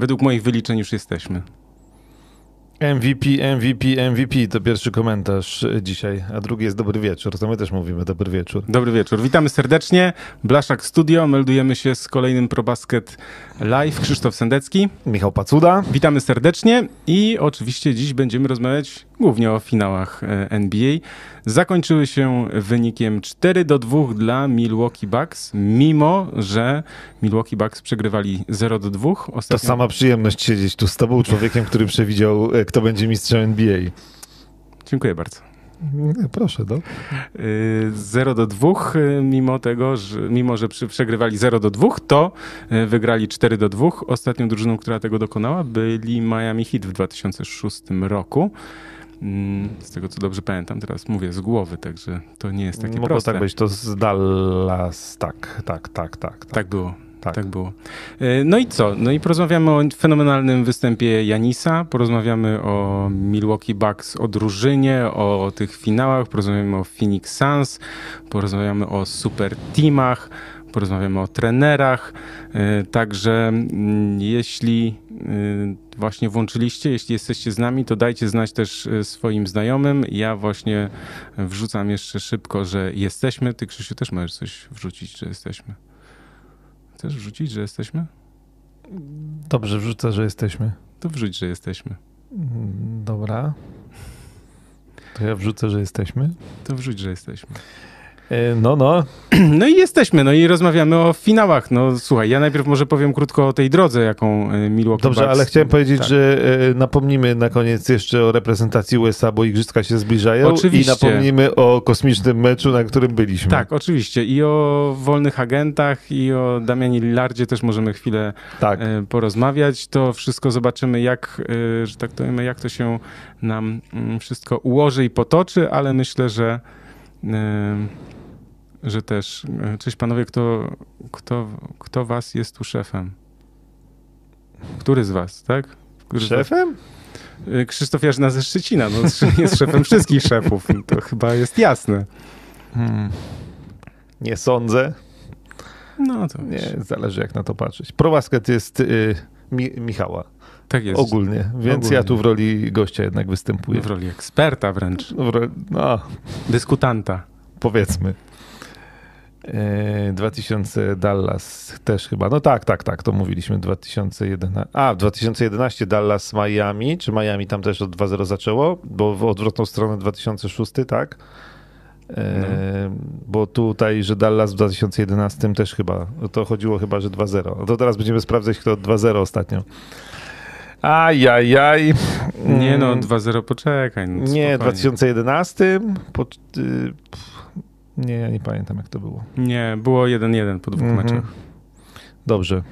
Według moich wyliczeń już jesteśmy. MVP, MVP, MVP to pierwszy komentarz dzisiaj, a drugi jest dobry wieczór. To my też mówimy dobry wieczór. Dobry wieczór. Witamy serdecznie. Blaszak Studio. Meldujemy się z kolejnym ProBasket Live. Krzysztof Sendecki. Michał Pacuda. Witamy serdecznie i oczywiście dziś będziemy rozmawiać głównie o finałach e, NBA. Zakończyły się wynikiem 4 do 2 dla Milwaukee Bucks, mimo że Milwaukee Bucks przegrywali 0 do 2. Ostatnio... To sama przyjemność siedzieć tu z tobą, człowiekiem, który przewidział, e, kto będzie mistrzem NBA. Dziękuję bardzo. Proszę, no. 0 do 2, e, mimo tego, że, mimo że przegrywali 0 do 2, to wygrali 4 do 2. Ostatnią drużyną, która tego dokonała, byli Miami Heat w 2006 roku. Mm, z tego co dobrze pamiętam, teraz mówię z głowy, także to nie jest takie Mogło proste. tak być, to z Dallas, tak, tak, tak, tak. Tak, tak było. Tak. tak było. E, no i co? No i porozmawiamy o fenomenalnym występie Janisa, porozmawiamy o Milwaukee Bucks, o drużynie, o tych finałach, porozmawiamy o Phoenix Suns, porozmawiamy o super teamach, porozmawiamy o trenerach. E, także mm, jeśli e, właśnie włączyliście, jeśli jesteście z nami, to dajcie znać też e, swoim znajomym. Ja właśnie wrzucam jeszcze szybko, że jesteśmy. Ty, Krzysiu, też możesz coś wrzucić, że jesteśmy. Chcesz wrzucić, że jesteśmy? Dobrze, wrzucę, że jesteśmy. To wrzuć, że jesteśmy. Mm, dobra. To ja wrzucę, że jesteśmy. To wrzuć, że jesteśmy. E, no, no. No i jesteśmy, no i rozmawiamy o finałach. No słuchaj, ja najpierw może powiem krótko o tej drodze, jaką e, Milwaukee Dobrze, Bucks... ale chciałem powiedzieć, tak. że e, napomnimy na koniec jeszcze o reprezentacji USA, bo igrzyska się zbliżają. Oczywiście. I napomnimy o kosmicznym meczu, na którym byliśmy. Tak, oczywiście. I o wolnych agentach, i o Damianie Lillardzie też możemy chwilę tak. porozmawiać. To wszystko zobaczymy, jak, że tak powiem, jak to się nam mm, wszystko ułoży i potoczy, ale myślę, że że też, e, cześć panowie, kto, kto, kto was jest tu szefem? Który z was, tak? Który szefem? Was? Krzysztof Jarzyna ze Szczecina, no, jest szefem wszystkich szefów, to chyba jest jasne. Hmm. Nie sądzę. No to Nie, zależy jak na to patrzeć. Probasket jest y, Mi Michała. Tak jest. Ogólnie, więc Ogólnie. ja tu w roli gościa jednak występuję. W roli eksperta wręcz. No, no. Dyskutanta. Powiedzmy. 2000 e, Dallas też chyba. No tak, tak, tak, to mówiliśmy 2011. A, 2011 Dallas Miami, czy Miami tam też od 2-0 zaczęło, bo w odwrotną stronę 2006, tak? E, no. Bo tutaj, że Dallas w 2011 też chyba, to chodziło chyba, że 2-0. No to teraz będziemy sprawdzać, kto 2-0 ostatnio. Ajajaj. Nie no, 2-0 poczekaj. No, nie, w 2011. Po, y, nie, ja nie pamiętam jak to było. Nie, było 1-1 po dwóch mhm. meczach. Dobrze.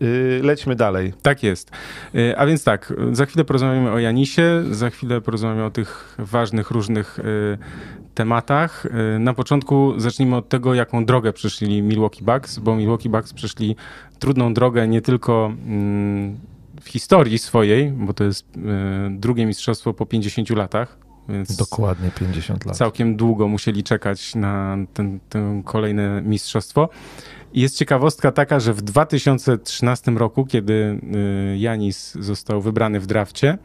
Yy, lećmy dalej. Tak jest. Yy, a więc tak, za chwilę porozmawiamy o Janisie, za chwilę porozmawiamy o tych ważnych, różnych yy, tematach. Y, na początku zacznijmy od tego, jaką drogę przeszli Milwaukee Bucks, bo Milwaukee Bucks przeszli trudną drogę nie tylko mm, w historii swojej, bo to jest y, drugie mistrzostwo po 50 latach, więc Dokładnie 50 lat. Całkiem długo musieli czekać na ten, ten kolejne mistrzostwo. I jest ciekawostka taka, że w 2013 roku, kiedy y, Janis został wybrany w drafcie,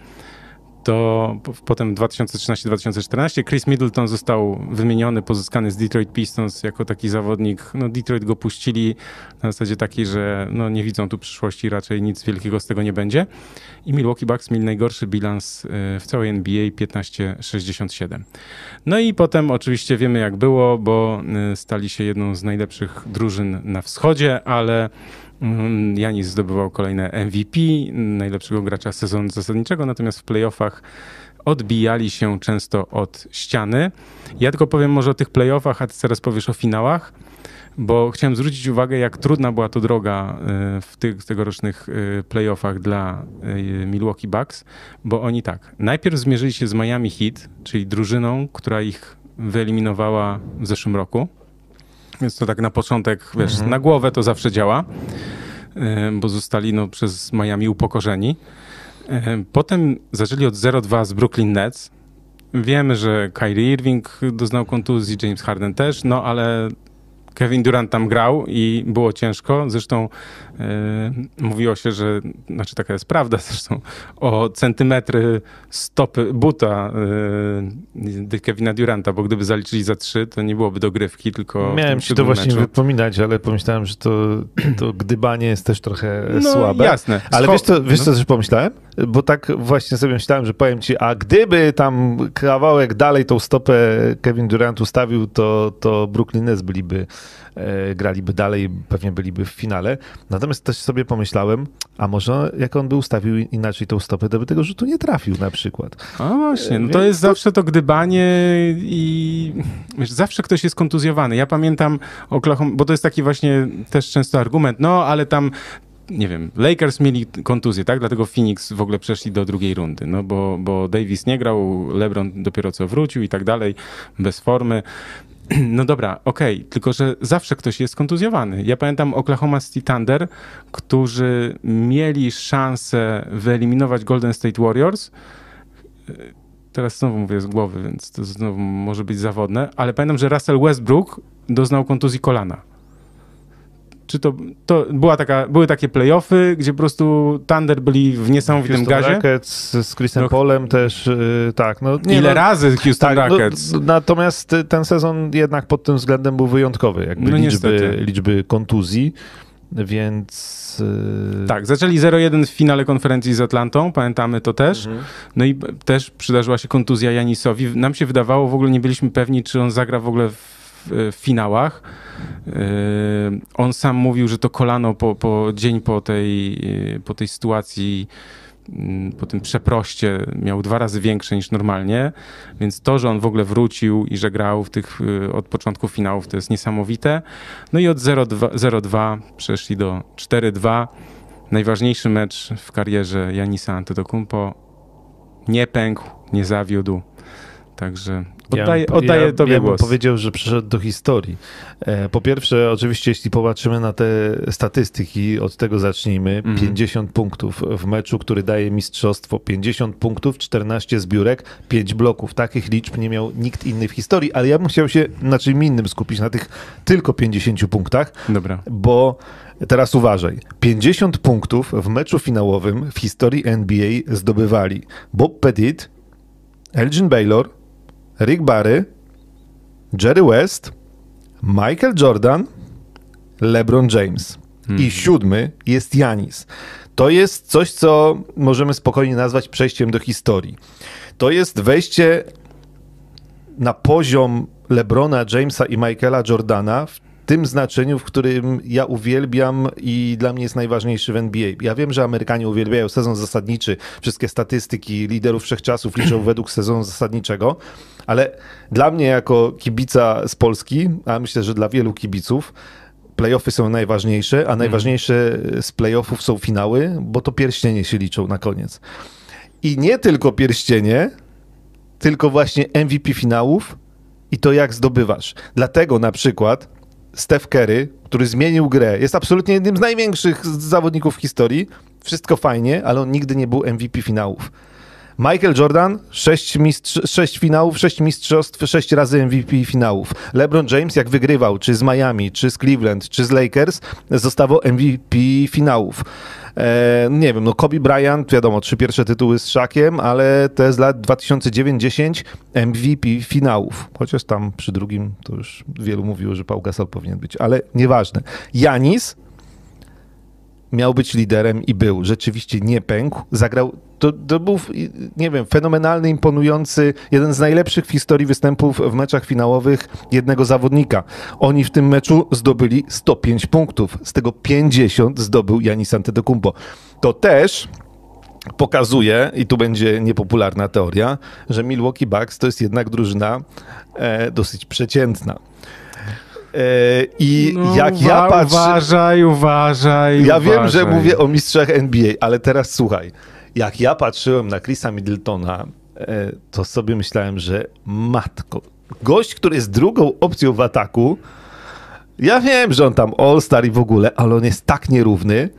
to potem 2013-2014 Chris Middleton został wymieniony, pozyskany z Detroit Pistons jako taki zawodnik. No Detroit go puścili na zasadzie takiej, że no nie widzą tu przyszłości, raczej nic wielkiego z tego nie będzie. I Milwaukee Bucks mieli najgorszy bilans e, w całej NBA 15-67. No i potem oczywiście wiemy jak było, bo e, stali się jedną z najlepszych drużyn na wschodzie, ale Janis zdobywał kolejne MVP, najlepszego gracza sezonu zasadniczego, natomiast w playoffach odbijali się często od ściany. Ja tylko powiem może o tych playoffach, a ty teraz powiesz o finałach, bo chciałem zwrócić uwagę, jak trudna była to droga y, w tych tegorocznych y, playoffach dla y, Milwaukee Bucks, bo oni tak, najpierw zmierzyli się z Miami Heat, czyli drużyną, która ich wyeliminowała w zeszłym roku więc to tak na początek, wiesz, mhm. na głowę to zawsze działa, e, bo zostali no, przez Miami upokorzeni. E, potem zaczęli od 0-2 z Brooklyn Nets. Wiemy, że Kyrie Irving doznał kontuzji, James Harden też, no ale Kevin Durant tam grał i było ciężko. Zresztą mówiło się, że, znaczy taka jest prawda zresztą, o centymetry stopy buta yy, Kevina Duranta, bo gdyby zaliczyli za trzy, to nie byłoby dogrywki, tylko Miałem ci to właśnie meczu. wypominać, ale pomyślałem, że to, to gdybanie jest też trochę no, słabe. jasne. Ale wiesz co, wiesz co no. też pomyślałem? Bo tak właśnie sobie myślałem, że powiem ci, a gdyby tam kawałek dalej tą stopę Kevin Durant ustawił, to, to Brooklyn Nets byliby, e, graliby dalej, pewnie byliby w finale. Natomiast też sobie pomyślałem, a może jak on by ustawił inaczej tą stopę, to by tego rzutu nie trafił na przykład. A właśnie, no to jest to... zawsze to gdybanie i wiesz, zawsze ktoś jest kontuzjowany. Ja pamiętam Oklahoma, bo to jest taki właśnie też często argument, no ale tam nie wiem, Lakers mieli kontuzję, tak? Dlatego Phoenix w ogóle przeszli do drugiej rundy, no bo, bo Davis nie grał, LeBron dopiero co wrócił i tak dalej, bez formy. No dobra, okej, okay. tylko że zawsze ktoś jest kontuzjowany. Ja pamiętam Oklahoma City Thunder, którzy mieli szansę wyeliminować Golden State Warriors. Teraz znowu mówię z głowy, więc to znowu może być zawodne, ale pamiętam, że Russell Westbrook doznał kontuzji kolana czy to, to była taka, były takie playoffy, gdzie po prostu Thunder byli w niesamowitym Houston gazie. Rockets z Chrisem no, Polem też, yy, tak. No, nie, Ile no, razy Houston tak, no, Rockets? No, natomiast ten sezon jednak pod tym względem był wyjątkowy, jakby no, liczby, liczby kontuzji, więc... Yy... Tak, zaczęli 0-1 w finale konferencji z Atlantą, pamiętamy to też. Mhm. No i też przydarzyła się kontuzja Janisowi. Nam się wydawało, w ogóle nie byliśmy pewni, czy on zagra w ogóle w w finałach. E, on sam mówił, że to kolano po, po dzień po tej, po tej sytuacji mm, po tym przeproście miał dwa razy większe niż normalnie, więc to, że on w ogóle wrócił i że grał w tych e, od początku finałów, to jest niesamowite. No i od 0-2 przeszli do 4-2. Najważniejszy mecz w karierze Janisa Antetokounmpo nie pękł, nie zawiódł. Także Oddaję, ja, oddaję ja, tobie ja głos. powiedział, że przeszedł do historii. E, po pierwsze, oczywiście, jeśli popatrzymy na te statystyki, od tego zacznijmy. Mm. 50 punktów w meczu, który daje mistrzostwo. 50 punktów, 14 zbiórek, 5 bloków. Takich liczb nie miał nikt inny w historii, ale ja bym chciał się na czym innym skupić, na tych tylko 50 punktach. Dobra. Bo teraz uważaj. 50 punktów w meczu finałowym w historii NBA zdobywali Bob Pettit, Elgin Baylor, Rick Barry, Jerry West, Michael Jordan, LeBron James. Hmm. I siódmy jest Janis. To jest coś, co możemy spokojnie nazwać przejściem do historii. To jest wejście na poziom LeBrona Jamesa i Michaela Jordana w tym znaczeniu, w którym ja uwielbiam i dla mnie jest najważniejszy w NBA. Ja wiem, że Amerykanie uwielbiają sezon zasadniczy, wszystkie statystyki liderów wszechczasów liczą według sezonu zasadniczego, ale dla mnie jako kibica z Polski, a myślę, że dla wielu kibiców, playoffy są najważniejsze, a najważniejsze z playoffów są finały, bo to pierścienie się liczą na koniec. I nie tylko pierścienie, tylko właśnie MVP finałów i to jak zdobywasz. Dlatego na przykład Steph Curry, który zmienił grę, jest absolutnie jednym z największych zawodników w historii. Wszystko fajnie, ale on nigdy nie był MVP finałów. Michael Jordan, sześć, mistrz, sześć finałów, sześć mistrzostw, sześć razy MVP finałów. LeBron James, jak wygrywał, czy z Miami, czy z Cleveland, czy z Lakers, zostawał MVP finałów. E, nie wiem, no Kobe Bryant, wiadomo, trzy pierwsze tytuły z Szakiem, ale te z lat 2009-10 MVP finałów. Chociaż tam przy drugim to już wielu mówiło, że Paul Gasol powinien być, ale nieważne. Janis miał być liderem i był. Rzeczywiście nie pękł. Zagrał. To, to był, nie wiem, fenomenalny, imponujący, jeden z najlepszych w historii występów w meczach finałowych jednego zawodnika. Oni w tym meczu zdobyli 105 punktów. Z tego 50 zdobył Janis Antetokounmpo. To też pokazuje, i tu będzie niepopularna teoria, że Milwaukee Bucks to jest jednak drużyna e, dosyć przeciętna. E, I no, jak ja patrzę. Uważaj, uważaj. Ja uważaj. wiem, że mówię o mistrzach NBA, ale teraz słuchaj. Jak ja patrzyłem na Chrisa Middletona, e, to sobie myślałem, że matko, gość, który jest drugą opcją w ataku. Ja wiem, że on tam All-Star i w ogóle, ale on jest tak nierówny,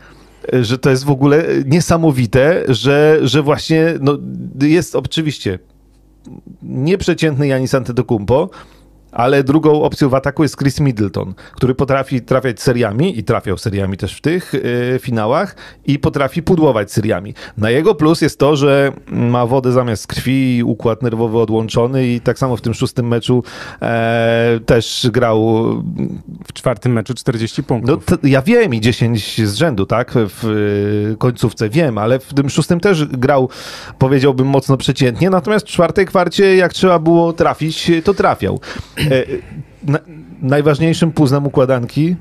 e, że to jest w ogóle niesamowite, że, że właśnie no, jest oczywiście nieprzeciętny Janis Antetokounmpo, ale drugą opcją w ataku jest Chris Middleton, który potrafi trafiać seriami i trafiał seriami też w tych y, finałach i potrafi pudłować seriami. Na jego plus jest to, że ma wodę zamiast krwi, układ nerwowy odłączony i tak samo w tym szóstym meczu e, też grał. W czwartym meczu 40 punktów. No, ja wiem i 10 z rzędu, tak? W y, końcówce wiem, ale w tym szóstym też grał, powiedziałbym, mocno przeciętnie. Natomiast w czwartej kwarcie, jak trzeba było trafić, to trafiał. E, na, najważniejszym puzzlem układanki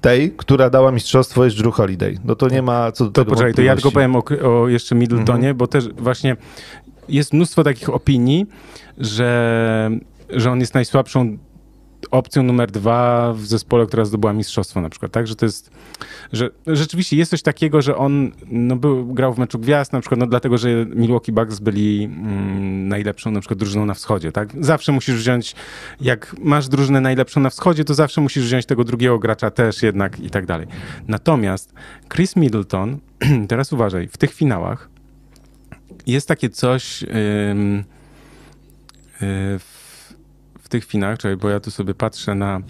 tej, która dała mistrzostwo jest Drew Holiday. No to nie ma co do To tego poczekaj, to ja tylko powiem o, o jeszcze Middletonie, Mhm. bo też właśnie jest mnóstwo takich opinii, że, że on jest najsłabszą opcją numer dwa w zespole, która zdobyła mistrzostwo na przykład, tak? Że to jest, że rzeczywiście jest coś takiego, że on no, był, grał w meczu gwiazd na przykład, no dlatego, że Milwaukee Bucks byli mm, najlepszą na przykład drużyną na wschodzie, tak? Zawsze musisz wziąć, jak masz drużynę najlepszą na wschodzie, to zawsze musisz wziąć tego drugiego gracza też jednak i tak dalej. Natomiast Chris Middleton, teraz uważaj, w tych finałach jest takie coś y, w, w tych finałach, czekaj, bo ja tu sobie patrzę na,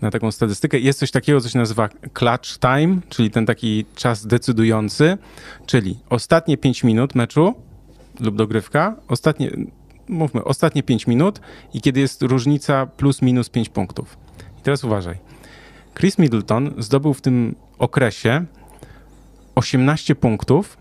na taką statystykę. Jest coś takiego, co się nazywa clutch time, czyli ten taki czas decydujący, czyli ostatnie 5 minut meczu lub dogrywka, ostatnie, mówmy, ostatnie 5 minut i kiedy jest różnica plus minus 5 punktów. I teraz uważaj. Chris Middleton zdobył w tym okresie 18 punktów,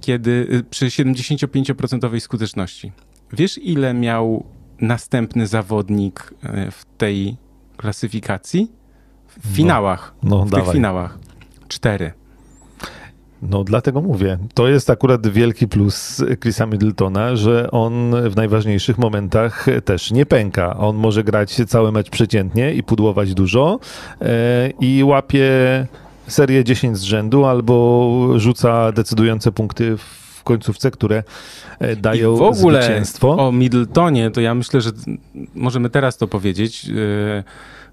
kiedy y, przy 75% skuteczności. Wiesz, ile miał następny zawodnik y, w tej klasyfikacji? W finałach. no, w tych finałach. Cztery. No dlatego mówię, to jest akurat wielki plus Chrisa Middletona, że on w najważniejszych momentach też nie pęka. On może grać cały mecz przeciętnie i pudłować dużo e, i łapie serię 10 z rzędu albo rzuca decydujące punkty w końcówce, które e, dają I w ogóle zwycięstwo. o Middletonie, to ja myślę, że możemy teraz to powiedzieć, yy,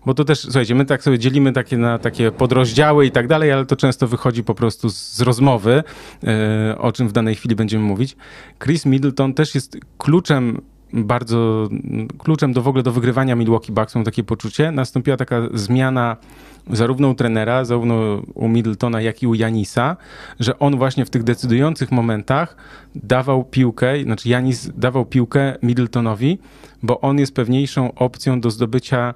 bo to też, słuchajcie, my tak sobie dzielimy takie na takie podrozdziały i tak dalej, ale to często wychodzi po prostu z, z rozmowy, yy, o czym w danej chwili będziemy mówić. Chris Middleton też jest kluczem bardzo kluczem do w ogóle do wygrywania Milwaukee Bucks, mam takie poczucie. Nastąpiła taka zmiana zarówno u trenera, zarówno u Middletona, jak i u Janisa, że on właśnie w tych decydujących momentach dawał piłkę, znaczy Janis dawał piłkę Middletonowi, bo on jest pewniejszą opcją do zdobycia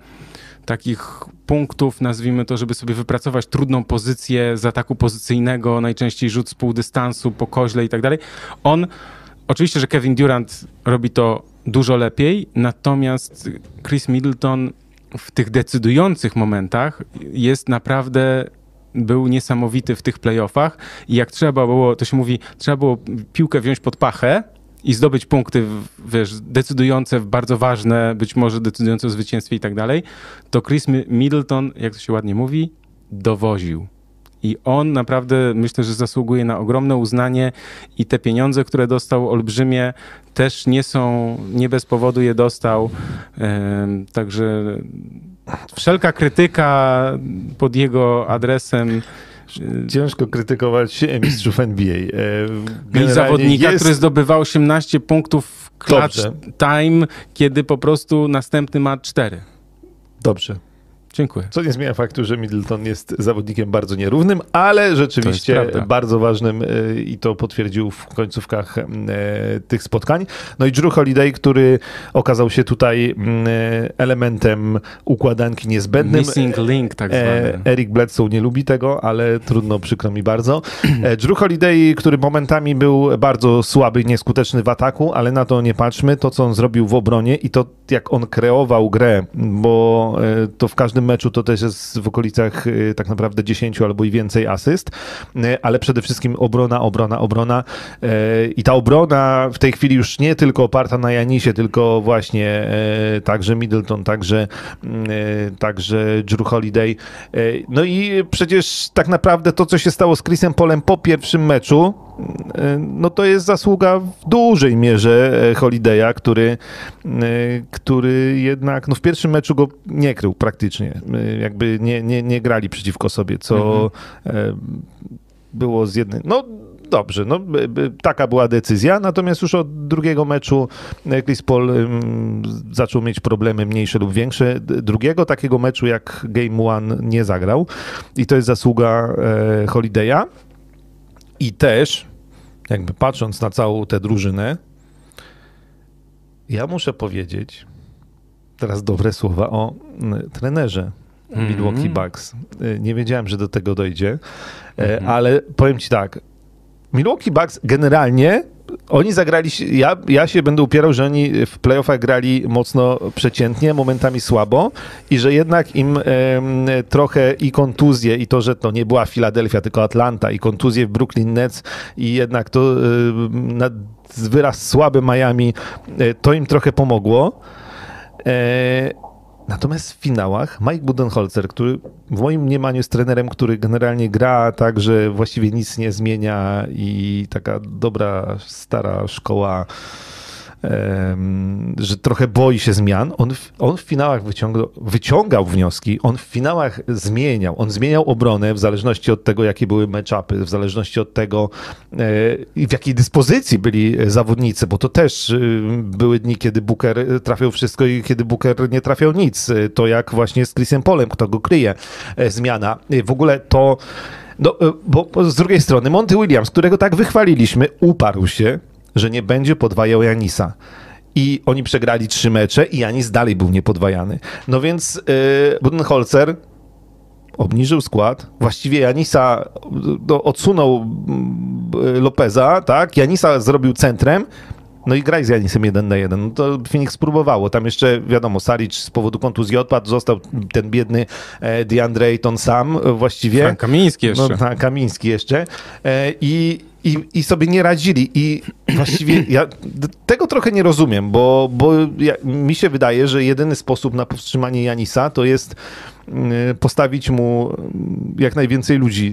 takich punktów, nazwijmy to, żeby sobie wypracować trudną pozycję z ataku pozycyjnego, najczęściej rzut z pół dystansu, po koźle i tak dalej. On, oczywiście, że Kevin Durant robi to dużo lepiej, natomiast Chris Middleton w tych decydujących momentach jest naprawdę był niesamowity w tych playoffach i jak trzeba było, to się mówi, trzeba było piłkę wziąć pod pachę i zdobyć punkty, wiesz, decydujące, bardzo ważne, być może decydujące o zwycięstwie i tak dalej, to Chris Middleton, jak to się ładnie mówi, dowoził. I on naprawdę myślę, że zasługuje na ogromne uznanie i te pieniądze, które dostał olbrzymie, też nie są, nie bez powodu je dostał. Także wszelka krytyka pod jego adresem. Ciężko krytykować mistrzów NBA. I zawodnika, jest... który zdobywa 18 punktów w clutch Dobrze. time, kiedy po prostu następny ma 4. Dobrze. Dziękuję. Co nie zmienia faktu, że Middleton jest zawodnikiem bardzo nierównym, ale rzeczywiście bardzo ważnym i to potwierdził w końcówkach tych spotkań. No i Drew Holiday, który okazał się tutaj elementem układanki niezbędnym. Missing link tak zwany. Eric Bledsoe nie lubi tego, ale trudno, przykro mi bardzo. Drew Holiday, który momentami był bardzo słaby i nieskuteczny w ataku, ale na to nie patrzmy. To, co on zrobił w obronie i to, jak on kreował grę, bo to w każdym meczu to też jest w okolicach tak naprawdę 10 albo i więcej asyst, ale przede wszystkim obrona, obrona, obrona i ta obrona w tej chwili już nie tylko oparta na Janisie, tylko właśnie także Middleton, także, także Drew Holiday. No i przecież tak naprawdę to, co się stało z Chrisem Polem po pierwszym meczu, no to jest zasługa w dużej mierze Holiday'a, który, który jednak no w pierwszym meczu go nie krył praktycznie. Jakby nie, nie, nie grali przeciwko sobie, co mhm. było z jednej... No dobrze, no, taka była decyzja, natomiast już od drugiego meczu Chris Paul zaczął mieć problemy mniejsze lub większe. Drugiego takiego meczu jak Game One nie zagrał i to jest zasługa e, Holiday'a i też jakby patrząc na całą tę drużynę, ja muszę powiedzieć teraz dobre słowa o trenerze Milwaukee mm -hmm. Bucks. E, nie wiedziałem, że do tego dojdzie, mm -hmm. ale powiem ci tak, Milwaukee Bucks generalnie oni zagrali, ja, ja się będę upierał, że oni w playoffach grali mocno przeciętnie, momentami słabo i że jednak im trochę i kontuzje i to, że to nie była Filadelfia, tylko Atlanta i kontuzje w Brooklyn Nets i jednak to e, na wyraz słaby Miami, e, to im trochę pomogło. E, Natomiast w finałach Mike Budenholzer, który w moim mniemaniu jest trenerem, który generalnie gra tak, że właściwie nic nie zmienia i taka dobra, stara szkoła że trochę boi się zmian. On, w, on w finałach wyciągał, wyciągał wnioski, on w finałach zmieniał. On zmieniał obronę w zależności od tego, jakie były matchupy, w zależności od tego, e, w jakiej dyspozycji byli zawodnicy, bo to też e, były dni, kiedy Booker trafiał wszystko i kiedy Booker nie trafiał nic. To jak właśnie z Chrisem Polem, kto go kryje, e, zmiana. W ogóle to no, bo z drugiej strony Monty Williams, którego tak wychwaliliśmy, uparł się że nie będzie podwajał Janisa. I oni przegrali trzy mecze i Janis dalej był niepodwajany. No więc yy, Budenholzer obniżył skład. Właściwie Janisa no, odsunął yy, Lopeza, tak? Janisa zrobił centrem. No i graj z Janisem jeden na jeden. No to Phoenix spróbowało. Tam jeszcze, wiadomo, Saric z powodu kontuzji odpadł, został ten biedny e, DeAndre Ayton sam właściwie. Frank Kamiński jeszcze. No, tak, Kamiński jeszcze. I i, i sobie nie radzili. I właściwie ja tego trochę nie rozumiem, bo, bo ja, mi się wydaje, że jedyny sposób na powstrzymanie Janisa to jest mm, postawić mu jak najwięcej ludzi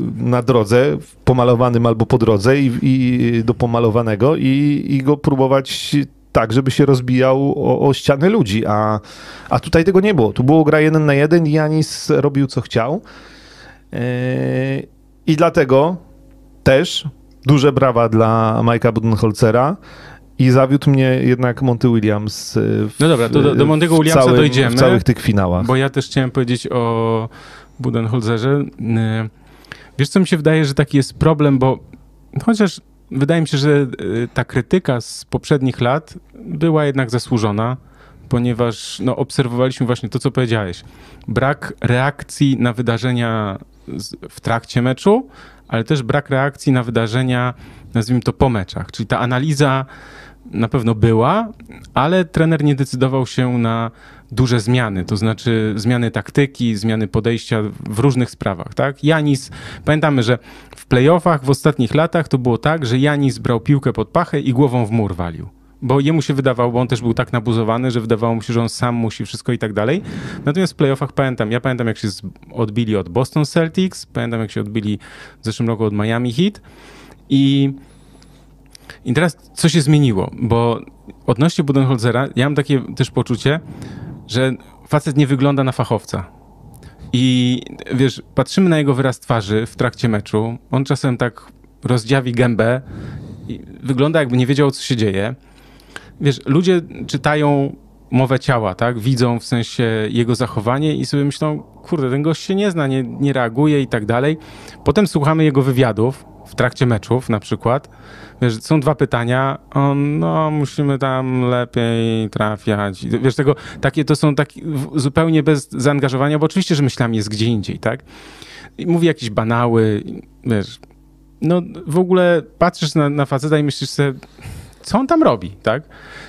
y, na drodze, pomalowanym albo po drodze i, i do pomalowanego i, i go próbować tak, żeby się rozbijał o, o ścianę ludzi, a, a tutaj tego nie było. Tu było gra jeden na jeden i Janis robił co chciał. Yy, I dlatego też duże brawa dla Majka Budenholzera. I zawiódł mnie jednak Monty Williams. W, no dobra, to do, do Montego Williamsa całym, dojdziemy. W całych tych finałach. Bo ja też chciałem powiedzieć o Budenholzerze. Wiesz, co mi się wydaje, że taki jest problem, bo chociaż wydaje mi się, że y, ta krytyka z poprzednich lat była jednak zasłużona, ponieważ no, obserwowaliśmy właśnie to, co powiedziałeś. Brak reakcji na wydarzenia w trakcie meczu, ale też brak reakcji na wydarzenia, nazwijmy to po meczach. Czyli ta analiza na pewno była, ale trener nie decydował się na duże zmiany, to znaczy zmiany taktyki, zmiany podejścia w różnych sprawach, tak? Janis, pamiętamy, że w playoffach w ostatnich latach to było tak, że Janis brał piłkę pod pachę i głową w mur walił bo jemu się wydawało, bo on też był tak nabuzowany, że wydawało mu się, że on sam musi wszystko i tak dalej. Natomiast w playoffach pamiętam, ja pamiętam jak się odbili od Boston Celtics, pamiętam jak się odbili w zeszłym roku od Miami Heat i i teraz co się zmieniło, bo odnośnie Budenholzera ja mam takie też poczucie, że facet nie wygląda na fachowca. I wiesz, patrzymy na jego wyraz twarzy w trakcie meczu, on czasem tak rozdziawi gębę i wygląda jakby nie wiedział, co się dzieje wiesz, ludzie czytają mowę ciała, tak? Widzą w sensie jego zachowanie i sobie myślą, kurde, ten gość się nie zna, nie, nie reaguje i tak dalej. Potem słuchamy jego wywiadów w trakcie meczów na przykład. Wiesz, są dwa pytania, on, no, musimy tam lepiej trafiać. Wiesz, tego, takie to są takie zupełnie bez zaangażowania, bo oczywiście, że myślami jest gdzie indziej, tak? I mówi jakieś banały, wiesz, no w ogóle patrzysz na, na faceta i myślisz sobie, co on tam robi, tak?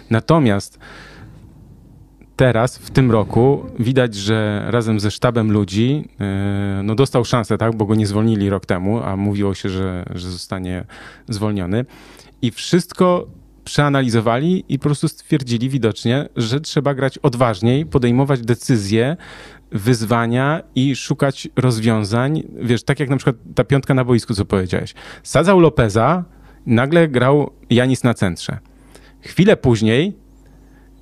Natomiast teraz, w tym roku, widać, że razem ze sztabem ludzi yy, no dostał szansę, tak? Bo go nie zwolnili rok temu, a mówiło się, że, że zostanie zwolniony. I wszystko przeanalizowali i po prostu stwierdzili widocznie, że trzeba grać odważniej, podejmować decyzje, wyzwania i szukać rozwiązań. Wiesz, tak jak na przykład ta piątka na boisku, co powiedziałeś. Sadzał Lopeza, nagle grał Janis na centrze. Chwilę później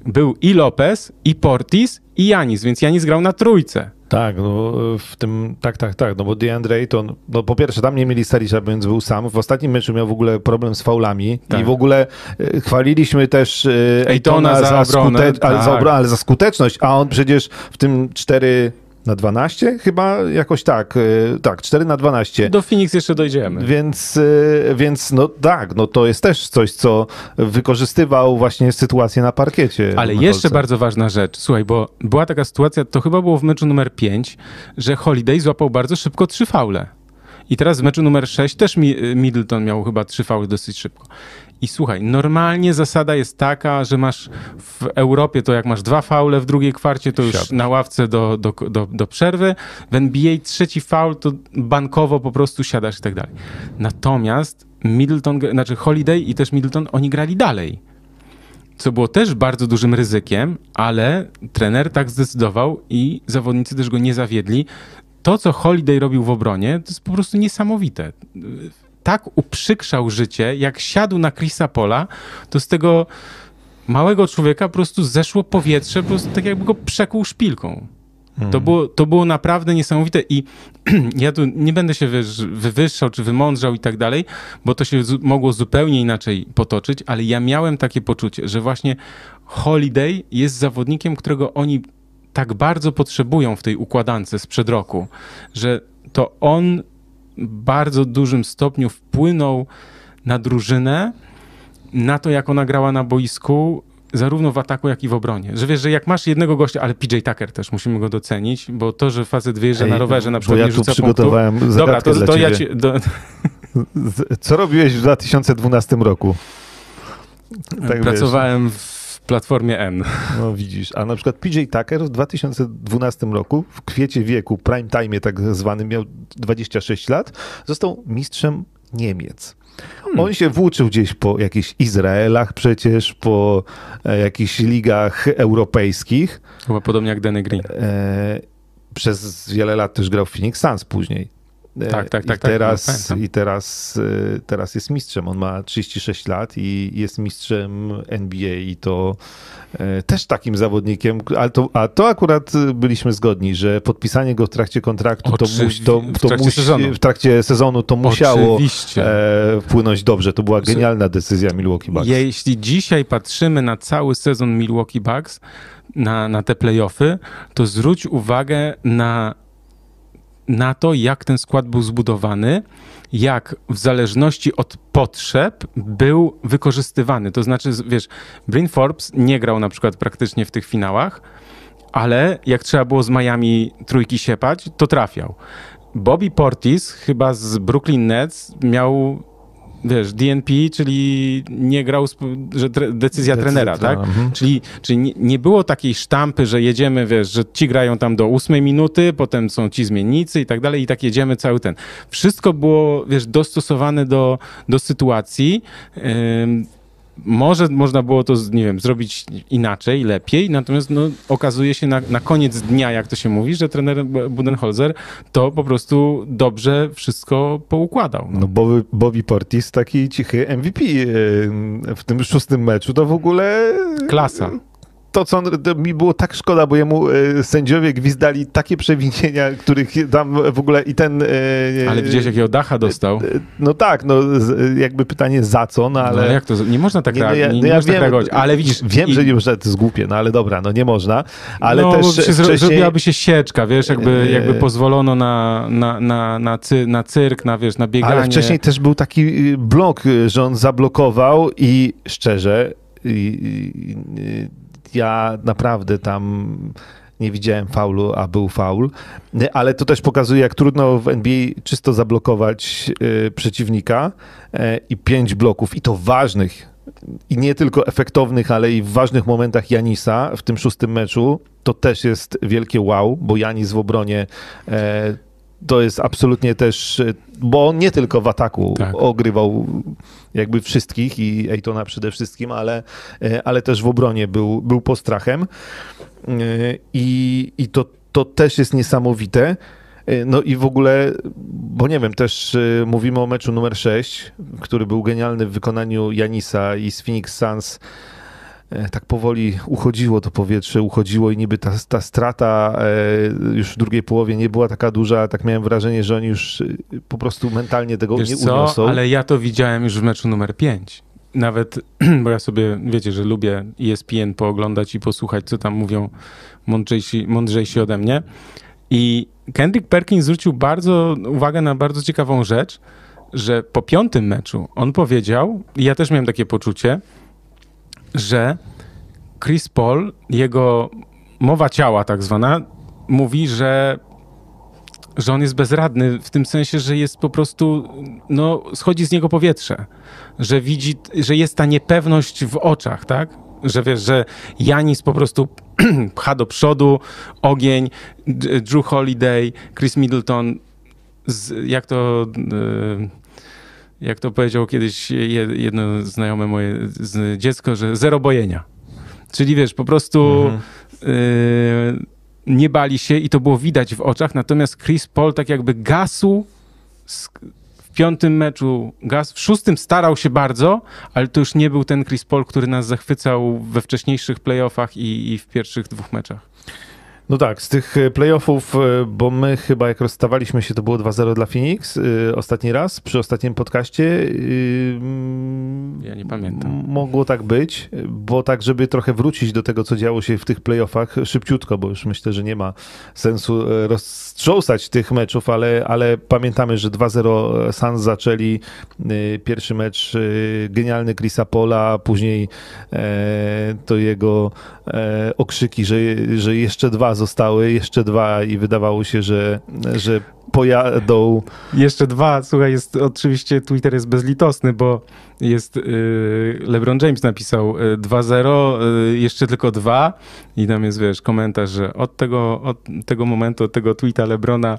był i Lopez, i Portis, i Janis, więc Janis grał na trójce. Tak, no w tym, tak, tak, tak, no bo DeAndre Ayton, no po pierwsze tam nie mieli Starisza, więc był sam, w ostatnim meczu miał w ogóle problem z faulami tak. i w ogóle e, chwaliliśmy też e, Aytona za, za, obronę, skute- tak. za obronę, ale za skuteczność, a on przecież w tym 4 na 12? Chyba jakoś tak, e, tak, 4 na 12. Do Phoenix jeszcze dojdziemy. Więc, e, więc no tak, no to jest też coś, co wykorzystywał właśnie sytuację na parkiecie. Ale jeszcze bardzo ważna rzecz, słuchaj, bo była taka sytuacja, to chyba było w meczu numer 5, że Holiday złapał bardzo szybko trzy faule. I teraz w meczu numer 6 też Middleton miał chyba trzy fauły dosyć szybko. I słuchaj, normalnie zasada jest taka, że masz w Europie to jak masz dwa faule w drugiej kwarcie, to już Siad. na ławce do, do, do, do przerwy. W NBA trzeci faul to bankowo po prostu siadasz i tak dalej. Natomiast Middleton, znaczy Holiday i też Middleton, oni grali dalej. Co było też bardzo dużym ryzykiem, ale trener tak zdecydował i zawodnicy też go nie zawiedli. To, co Holiday robił w obronie, to jest po prostu niesamowite tak uprzykrzał życie, jak siadł na Chrisa Pola, to z tego małego człowieka po prostu zeszło powietrze, po prostu tak jakby go przekuł szpilką. Hmm. To, było, to było naprawdę niesamowite i ja tu nie będę się wywyższał czy wymądrzał i tak dalej, bo to się mogło zupełnie inaczej potoczyć, ale ja miałem takie poczucie, że właśnie Holiday jest zawodnikiem, którego oni tak bardzo potrzebują w tej układance sprzed roku, że to on bardzo dużym stopniu wpłynął na drużynę, na to, jak ona grała na boisku, zarówno w ataku, jak i w obronie. Że wiesz, że jak masz jednego gościa, ale PJ Tucker też musimy go docenić, bo to, że facet wyjeżdża Ej, na rowerze na przykład ja nie rzuca przygotowałem punktów. Dobra, to, to ja ci... Do... Co robiłeś w 2012 roku? Tak Pracowałem wiesz. w Platformie N. No widzisz, a na przykład PJ Tucker w 2012 roku, w kwiecie wieku, prime time tak zwanym, miał 26 lat, został mistrzem Niemiec. Hmm. On się włóczył gdzieś po jakichś Izraelach przecież, po e, jakichś ligach europejskich. Chyba podobnie jak Danny Green. E, przez wiele lat też grał w Phoenix Suns później. Tak, tak, tak. I tak, teraz, tak, I teraz, e, teraz jest mistrzem. On ma 36 lat i jest mistrzem NBA i to e, też takim zawodnikiem, ale to, a to akurat byliśmy zgodni, że podpisanie go w trakcie kontraktu to, musi, to, to w, trakcie sezonu. w trakcie sezonu to musiało e, wpłynąć dobrze. To była genialna decyzja Milwaukee Bucks. Jeśli dzisiaj patrzymy na cały sezon Milwaukee Bucks, na, na te playoffy, to zwróć uwagę na na to, jak ten skład był zbudowany, jak w zależności od potrzeb był wykorzystywany. To znaczy, wiesz, Bryn Forbes nie grał na przykład praktycznie w tych finałach, ale jak trzeba było z Miami trójki siepać, to trafiał. Bobby Portis chyba z Brooklyn Nets miał wiesz, DNP, czyli nie grał, że tre, decyzja trenera, tak? Mhm. Czyli, czyli nie, nie, było takiej sztampy, że jedziemy, wiesz, że ci grają tam do ósmej minuty, potem są ci zmiennicy i tak dalej i tak jedziemy cały ten. Wszystko było, wiesz, dostosowane do, do sytuacji. Yy, może można było to, nie wiem, zrobić inaczej, lepiej, natomiast no, okazuje się na, na koniec dnia, jak to się mówi, że trener Budenholzer to po prostu dobrze wszystko poukładał. No, no Bobby, Bobby Portis, taki cichy MVP w tym szóstym meczu, to w ogóle... Klasa to, co on, to mi było tak szkoda, bo jemu e, sędziowie gwizdali takie przewinienia, których tam w ogóle i ten... E, ale gdzieś jakiego dacha dostał? E, no tak, no jakby pytanie za co, no ale... No jak to, nie można tak, nie, no ja, nie, nie no ja tak reagować, ale widzisz... Wiem, i... że nie można, to jest głupie, no ale dobra, no nie można, ale no, też się wcześniej... Zrobiłaby się sieczka, wiesz, jakby, jakby pozwolono na, na, na, na, cy, na cyrk, na, wiesz, na bieganie. Ale wcześniej też był taki y, blok, że on zablokował i szczerze... I, i, ja naprawdę tam nie widziałem faulu, a był faul, ale to też pokazuje, jak trudno w NBA czysto zablokować y, przeciwnika y, i pięć bloków, i to ważnych, i nie tylko efektownych, ale i w ważnych momentach Janisa w tym szóstym meczu, to też jest wielkie wow, bo Janis w obronie y, to jest absolutnie też, bo on nie tylko w ataku tak. ogrywał jakby wszystkich i Ejtona przede wszystkim, ale, ale też w obronie był, był postrachem i, i to, to też jest niesamowite. No i w ogóle, bo nie wiem, też mówimy o meczu numer 6, który był genialny w wykonaniu Janisa i z Phoenix Suns e, tak powoli uchodziło to powietrze, uchodziło i niby ta, ta strata e, już w drugiej połowie nie była taka duża, tak miałem wrażenie, że oni już po prostu mentalnie tego Wiesz nie co? uniosą. Ale ja to widziałem już w meczu numer 5. Nawet, bo ja sobie, wiecie, że lubię ESPN pooglądać i posłuchać, co tam mówią mądrzejsi, mądrzejsi ode mnie. I Kendrick Perkins zwrócił bardzo uwagę na bardzo ciekawą rzecz, że po piątym meczu on powiedział, i ja też miałem takie poczucie, że Chris Paul, jego mowa ciała tak zwana, mówi, że że on jest bezradny w tym sensie, że jest po prostu, no, schodzi z niego powietrze, że widzi, że jest ta niepewność w oczach, tak? Że wiesz, że Janis po prostu pcha do przodu, ogień, Drew Holiday, Chris Middleton, z, jak to... Yy, jak to powiedział kiedyś jedno znajome moje dziecko, że zero bojenia. Czyli wiesz, po prostu mhm. yy, nie bali się i to było widać w oczach, natomiast Chris Paul tak jakby gasł w piątym meczu, gas w szóstym starał się bardzo, ale to już nie był ten Chris Paul, który nas zachwycał we wcześniejszych playoffach i, i w pierwszych dwóch meczach. No tak, z tych e, playoffów, e, bo my chyba jak rozstawaliśmy się, to było 2-0 dla Phoenix e, ostatni raz, przy ostatnim podcaście. Ja nie pamiętam. Mogło tak być, bo tak, żeby trochę wrócić do tego, co działo się w tych playoffach szybciutko, bo już myślę, że nie ma sensu roztrząsać tych meczów, ale, ale pamiętamy, że 2-0 Suns zaczęli pierwszy mecz genialny Chrisa Pola, później to jego okrzyki, że, że jeszcze dwa zostały, jeszcze dwa i wydawało się, że, że pojadą. Jeszcze dwa, słuchaj, jest oczywiście Twitter jest bezlitosny, bo jest yy, LeBron James napisał 2-0, yy, yy, jeszcze tylko dwa i tam jest, wiesz, komentarz, że od tego, od tego momentu, od tego tweeta LeBrona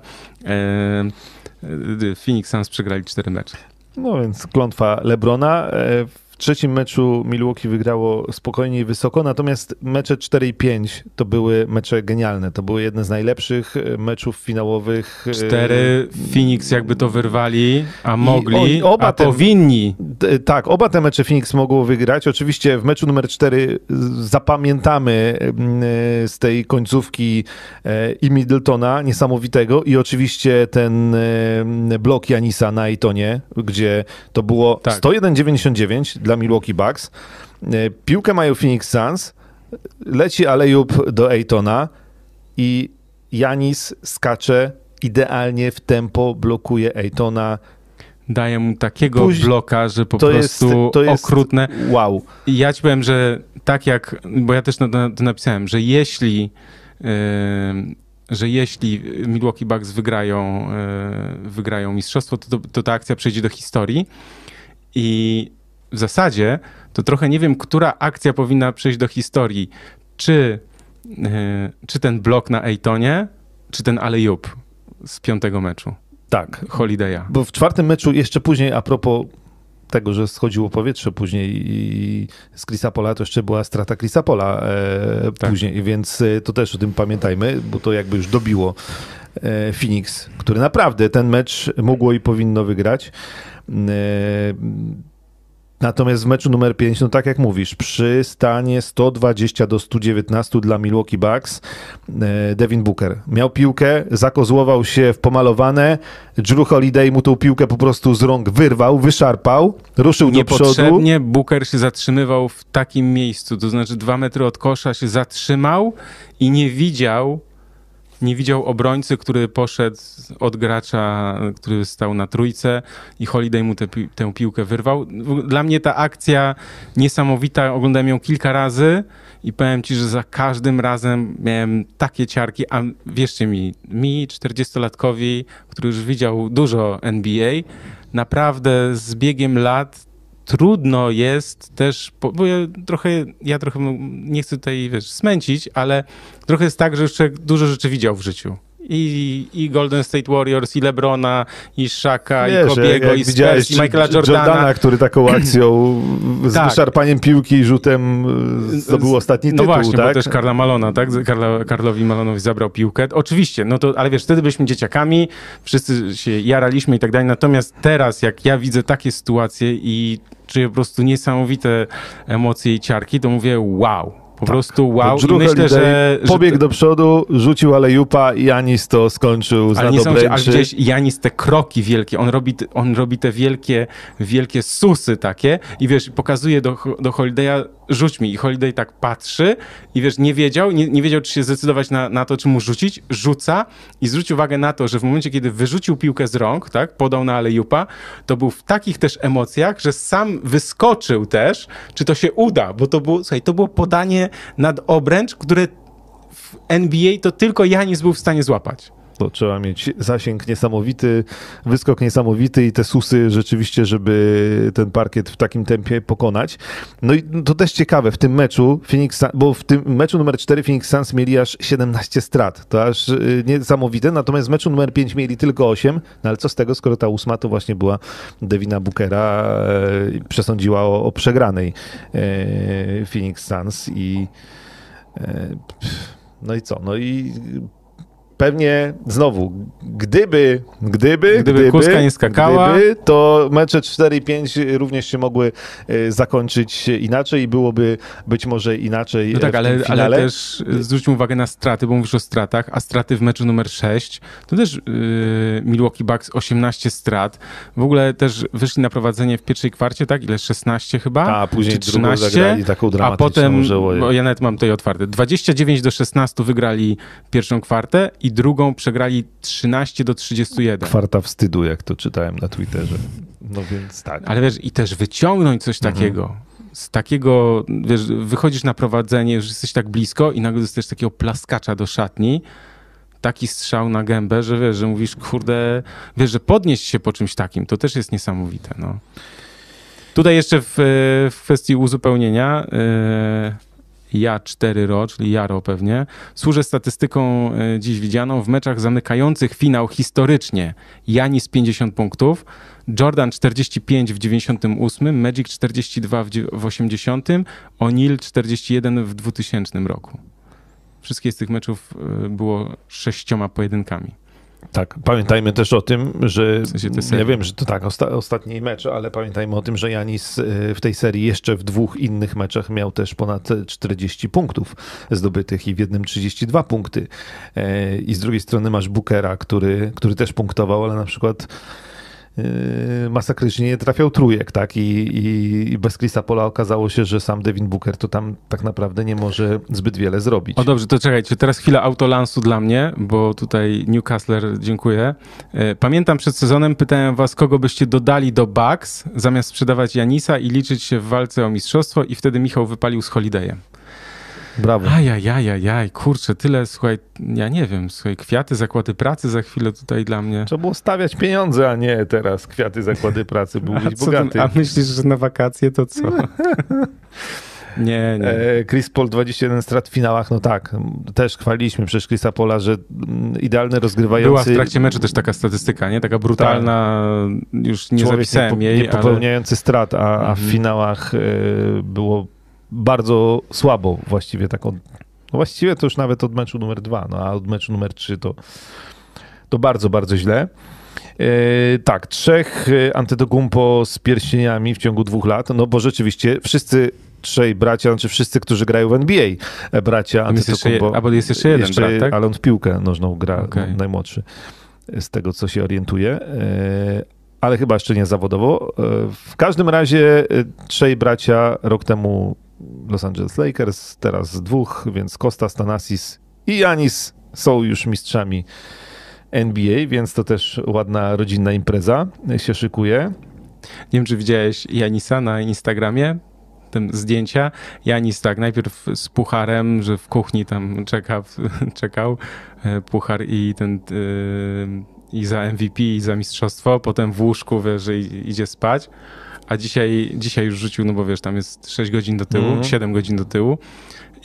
Phoenix Suns przegrali cztery mecze. No więc klątwa LeBrona. Trzecim meczu Milwaukee wygrało spokojnie i wysoko, natomiast mecze 4 i 5 to były mecze genialne. To były jedne z najlepszych e, meczów finałowych. 4 e, Phoenix jakby to wyrwali, a mogli, oba a te, powinni. Tak, oba te mecze Phoenix mogło wygrać. Oczywiście w meczu numer 4 zapamiętamy e, z tej końcówki i Middletona niesamowitego i oczywiście ten blok Janisa na Itonie, gdzie to było tak. 101-99 dla Milwaukee Bucks. E, piłkę mają Phoenix Suns, leci Alejub do Ejtona i Janis skacze idealnie w tempo, blokuje Ejtona. Daje mu takiego Póź... bloka, że po prostu jest, to jest okrutne. Wow. Ja ci powiem, że tak jak, bo ja też to napisałem, że jeśli yy, że jeśli Milwaukee Bucks wygrają, yy, wygrają mistrzostwo, to, to, to ta akcja przejdzie do historii. I w zasadzie to trochę nie wiem, która akcja powinna przejść do historii. Czy, yy, czy ten blok na Ejtonie, czy ten Alejub z piątego meczu. Tak. Holiday'a. Bo w czwartym meczu jeszcze później, a propos tego, że schodziło powietrze później i z Chrisa Pola to jeszcze była strata Chrisa Pola e, tak. później, więc e, to też o tym pamiętajmy, bo to jakby już dobiło e, Phoenix, który naprawdę ten mecz mogło i powinno wygrać. E, Natomiast w meczu numer 5, no tak jak mówisz, przy stanie 120 do 119 dla Milwaukee Bucks, e, Devin Booker miał piłkę, zakozłował się w pomalowane, Drew Holiday mu tą piłkę po prostu z rąk wyrwał, wyszarpał, ruszył do przodu. Niepotrzebnie Booker się zatrzymywał w takim miejscu, to znaczy dwa metry od kosza się zatrzymał i nie widział nie widział obrońcy, który poszedł od gracza, który stał na trójce i Holiday mu te, tę piłkę wyrwał. Dla mnie ta akcja niesamowita, oglądałem ją kilka razy i powiem ci, że za każdym razem miałem takie ciarki, a wierzcie mi, mi 40-latkowi, który już widział dużo NBA, naprawdę z biegiem lat trudno jest też, bo ja trochę, ja trochę nie chcę tutaj, wiesz, smęcić, ale trochę jest tak, że człowiek dużo rzeczy widział w życiu. I, I Golden State Warriors, i Lebrona, i Shaka, Wiesz, i Kobiego, jak i Spurs, i Michaela Jordana. Jordana. który taką akcją z Tak. wyszarpaniem piłki i rzutem y, zdobył ostatni no tytuł, właśnie, tak? bo też Karla Malona, tak? Karla, Karlowi Malonowi zabrał piłkę. Oczywiście, no to, ale wiesz, wtedy byliśmy dzieciakami, wszyscy się jaraliśmy i tak dalej. Natomiast teraz, jak ja widzę takie sytuacje i czuję po prostu niesamowite emocje i ciarki, to mówię wow. Po prostu wow. I myślę, że. że pobiegł do przodu, rzucił alejupa i Janis to skończył z ale niesamowicie, ale nadobręczy. gdzieś Janis te kroki wielkie, on robi, te- on robi te wielkie, wielkie susy takie i wiesz, pokazuje do, do Holiday'a, rzuć mi i Holiday tak patrzy i wiesz, nie wiedział, nie, nie wiedział, czy się zdecydować na, na to, czy mu rzucić, rzuca i zwróć uwagę na to, że w momencie, kiedy wyrzucił piłkę z rąk, tak, podał na alejupa, to był w takich też emocjach, że sam wyskoczył też, czy to się uda, bo to było, słuchaj, to było podanie nad obręcz, które w NBA to tylko Janis był w stanie złapać. To trzeba mieć zasięg niesamowity, wyskok niesamowity i te susy rzeczywiście, żeby ten parkiet w takim tempie pokonać. No i to też ciekawe, w tym meczu Phoenix, bo w tym meczu numer 4 Phoenix Suns mieli aż 17 strat. To aż y, niesamowite, natomiast w meczu numer 5 mieli tylko 8, no ale co z tego, skoro ta ósma to właśnie była Devina Bookera, e, przesądziła o, o przegranej e, Phoenix Suns i e, no i co? No i pewnie znowu, gdyby, gdyby, Gdyby Kuska nie skakała. gdyby, to mecze 4 i 5 również się mogły e, zakończyć inaczej i byłoby być może inaczej No e, tak, ale, finale. ale też y, zwróćmy uwagę na straty, bo mówisz o stratach, a straty w meczu numer 6, to też yy, Milwaukee Bucks 18 strat. W ogóle też wyszli na prowadzenie w pierwszej kwarcie, tak? Ile? 16 chyba? a później czy drugą 13? zagrali taką A potem, bo ja nawet mam tutaj otwarte, 29 do 16 wygrali pierwszą kwartę i drugą przegrali 13 do 31. Kwarta wstydu, jak to czytałem na Twitterze. No więc tak. Ale wiesz, i też wyciągnąć coś Mhm. takiego. Z takiego, wiesz, wychodzisz na prowadzenie, już jesteś tak blisko i nagle dostajesz takiego plaskacza do szatni, taki strzał na gębę, że wiesz, że mówisz, kurde, wiesz, że podnieść się po czymś takim, to też jest niesamowite, no. Tutaj jeszcze w, w kwestii uzupełnienia, yy, ja 4 ro, czyli Jaro pewnie, służę statystyką y, dziś widzianą w meczach zamykających finał historycznie. Janis 50 punktów, Jordan 45 w 98, Magic 42 w dzie- w 80, O'Neal 41 w 2000 roku. Wszystkie z tych meczów y, było sześcioma pojedynkami. Tak, pamiętajmy też o tym, że W sensie ja wiem, że to tak, osta ostatni mecz, ale pamiętajmy o tym, że Janis y, w tej serii jeszcze w dwóch innych meczach miał też ponad 40 punktów zdobytych i w jednym 32 punkty. E, I z drugiej strony masz Bookera, który, który też punktował, ale na przykład masakrycznie nie trafiał trójek, tak? I, i, I bez Chrisa Pola okazało się, że sam Devin Booker to tam tak naprawdę nie może zbyt wiele zrobić. O dobrze, to czekajcie, teraz chwila autolansu dla mnie, bo tutaj Newcastle, dziękuję. E, Pamiętam przed sezonem, pytałem was, kogo byście dodali do Bucks, zamiast sprzedawać Janisa i liczyć się w walce o mistrzostwo i wtedy Michał wypalił z Holidayem. Brawo. Ajajajajaj, kurczę, tyle, słuchaj, ja nie wiem, słuchaj, kwiaty, zakłady pracy za chwilę tutaj dla mnie. Trzeba było stawiać pieniądze, a nie teraz kwiaty zakłady pracy. A, Byłbyś co bogaty. ty, a myślisz, że na wakacje to co? nie, nie. E, Chris Paul 21 strat w finałach, no tak, też chwaliliśmy przecież Chrisa Pola, że mm, idealny rozgrywający Była w trakcie meczu też taka statystyka, nie? Taka brutalna, już nie człowiek zapisałem nie, jej, nie popełniający strat, a, a w Mhm. finałach e, było bardzo słabo właściwie taką, no właściwie to już nawet od meczu numer dwa, no a od meczu numer trzy to, to bardzo, bardzo źle. E, tak, trzech e, Antetokounmpo z pierścieniami w ciągu dwóch lat, no bo rzeczywiście wszyscy trzej bracia, znaczy wszyscy, którzy grają w NBA, e, bracia je- albo jest jeszcze jeden Jeszcze, brat, tak? Ale on w piłkę nożną gra, Okej. najmłodszy, z tego co się orientuje. E, Ale chyba jeszcze nie zawodowo. W każdym razie trzej bracia rok temu Los Angeles Lakers, teraz dwóch, więc Kostas, Thanasis i Janis są już mistrzami NBA, więc to też ładna rodzinna impreza się szykuje. Nie wiem, czy widziałeś Janisa na Instagramie, tym zdjęcia. Janis tak, najpierw z pucharem, że w kuchni tam czeka, czekał e, puchar i ten e, i za MVP, i za mistrzostwo, potem w łóżku, wiesz, że idzie spać, a dzisiaj, dzisiaj już rzucił, no bo wiesz, tam jest 6 godzin do tyłu, Mhm. 7 godzin do tyłu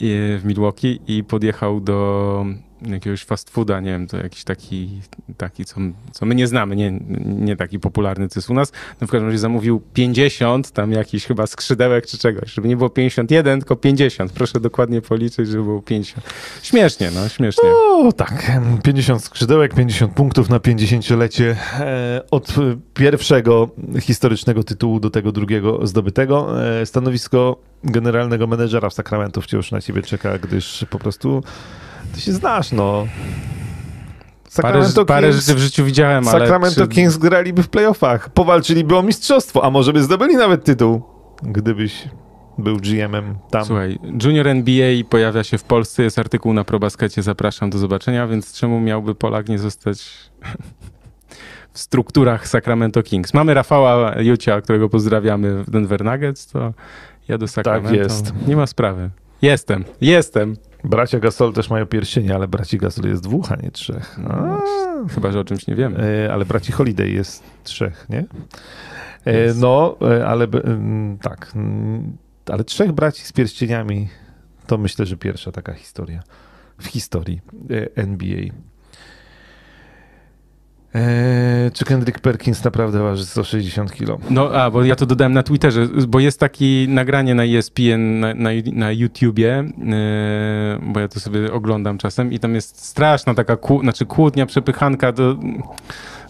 w Milwaukee i podjechał do jakiegoś fast fooda, nie wiem, to jakiś taki, taki co, co my nie znamy, nie, nie taki popularny, co jest u nas. No w każdym razie zamówił 50, tam jakiś chyba skrzydełek czy czegoś, żeby nie było 51, tylko 50. Proszę dokładnie policzyć, żeby było 50. Śmiesznie, no, śmiesznie. O, tak. 50 skrzydełek, 50 punktów na 50-lecie e, od pierwszego historycznego tytułu do tego drugiego zdobytego. E, stanowisko generalnego menedżera w Sacramento wciąż na ciebie czeka, gdyż po prostu ty się znasz, no. Parę, parę rzeczy w życiu widziałem, Sacramento ale... Czy... Kings graliby w playoffach, powalczyliby o mistrzostwo, a może by zdobyli nawet tytuł, gdybyś był GM-em tam. Słuchaj, Junior NBA pojawia się w Polsce, jest artykuł na ProBaskecie, zapraszam do zobaczenia, więc czemu miałby Polak nie zostać w strukturach Sacramento Kings? Mamy Rafała Jucia, którego pozdrawiamy w Denver Nuggets, to ja do Sacramento. Tak jest. Nie ma sprawy. Jestem, jestem. Bracia Gasol też mają pierścienie, ale braci Gasol jest dwóch, a nie trzech. No, chyba, że o czymś nie wiemy. E, ale braci Holiday jest trzech, nie? E, no, e, ale tak. Ale trzech braci z pierścieniami to myślę, że pierwsza taka historia w historii NBA. Eee, czy Kendrick Perkins naprawdę waży 160 kilo? No, a, bo ja to dodałem na Twitterze, bo jest takie nagranie na ESPN, na, na, na YouTubie, eee, bo ja to sobie oglądam czasem i tam jest straszna taka, znaczy kłótnia, przepychanka,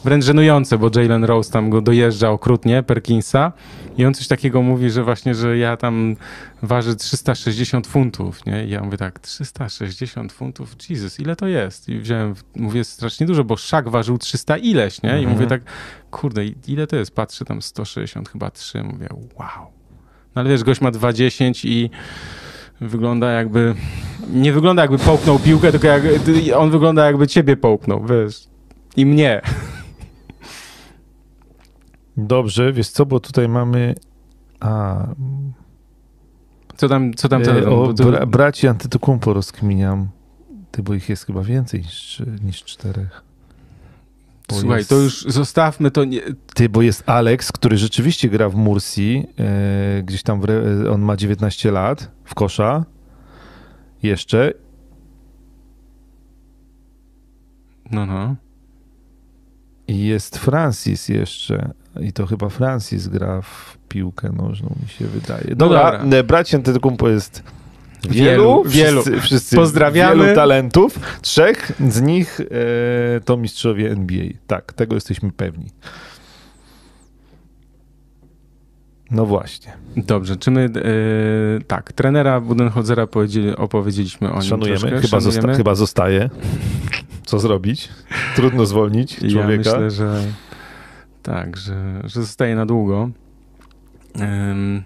wręcz żenujące, bo Jalen Rose tam go dojeżdża okrutnie, Perkinsa i on coś takiego mówi, że właśnie, że ja tam waży 360 funtów, nie? I ja mówię tak, 360 funtów? Jesus, ile to jest? I wziąłem, mówię strasznie dużo, bo Szak ważył 300 ileś, nie? I mhm. mówię tak, kurde, ile to jest? Patrzę tam 160, chyba 3, mówię, wow. No ale wiesz, gość ma 2,10 i wygląda jakby, nie wygląda jakby połknął piłkę, tylko jak, on wygląda jakby ciebie połknął, wiesz, i mnie. Dobrze, wiesz co, bo tutaj mamy. A. Co tam, co tam? E, o bra braci Antytokumpo rozkminiam. Ty, bo ich jest chyba więcej niż, niż czterech. Bo Słuchaj, jest... to już zostawmy to. Nie... Ty, bo jest Alex, który rzeczywiście gra w Mursi. E, gdzieś tam re... on ma 19 lat w kosza. Jeszcze. No, no. I jest Francis jeszcze. I to chyba Francis gra w piłkę nożną, mi się wydaje. Dobra, no dobra. braci Antetokounmpo jest wielu, wielu. Wszyscy, wszyscy Pozdrawiamy. Wielu talentów. Trzech z nich e, to mistrzowie NBA. Tak, tego jesteśmy pewni. No właśnie. Dobrze, czy my, yy, tak, trenera Budenholzera opowiedzieliśmy o nim Szanujemy, troszkę. Chyba, Szanujemy. Zosta chyba zostaje. Co zrobić? Trudno zwolnić człowieka. Ja myślę, że tak, że, że zostaje na długo. Um,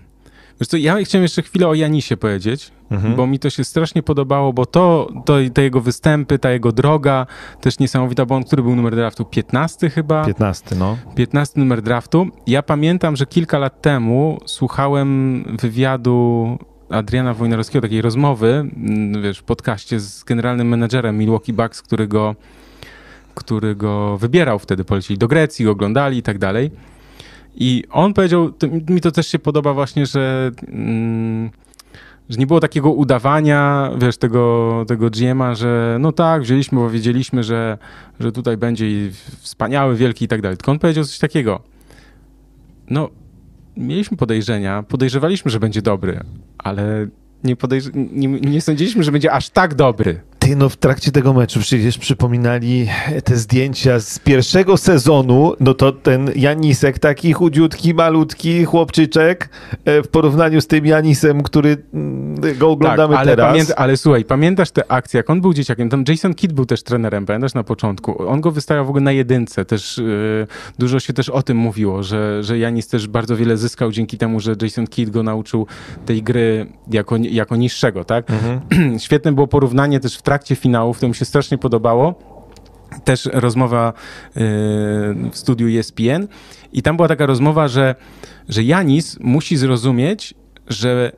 wiesz co, ja chciałem jeszcze chwilę o Janisie powiedzieć, mhm. bo mi to się strasznie podobało, bo to, to, te jego występy, ta jego droga, też niesamowita, bo on, który był numer draftu? 15 chyba? 15, no. 15 numer draftu. Ja pamiętam, że kilka lat temu słuchałem wywiadu Adriana Wojnarowskiego, takiej rozmowy, mm, wiesz, w podcaście z generalnym menedżerem Milwaukee Bucks, który go który go wybierał wtedy, polecili do Grecji, go oglądali i tak dalej. I on powiedział, to, mi to też się podoba właśnie, że, mm, że nie było takiego udawania, wiesz, tego, tego GM-a, że no tak, wzięliśmy, bo wiedzieliśmy, że, że tutaj będzie wspaniały, wielki i tak dalej. Tylko on powiedział coś takiego, no mieliśmy podejrzenia, podejrzewaliśmy, że będzie dobry, ale nie, podejrz- nie, nie sądziliśmy, że będzie aż tak dobry. No w trakcie tego meczu przecież przypominali te zdjęcia z pierwszego sezonu, no to ten Janisek, taki chudziutki, malutki chłopczyczek e, w porównaniu z tym Janisem, który mm, go oglądamy tak, ale teraz. Pamięta, ale słuchaj, pamiętasz te akcje, jak on był dzieciakiem, tam Jason Kidd był też trenerem, pamiętasz na początku? On go wystawiał w ogóle na jedynce, też yy, dużo się też o tym mówiło, że, że Janis też bardzo wiele zyskał dzięki temu, że Jason Kidd go nauczył tej gry jako, jako niższego, tak? Mhm. Świetne było porównanie też w trakcie finałów, to mi się strasznie podobało. Też rozmowa yy, w studiu ESPN i tam była taka rozmowa, że, że Janis musi zrozumieć, że,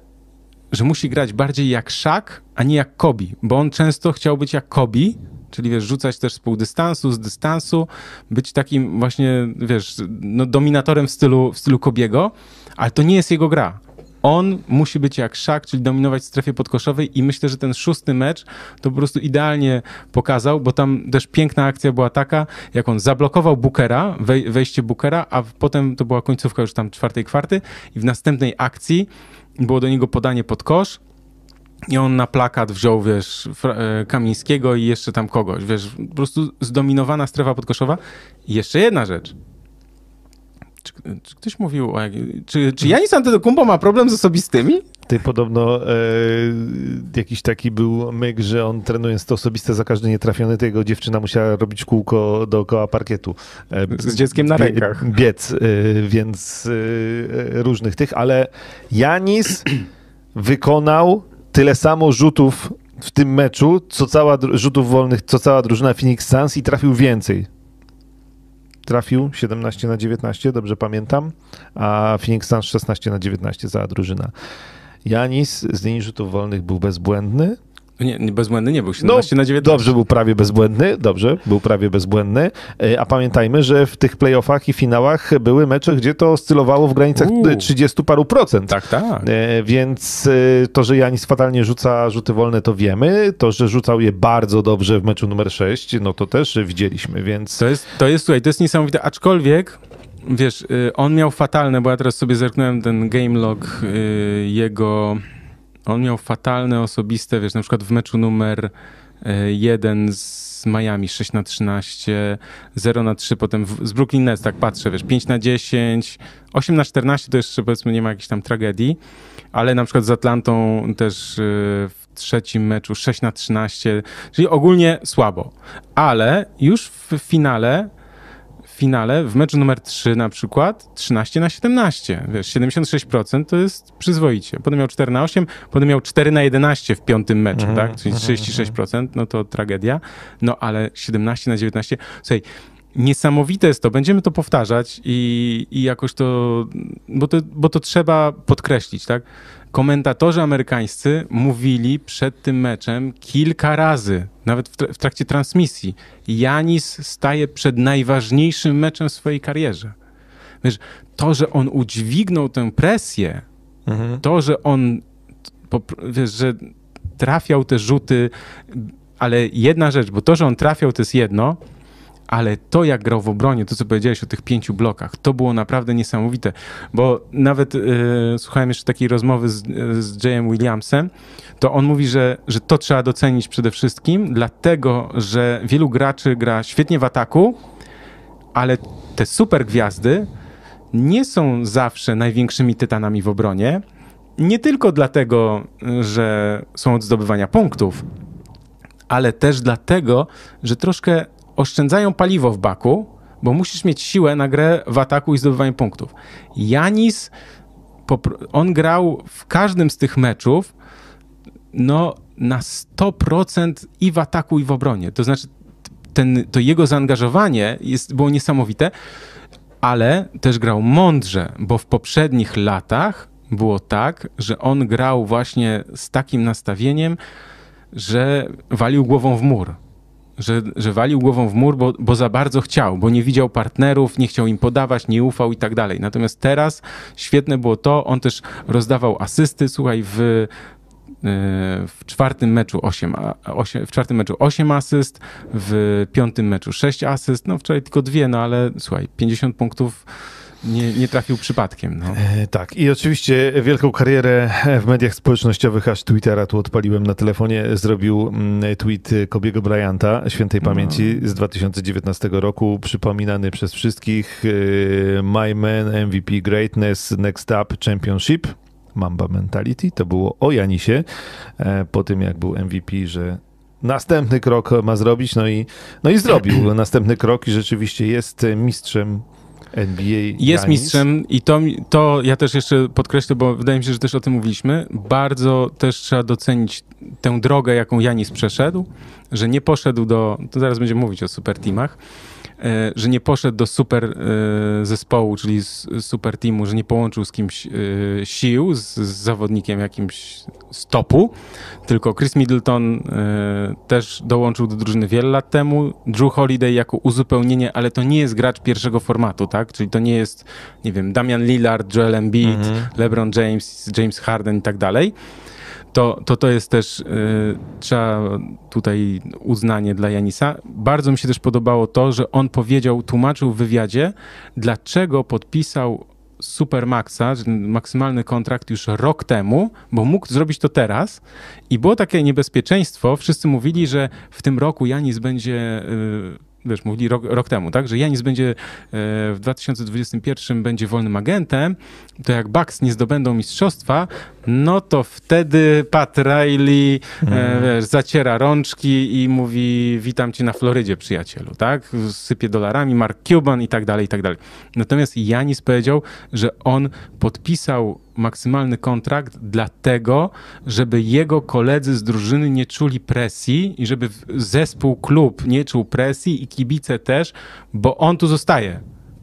że musi grać bardziej jak Szak, a nie jak Kobi, bo on często chciał być jak Kobi, czyli wiesz, rzucać też z pół dystansu, z dystansu, być takim właśnie, wiesz, no, dominatorem w stylu, w stylu Kobiego, ale to nie jest jego gra. On musi być jak szak, czyli dominować w strefie podkoszowej i myślę, że ten szósty mecz to po prostu idealnie pokazał, bo tam też piękna akcja była taka, jak on zablokował Bookera, wejście Bookera, a potem to była końcówka już tam czwartej kwarty i w następnej akcji było do niego podanie pod kosz, i on na plakat wziął, wiesz, e, Kamińskiego i jeszcze tam kogoś, wiesz, po prostu zdominowana strefa podkoszowa. I jeszcze jedna rzecz. Czy, czy ktoś mówił o... Czy, czy Janis Antetokounmpo ma problem z osobistymi? Ty podobno e, jakiś taki był myk, że on trenując to osobiste za każdy nietrafiony, to jego dziewczyna musiała robić kółko dookoła parkietu. E, z dzieckiem na rękach. Biec, e, więc e, różnych tych, ale Janis wykonał tyle samo rzutów w tym meczu, co cała, rzutów wolnych, co cała drużyna Phoenix Suns i trafił więcej. Trafił 17 na 19, dobrze pamiętam, a Phoenix Suns 16 na 19 cała drużyna. Janis z linii rzutów wolnych był bezbłędny, nie, nie, bezbłędny nie był, 17 no, na 19. Dobrze, był prawie bezbłędny, dobrze, był prawie bezbłędny, e, a pamiętajmy, że w tych playoffach i finałach były mecze, gdzie to oscylowało w granicach Uuu. 30 paru procent. Tak, tak. E, więc e, to, że Janis fatalnie rzuca rzuty wolne, to wiemy, to, że rzucał je bardzo dobrze w meczu numer 6, no to też widzieliśmy, więc... To jest, to jest, słuchaj, to jest niesamowite, aczkolwiek wiesz, on miał fatalne, bo ja teraz sobie zerknąłem ten game log jego on miał fatalne osobiste, wiesz, na przykład w meczu numer 1 e, z Miami 6 na 13, 0 na 3, potem w, z Brooklyn Nets, tak patrzę, wiesz, 5 na 10, 8 na 14 to jeszcze powiedzmy nie ma jakiejś tam tragedii, ale na przykład z Atlantą też e, w trzecim meczu 6 na 13, czyli ogólnie słabo. Ale już w finale finale, w meczu numer 3 na przykład, 13 na 17. Wiesz, 76% to jest przyzwoicie. Potem miał 4 na 8, potem miał 4 na 11 w piątym meczu, mm -hmm. tak? Czyli 36%, no to tragedia. No ale 17 na 19. Słuchaj, niesamowite jest to, będziemy to powtarzać i, i jakoś to bo, to, bo to trzeba podkreślić, tak? Komentatorzy amerykańscy mówili przed tym meczem kilka razy, nawet w, trakcie transmisji, Janis staje przed najważniejszym meczem w swojej karierze. Wiesz, to, że on udźwignął tę presję, mhm. to, że on, wiesz, że trafiał te rzuty, ale jedna rzecz, bo to, że on trafiał, to jest jedno, ale to jak grał w obronie, to co powiedziałeś o tych pięciu blokach, to było naprawdę niesamowite, bo nawet yy, słuchałem jeszcze takiej rozmowy z, z Jayem Williamsem, to on mówi, że, że to trzeba docenić przede wszystkim, dlatego, że wielu graczy gra świetnie w ataku, ale te super gwiazdy nie są zawsze największymi tytanami w obronie, nie tylko dlatego, że są od zdobywania punktów, ale też dlatego, że troszkę oszczędzają paliwo w baku, bo musisz mieć siłę na grę w ataku i zdobywanie punktów. Janis, on grał w każdym z tych meczów no, na 100% i w ataku, i w obronie. To znaczy, ten, to jego zaangażowanie jest, było niesamowite, ale też grał mądrze, bo w poprzednich latach było tak, że on grał właśnie z takim nastawieniem, że walił głową w mur że, że walił głową w mur, bo, bo za bardzo chciał, bo nie widział partnerów, nie chciał im podawać, nie ufał i tak dalej. Natomiast teraz świetne było to, on też rozdawał asysty, słuchaj, w e, w czwartym meczu 8, 8, w czwartym meczu 8 asyst, w piątym meczu 6 asyst, no wczoraj tylko dwie, no ale słuchaj, 50 punktów nie, nie trafił przypadkiem. No. E, tak, i oczywiście wielką karierę w mediach społecznościowych, aż Twittera tu odpaliłem na telefonie, zrobił mm, tweet Kobiego Bryanta, świętej no. pamięci z 2019 roku, przypominany przez wszystkich e, My Man, MVP Greatness, Next Up Championship. Mamba Mentality, to było o Janisie, e, po tym jak był MVP, że następny krok ma zrobić, no i, no i zrobił następny krok i rzeczywiście jest mistrzem NBA. Jest mistrzem i to, to ja też jeszcze podkreślę, bo wydaje mi się, że też o tym mówiliśmy. Bardzo też trzeba docenić tę drogę, jaką Janis przeszedł, że nie poszedł do, to zaraz będziemy mówić o super teamach, że nie poszedł do super e, zespołu, czyli super teamu, że nie połączył z kimś e, sił, z, z zawodnikiem jakimś stopu, tylko Chris Middleton też dołączył do drużyny wiele lat temu. Drew Holiday jako uzupełnienie, ale to nie jest gracz pierwszego formatu, tak? Czyli to nie jest, nie wiem, Damian Lillard, Joel Embiid, mhm. LeBron James, James Harden i tak dalej to, to, to jest też, y, trzeba tutaj uznanie dla Janisa. Bardzo mi się też podobało to, że on powiedział, tłumaczył w wywiadzie, dlaczego podpisał Supermaxa, maksymalny kontrakt już rok temu, bo mógł zrobić to teraz i było takie niebezpieczeństwo. Wszyscy mówili, że w tym roku Janis będzie y, wiesz, mówili rok, rok, temu, tak, że Janis będzie e, w 2021 będzie wolnym agentem, to jak Bucks nie zdobędą mistrzostwa, no to wtedy Pat Riley mm. wiesz, zaciera rączki i mówi witam cię na Florydzie, przyjacielu, tak? Sypie dolarami, Mark Cuban i tak dalej, i tak dalej. Natomiast Janis powiedział, że on podpisał maksymalny kontrakt dlatego, żeby jego koledzy z drużyny nie czuli presji i żeby zespół, klub nie czuł presji i kibice też, bo on tu zostaje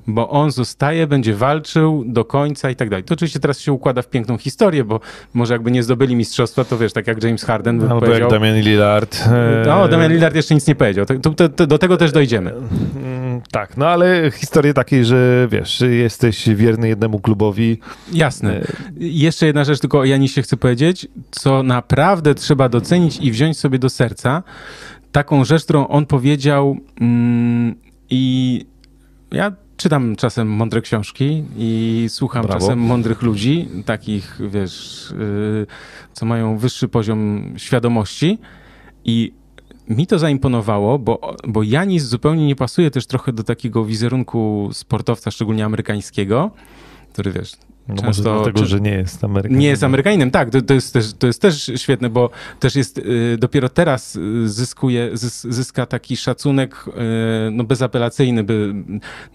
bo on zostaje, będzie walczył do końca i tak dalej. To oczywiście teraz się układa w piękną historię, bo może jakby nie zdobyli mistrzostwa, to wiesz, tak jak James Harden no, powiedział... jak Damian Lillard. No, Damian Lillard jeszcze nic nie powiedział. To, to, to, do tego też dojdziemy. Tak, no ale historię takiej, że wiesz, jesteś wierny jednemu klubowi. Jasne. E, jeszcze jedna rzecz tylko o Janisie chcę powiedzieć, co naprawdę trzeba docenić i wziąć sobie do serca. Taką rzecz, którą on powiedział mm, i ja czytam czasem mądre książki i słucham Brawo. czasem mądrych ludzi, takich, wiesz, yy, co mają wyższy poziom świadomości i mi to zaimponowało, bo, bo Janis zupełnie nie pasuje też trochę do takiego wizerunku sportowca, szczególnie amerykańskiego, który wiesz, no Często, może dlatego, czy, że nie jest Amerykaninem. Nie jest Amerykaninem, tak. To, to, jest, też, to jest też świetne, bo też jest, y, dopiero teraz y, zyskuje, zys, zyska taki szacunek y, no, bezapelacyjny by,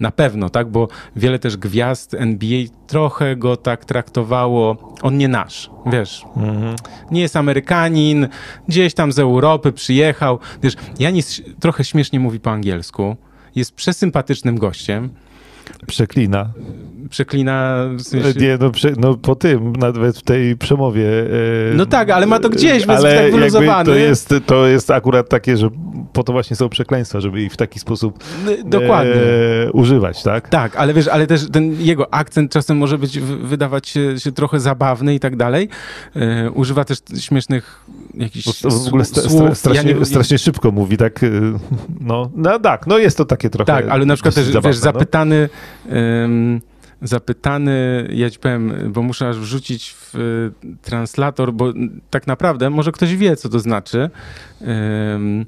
na pewno, tak, bo wiele też gwiazd NBA trochę go tak traktowało, on nie nasz, wiesz. Mhm. Nie jest Amerykanin, gdzieś tam z Europy przyjechał. Wiesz, Janis trochę śmiesznie mówi po angielsku, jest przesympatycznym gościem. Przeklina przeklina. W sensie... Nie, no, prze, no po tym, nawet w tej przemowie. E, no tak, ale ma to gdzieś, więc ale tak wyluzowany. To jest, to jest akurat takie, że po to właśnie są przekleństwa, żeby ich w taki sposób Dokładnie. E, używać, tak? Tak, ale wiesz, ale też ten jego akcent czasem może być, wydawać się, się trochę zabawny i tak dalej. E, używa też śmiesznych jakichś w ogóle sta, sta, strasznie, ja nie... strasznie szybko mówi, tak? E, no, no tak, no jest to takie trochę Tak, ale na przykład też, zabawne, wiesz, no. zapytany... Um, zapytany, ja ci powiem, bo muszę aż wrzucić w translator, bo tak naprawdę może ktoś wie, co to znaczy. Um,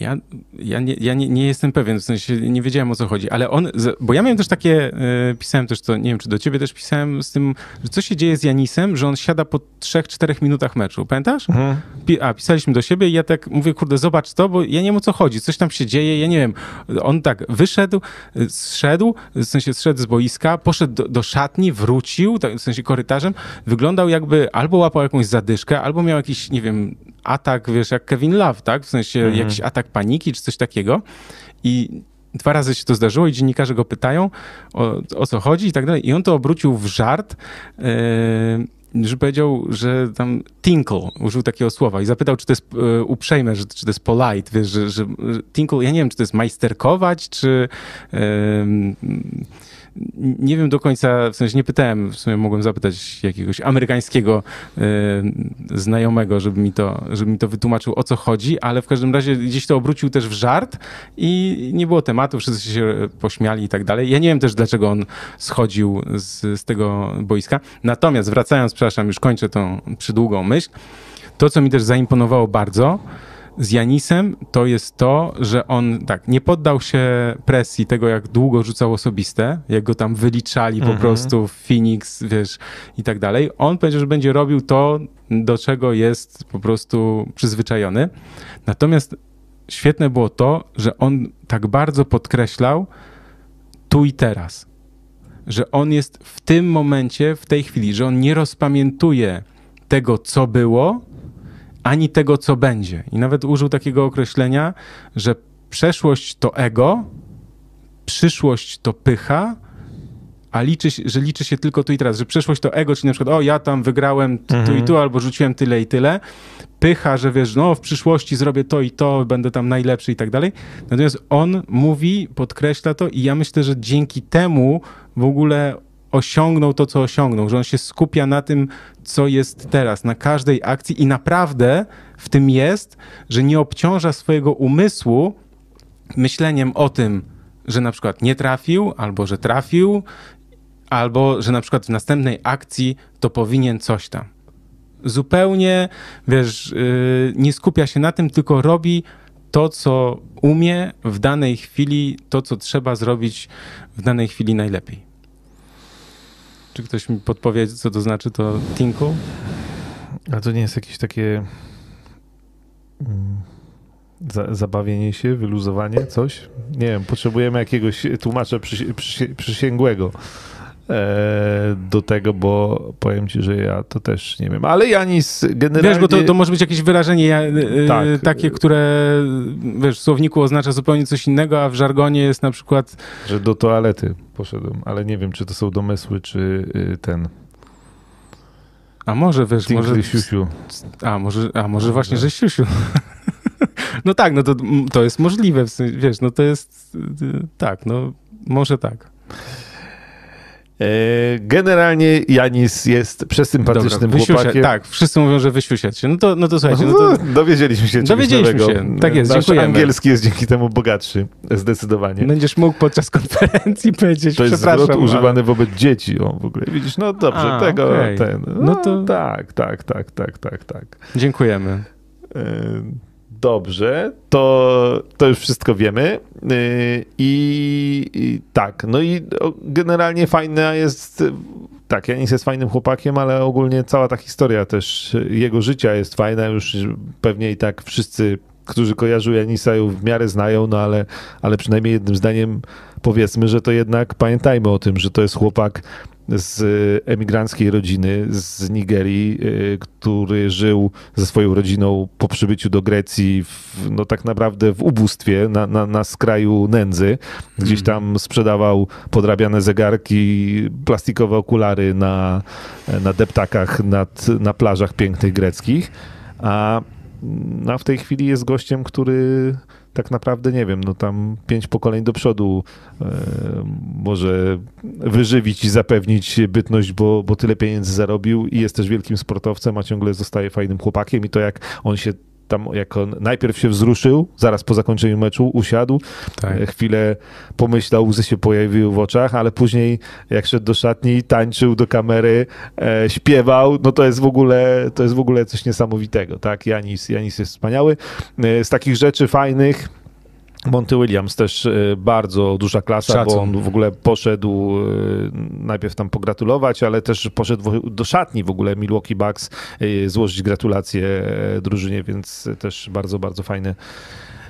ja, ja, nie, ja nie, nie, jestem pewien, w sensie nie wiedziałem o co chodzi, ale on, bo ja miałem też takie, y, pisałem też to, nie wiem czy do ciebie też pisałem z tym, że co się dzieje z Janisem, że on siada po 3-4 minutach meczu, pamiętasz? Mhm. A, pisaliśmy do siebie i ja tak mówię, kurde, zobacz to, bo ja nie wiem o co chodzi, coś tam się dzieje, ja nie wiem. On tak wyszedł, zszedł, w sensie zszedł z boiska, poszedł do, do szatni, wrócił, tak, w sensie korytarzem, wyglądał jakby albo łapał jakąś zadyszkę, albo miał jakiś, nie wiem, atak, wiesz, jak Kevin Love, tak? W sensie mhm. jakiś atak paniki czy coś takiego. I dwa razy się to zdarzyło i dziennikarze go pytają o, o co chodzi i tak dalej. I on to obrócił w żart. Yy, że powiedział, że tam tinkle, użył takiego słowa i zapytał, czy to jest y, uprzejme, że, czy to jest polite, wiesz, że, że tinkle, ja nie wiem, czy to jest majsterkować, czy y, nie wiem do końca, w sensie nie pytałem, w sumie mogłem zapytać jakiegoś amerykańskiego e, znajomego, żeby mi, to, żeby mi to wytłumaczył, o co chodzi, ale w każdym razie gdzieś to obrócił też w żart i nie było tematu, wszyscy się pośmiali i tak dalej. Ja nie wiem też, dlaczego on schodził z, z tego boiska. Natomiast wracając, przepraszam, już kończę tą przydługą myśl, to, co mi też zaimponowało bardzo, z Janisem to jest to, że on tak nie poddał się presji tego, jak długo rzucał osobiste, jak go tam wyliczali mhm. po prostu w Phoenix, wiesz, i tak dalej. On powiedział, że będzie robił to, do czego jest po prostu przyzwyczajony. Natomiast świetne było to, że on tak bardzo podkreślał tu i teraz. Że on jest w tym momencie, w tej chwili, że on nie rozpamiętuje tego, co było, ani tego, co będzie. I nawet użył takiego określenia, że przeszłość to ego, przyszłość to pycha, a liczy się, że liczy się tylko tu i teraz, że przeszłość to ego, czyli na przykład, o ja tam wygrałem tu Mhm. i tu, albo rzuciłem tyle i tyle. Pycha, że wiesz, no w przyszłości zrobię to i to, będę tam najlepszy i tak dalej. Natomiast on mówi, podkreśla to i ja myślę, że dzięki temu w ogóle osiągnął to, co osiągnął, że on się skupia na tym, co jest teraz, na każdej akcji i naprawdę w tym jest, że nie obciąża swojego umysłu myśleniem o tym, że na przykład nie trafił, albo że trafił, albo że na przykład w następnej akcji to powinien coś tam. Zupełnie, wiesz, yy, nie skupia się na tym, tylko robi to, co umie w danej chwili, to, co trzeba zrobić w danej chwili najlepiej. Czy ktoś mi podpowie, co to znaczy to tinku? A to nie jest jakieś takie mm, za, zabawienie się, wyluzowanie, coś? Nie wiem, potrzebujemy jakiegoś tłumacza przysi, przysi, przysięgłego do tego, bo powiem ci, że ja to też nie wiem. Ale Janis generalnie... Wiesz, bo to, to może być jakieś wyrażenie ja- yy, Tak. takie, które wiesz, w słowniku oznacza zupełnie coś innego, a w żargonie jest na przykład Że do toalety poszedłem, ale nie wiem, czy to są domysły, czy y, ten a może wiesz, może Tinkly Siusiu. a może, a może właśnie, że siusiu. No tak, no to, to jest możliwe, w sensie, wiesz, no to jest tak, no może tak. E, Generalnie Janis jest przesympatycznym wysiusia- chłopakiem. Tak, wszyscy mówią, że wysiusiać się. No to, no to słuchajcie, no to Dowiedzieliśmy się Dowiedzieliśmy się. Tak jest, Nasz dziękujemy. angielski jest dzięki temu bogatszy, zdecydowanie. będziesz mógł podczas konferencji powiedzieć, To jest zwrot ale- używany wobec dzieci. O, w ogóle widzisz, no dobrze, A, tego, okej. ten. No, No to- tak, tak, tak, tak, tak, tak. Dziękujemy. Dobrze, to, to już wszystko wiemy. E, I, I tak, no i generalnie fajna jest. Tak, Janis jest fajnym chłopakiem, ale ogólnie cała ta historia też jego życia jest fajna. Już pewnie i tak wszyscy, którzy kojarzą Janisa, ją w miarę znają, no ale, ale przynajmniej jednym zdaniem powiedzmy, że to jednak pamiętajmy o tym, że to jest chłopak z emigranckiej rodziny z Nigerii, e, który żył ze swoją rodziną po przybyciu do Grecji, w, no tak naprawdę w ubóstwie, na, na, na skraju nędzy. Gdzieś tam sprzedawał podrabiane zegarki, plastikowe okulary na, na deptakach nad, na plażach pięknych greckich. A no, a w tej chwili jest gościem, który tak naprawdę, nie wiem, no tam pięć pokoleń do przodu e, może wyżywić i zapewnić bytność, bo, bo tyle pieniędzy zarobił i jest też wielkim sportowcem, a ciągle zostaje fajnym chłopakiem i to jak on się tam, jak on najpierw się wzruszył, zaraz po zakończeniu meczu usiadł, Tak. e, chwilę pomyślał, łzy się pojawiły w oczach, ale później jak szedł do szatni, tańczył do kamery, e, śpiewał, no to jest w ogóle, to jest w ogóle coś niesamowitego, tak? Janis, Janis jest wspaniały. E, z takich rzeczy fajnych Monty Williams też e, bardzo duża klasa, bo Szacun. on w ogóle poszedł e, najpierw tam pogratulować, ale też poszedł do szatni w ogóle Milwaukee Bucks e, złożyć gratulacje drużynie, więc też bardzo, bardzo fajne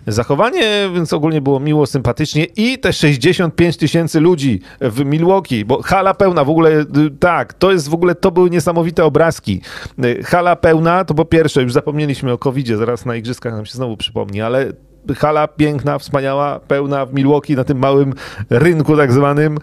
zachowanie, więc ogólnie było miło, sympatycznie i te 65 tysięcy ludzi w Milwaukee, bo hala pełna w ogóle, tak, to jest w ogóle, to były niesamowite obrazki. Hala pełna, to po pierwsze, już zapomnieliśmy o covid zaraz na igrzyskach nam się znowu przypomni, ale hala piękna, wspaniała, pełna w Milwaukee na tym małym rynku tak zwanym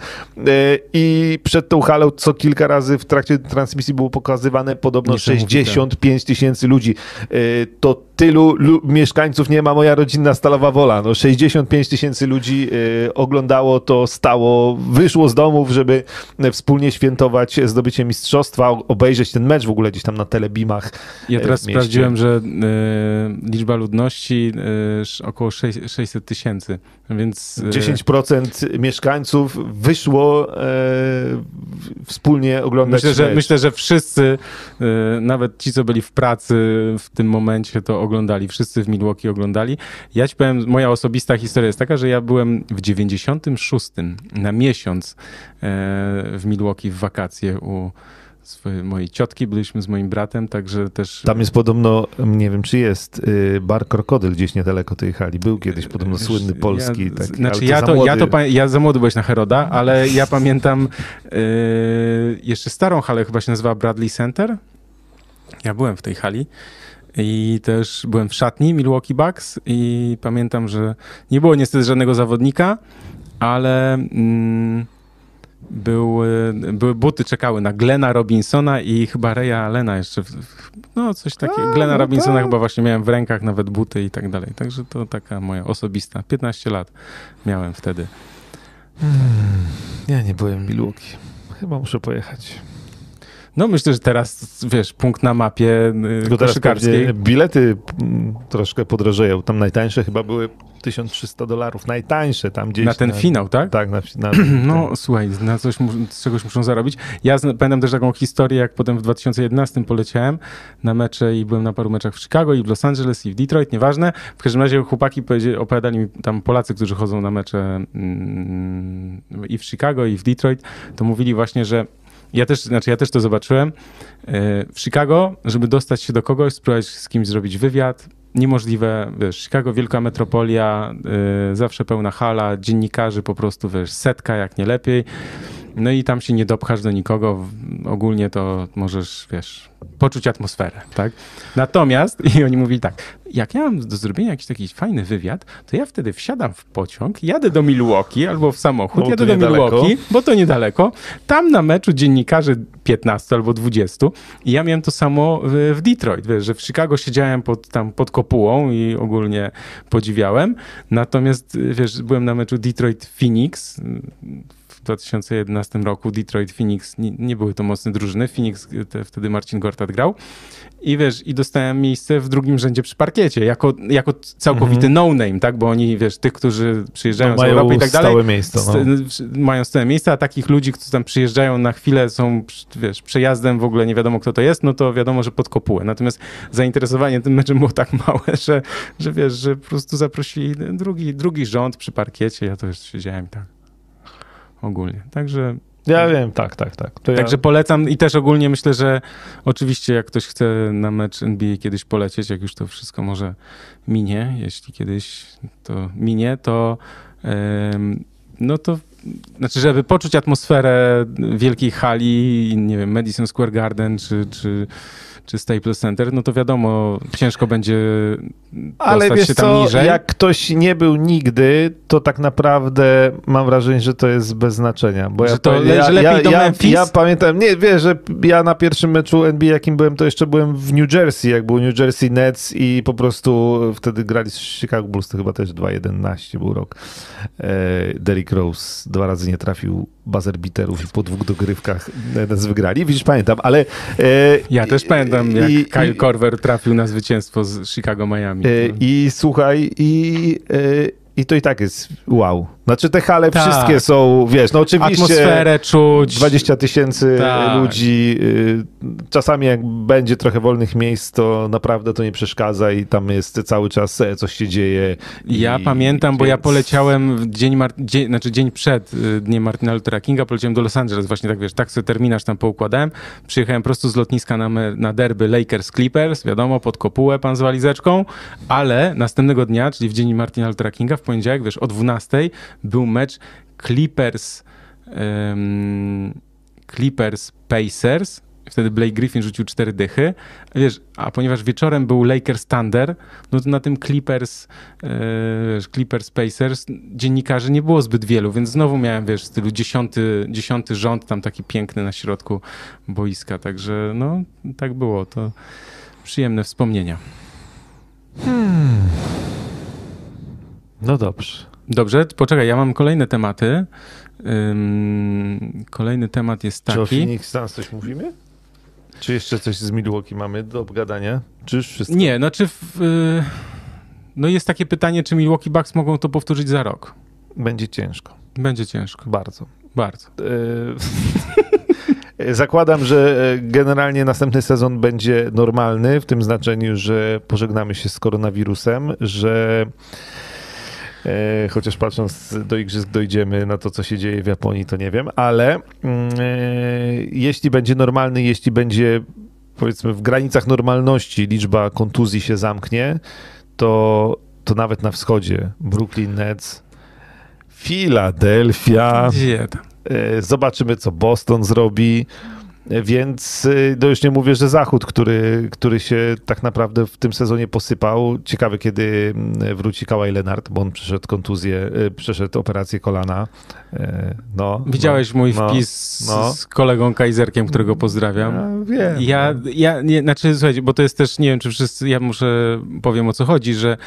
E, i przed tą halą co kilka razy w trakcie transmisji było pokazywane podobno Niesamowite. 65 tysięcy ludzi. E, To tylu lu- mieszkańców nie ma moja rodzinna Stalowa Wola. No 65 tysięcy ludzi e, oglądało to, stało, wyszło z domów, żeby wspólnie świętować zdobycie mistrzostwa, obejrzeć ten mecz w ogóle gdzieś tam na telebimach. Ja teraz sprawdziłem, że liczba ludności y, około sześć- 600 tysięcy, więc... y, 10% mieszkańców wyszło e, wspólnie oglądać Myślę, że, myślę, że wszyscy, y, nawet ci, co byli w pracy w tym momencie, to oglądali. Wszyscy w Milwaukee oglądali. Ja ci powiem, moja osobista historia jest taka, że ja byłem w 96 na miesiąc e, w Milwaukee w wakacje u mojej ciotki. Byliśmy z moim bratem, także też... Tam jest podobno, nie wiem czy jest, y, bar Krokodyl gdzieś niedaleko tej hali. Był kiedyś podobno słynny polski. Ja, taki, znaczy ja za to, ja to ja za młody byłeś na Heroda, ale ja pamiętam yy, jeszcze starą halę, chyba się nazywa Bradley Center. Ja byłem w tej hali. I też byłem w szatni Milwaukee Bucks i pamiętam, że nie było niestety żadnego zawodnika, ale mm, były, były buty czekały na Glena Robinsona i chyba Reya Allena jeszcze. No coś takiego. Glena no Robinsona tak. chyba właśnie miałem w rękach, nawet buty i tak dalej. Także to taka moja osobista. 15 lat miałem wtedy. Ja nie byłem Milwaukee. Chyba muszę pojechać. No myślę, że teraz, wiesz, punkt na mapie y, Tylko koszykarskiej. bilety mm, troszkę podrożeją. Tam najtańsze chyba były 1300 dolarów. Najtańsze tam gdzieś. Na ten finał, tak? Tak, na, na No słuchaj, na coś, z czegoś muszą zarobić. Ja zna- pamiętam też taką historię, jak potem w 2011 poleciałem na mecze i byłem na paru meczach w Chicago i w Los Angeles i w Detroit, nieważne. W każdym razie chłopaki opowiadali mi tam Polacy, którzy chodzą na mecze mm, i w Chicago i w Detroit, to mówili właśnie, że ja też, znaczy ja też to zobaczyłem. E, W Chicago, żeby dostać się do kogoś, spróbować z kimś zrobić wywiad, niemożliwe, wiesz, Chicago, wielka metropolia, y, zawsze pełna hala, dziennikarzy po prostu, wiesz, setka jak nie lepiej. No i tam się nie dopchasz do nikogo. Ogólnie to możesz, wiesz, poczuć atmosferę, tak? Natomiast, i oni mówili tak, jak ja mam do zrobienia jakiś taki fajny wywiad, to ja wtedy wsiadam w pociąg, jadę do Milwaukee albo w samochód, Bo jadę do niedaleko. Milwaukee, bo to niedaleko. Tam na meczu dziennikarzy 15 albo 20 i ja miałem to samo w, w Detroit, wiesz, że w Chicago siedziałem pod, tam pod kopułą i ogólnie podziwiałem. Natomiast, wiesz, byłem na meczu Detroit-Phoenix w 2011 roku. Detroit-Phoenix, nie, nie były to mocne drużyny. Phoenix, te, wtedy Marcin Gortat grał. I wiesz, i dostałem miejsce w drugim rzędzie przy parkiecie, jako, jako całkowity no-name, tak? Bo oni, wiesz, tych, którzy przyjeżdżają z mają Europy i tak dalej, stałe miejsce. No. St- mają stałe miejsca, a takich ludzi, którzy tam przyjeżdżają na chwilę, są, wiesz, przejazdem, w ogóle nie wiadomo kto to jest, no to wiadomo, że pod kopułę. Natomiast zainteresowanie tym meczem było tak małe, że, że wiesz, że po prostu zaprosili drugi, drugi rząd przy parkiecie, ja to już siedziałem tak ogólnie. Także, Ja wiem, tak, tak, tak. To także ja, polecam i też ogólnie myślę, że oczywiście jak ktoś chce na mecz NBA kiedyś polecieć, jak już to wszystko może minie, jeśli kiedyś to minie, to no to znaczy, żeby poczuć atmosferę wielkiej hali, nie wiem, Madison Square Garden czy, czy, czy Staples Center, no to wiadomo, ciężko będzie ale dostać wiesz się tam co, niżej. jak ktoś nie był nigdy, to tak naprawdę mam wrażenie, że to jest bez znaczenia. Bo Że ja, to ja, lepiej ja, ja, Memphis? ja pamiętam, nie, wiesz, że ja na pierwszym meczu NBA, jakim byłem, to jeszcze byłem w New Jersey, jak był New Jersey Nets i po prostu wtedy grali z Chicago Bulls, to chyba też 2-11 był rok. E, Derrick Rose dwa razy nie trafił buzzer beaterów i po dwóch dogrywkach Nets wygrali. Widzisz, pamiętam, ale... E, Ja też pamiętam, jak i- Kyle i- Korver trafił na zwycięstwo z Chicago Miami. E, I słuchaj, i, e, i to i tak jest wow. Znaczy te hale Tak. wszystkie są, wiesz, no oczywiście Atmosferę czuć. 20 tysięcy Tak. ludzi. y, Czasami jak będzie trochę wolnych miejsc, to naprawdę to nie przeszkadza i tam jest cały czas e, coś się dzieje. Ja I- pamiętam, bo ja więc- poleciałem w dzień, Mar- dzień, znaczy dzień przed y, dniem Martina Luthera Kinga, poleciałem do Los Angeles, właśnie tak wiesz, tak sobie terminarz tam poukładałem. Przyjechałem prosto z lotniska na, na derby Lakers Clippers, wiadomo, pod kopułę pan z walizeczką, ale następnego dnia, czyli w dzień Martina Luthera Kinga, w poniedziałek, wiesz, o 12 był mecz Clippers em, Clippers Pacers. Wtedy Blake Griffin rzucił cztery dychy. Wiesz, a ponieważ wieczorem był Lakers Thunder, no to na tym Clippers, e, wiesz, Clippers Pacers dziennikarzy nie było zbyt wielu, więc znowu miałem, wiesz, w stylu dziesiąty, dziesiąty rząd, tam taki piękny na środku boiska. Także no, tak było. To przyjemne wspomnienia. No dobrze. Dobrze, poczekaj, ja mam kolejne tematy. Ym, kolejny temat jest Czy o taki. Phoenix Suns coś mówimy? Czy jeszcze coś z Milwaukee mamy do obgadania? Czy już wszystko? Nie, znaczy, w, y, no jest takie pytanie, czy Milwaukee Bucks mogą to powtórzyć za rok. Będzie ciężko. Będzie ciężko, Bardzo. bardzo. E, Zakładam, że e, generalnie następny sezon będzie normalny, w tym znaczeniu, że pożegnamy się z koronawirusem, że chociaż patrząc do igrzysk dojdziemy na to, co się dzieje w Japonii, to nie wiem, ale mm, e, jeśli będzie normalny, jeśli będzie powiedzmy w granicach normalności liczba kontuzji się zamknie, to, to nawet na wschodzie Brooklyn Nets, Filadelfia? E, Zobaczymy, co Boston zrobi. Więc y, no już nie mówię, że Zachód, który, który się tak naprawdę w tym sezonie posypał. Ciekawe, kiedy mm, wróci Kawhi Leonard, bo on przeszedł kontuzję, y, przeszedł operację kolana. Y, no, Widziałeś no, mój no, wpis no. z kolegą Kajzerkiem, którego pozdrawiam. Ja wiem. Ja, ja nie, znaczy, słuchajcie, bo to jest też, nie wiem, czy wszyscy, ja muszę, powiem o co chodzi, że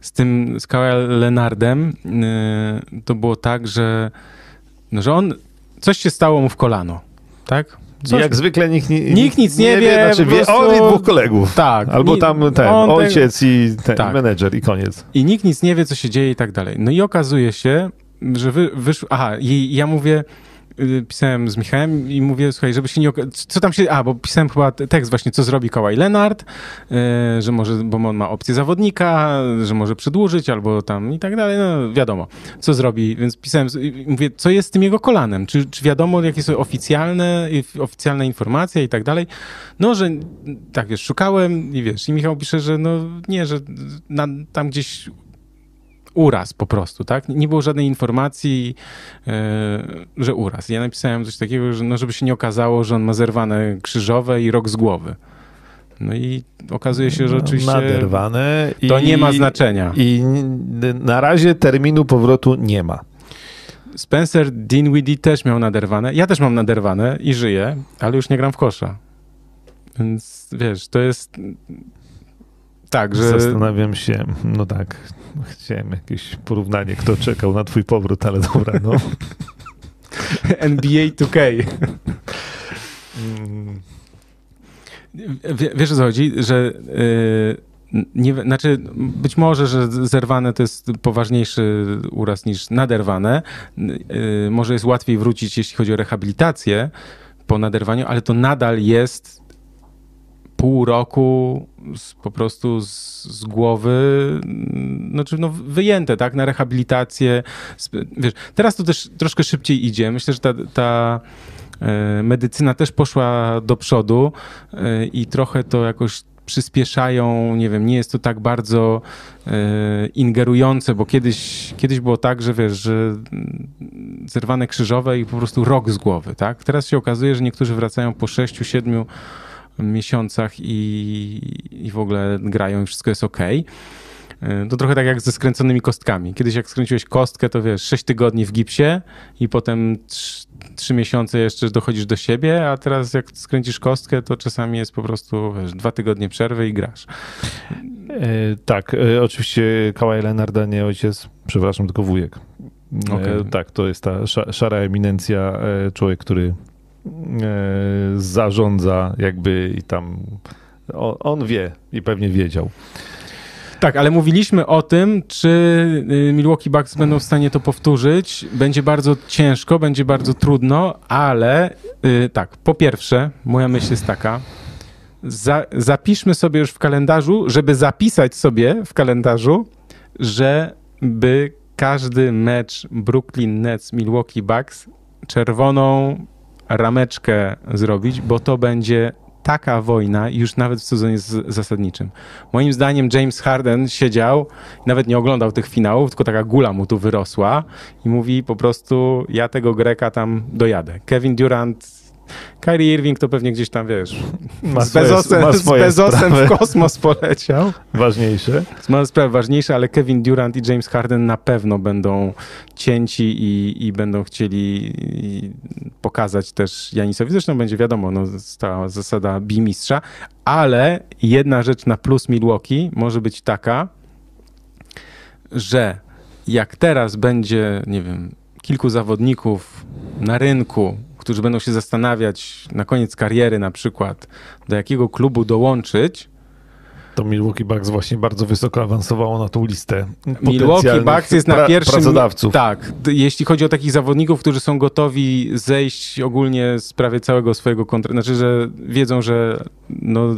z tym, z Kawhi Leonardem yy, to było tak, że, no, że on, coś się stało mu w kolano, tak? Coś, Jak zwykle nikt, nie, Nikt nic nie wie, Znaczy po wie on i dwóch kolegów. tak. Albo ni- tam ten, ojciec i ten Tak. menedżer i koniec. I nikt nic nie wie, co się dzieje i tak dalej. No i okazuje się, że wy, wyszło... Aha, i ja mówię, pisałem z Michałem i mówię, słuchaj, żeby się nie... Co tam się... A, bo pisałem chyba te- tekst właśnie, co zrobi Kawhi Leonard, y, że może, bo on ma opcję zawodnika, że może przedłużyć albo tam i tak dalej, no wiadomo, co zrobi. Więc pisałem, mówię, co jest z tym jego kolanem? Czy, czy wiadomo, jakie są oficjalne, oficjalne informacje i tak dalej? No, że tak, wiesz, szukałem i wiesz, i Michał pisze, że no nie, że na, tam gdzieś uraz po prostu, tak? Nie było żadnej informacji, e, że uraz. Ja napisałem coś takiego, że no, żeby się nie okazało, że on ma zerwane krzyżowe i rok z głowy. No i okazuje się, że No, oczywiście Naderwane. I, to nie ma znaczenia. I na razie terminu powrotu nie ma. Spencer Dinwiddie też miał naderwane. Ja też mam naderwane i żyję, ale już nie gram w kosza. Więc wiesz, to jest tak, że Zastanawiam się, no tak, chciałem jakieś porównanie, kto czekał na twój powrót, ale dobra, no. NBA 2K. Mm, Wie, wiesz o co chodzi, że yy, nie, znaczy być może, że zerwane to jest poważniejszy uraz niż naderwane. Yy, może jest łatwiej wrócić, jeśli chodzi o rehabilitację po naderwaniu, ale to nadal jest pół roku z, po prostu z, z głowy, mm, znaczy no wyjęte, tak, na rehabilitację. Wiesz, teraz to też troszkę szybciej idzie. Myślę, że ta, ta e, medycyna też poszła do przodu e, i trochę to jakoś przyspieszają, nie wiem, nie jest to tak bardzo e, ingerujące, bo kiedyś, kiedyś było tak, że wiesz, że mm, zerwane krzyżowe i po prostu rok z głowy, tak? Teraz się okazuje, że niektórzy wracają po 6-7 miesiącach i, i w ogóle grają i wszystko jest ok. To trochę tak jak ze skręconymi kostkami. Kiedyś jak skręciłeś kostkę, to wiesz, 6 tygodni w gipsie i potem 3 miesiące jeszcze dochodzisz do siebie, a teraz jak skręcisz kostkę, to czasami jest po prostu, wiesz, dwa tygodnie przerwy i grasz. E, tak, e, oczywiście Kawhi Leonarda nie ojciec, przepraszam, tylko wujek. E, Okej. tak, to jest ta sza, szara eminencja, e, człowiek, który e, zarządza jakby i tam on, wie i pewnie wiedział. Tak, ale mówiliśmy o tym, czy y, Milwaukee Bucks będą w stanie to powtórzyć. Będzie bardzo ciężko, będzie bardzo trudno, ale y, tak, po pierwsze, moja myśl jest taka, za, zapiszmy sobie już w kalendarzu, żeby zapisać sobie w kalendarzu, żeby każdy mecz Brooklyn Nets Milwaukee Bucks czerwoną rameczkę zrobić, bo to będzie taka wojna już nawet w sezonie z- zasadniczym. Moim zdaniem James Harden siedział, nawet nie oglądał tych finałów, tylko taka gula mu tu wyrosła i mówi po prostu ja tego Greka tam dojadę. Kevin Durant Kyrie Irving to pewnie gdzieś tam, wiesz, Ma z Bezosem, ma z Bezosem w kosmos poleciał. Ważniejsze. Są sprawy ważniejsze, ale Kevin Durant i James Harden na pewno będą cięci i, i będą chcieli pokazać też Janisowi. Zresztą będzie wiadomo, no, ta zasada bimistrza, ale jedna rzecz na plus Milwaukee może być taka, że jak teraz będzie, nie wiem, kilku zawodników na rynku, którzy będą się zastanawiać na koniec kariery na przykład, do jakiego klubu dołączyć, To Milwaukee Bucks właśnie bardzo wysoko awansowało na tą listę. Milwaukee Bucks jest na pierwszym... Pracodawców. Tak, jeśli chodzi o takich zawodników, którzy są gotowi zejść ogólnie z prawie całego swojego kontraktu, znaczy, że wiedzą, że no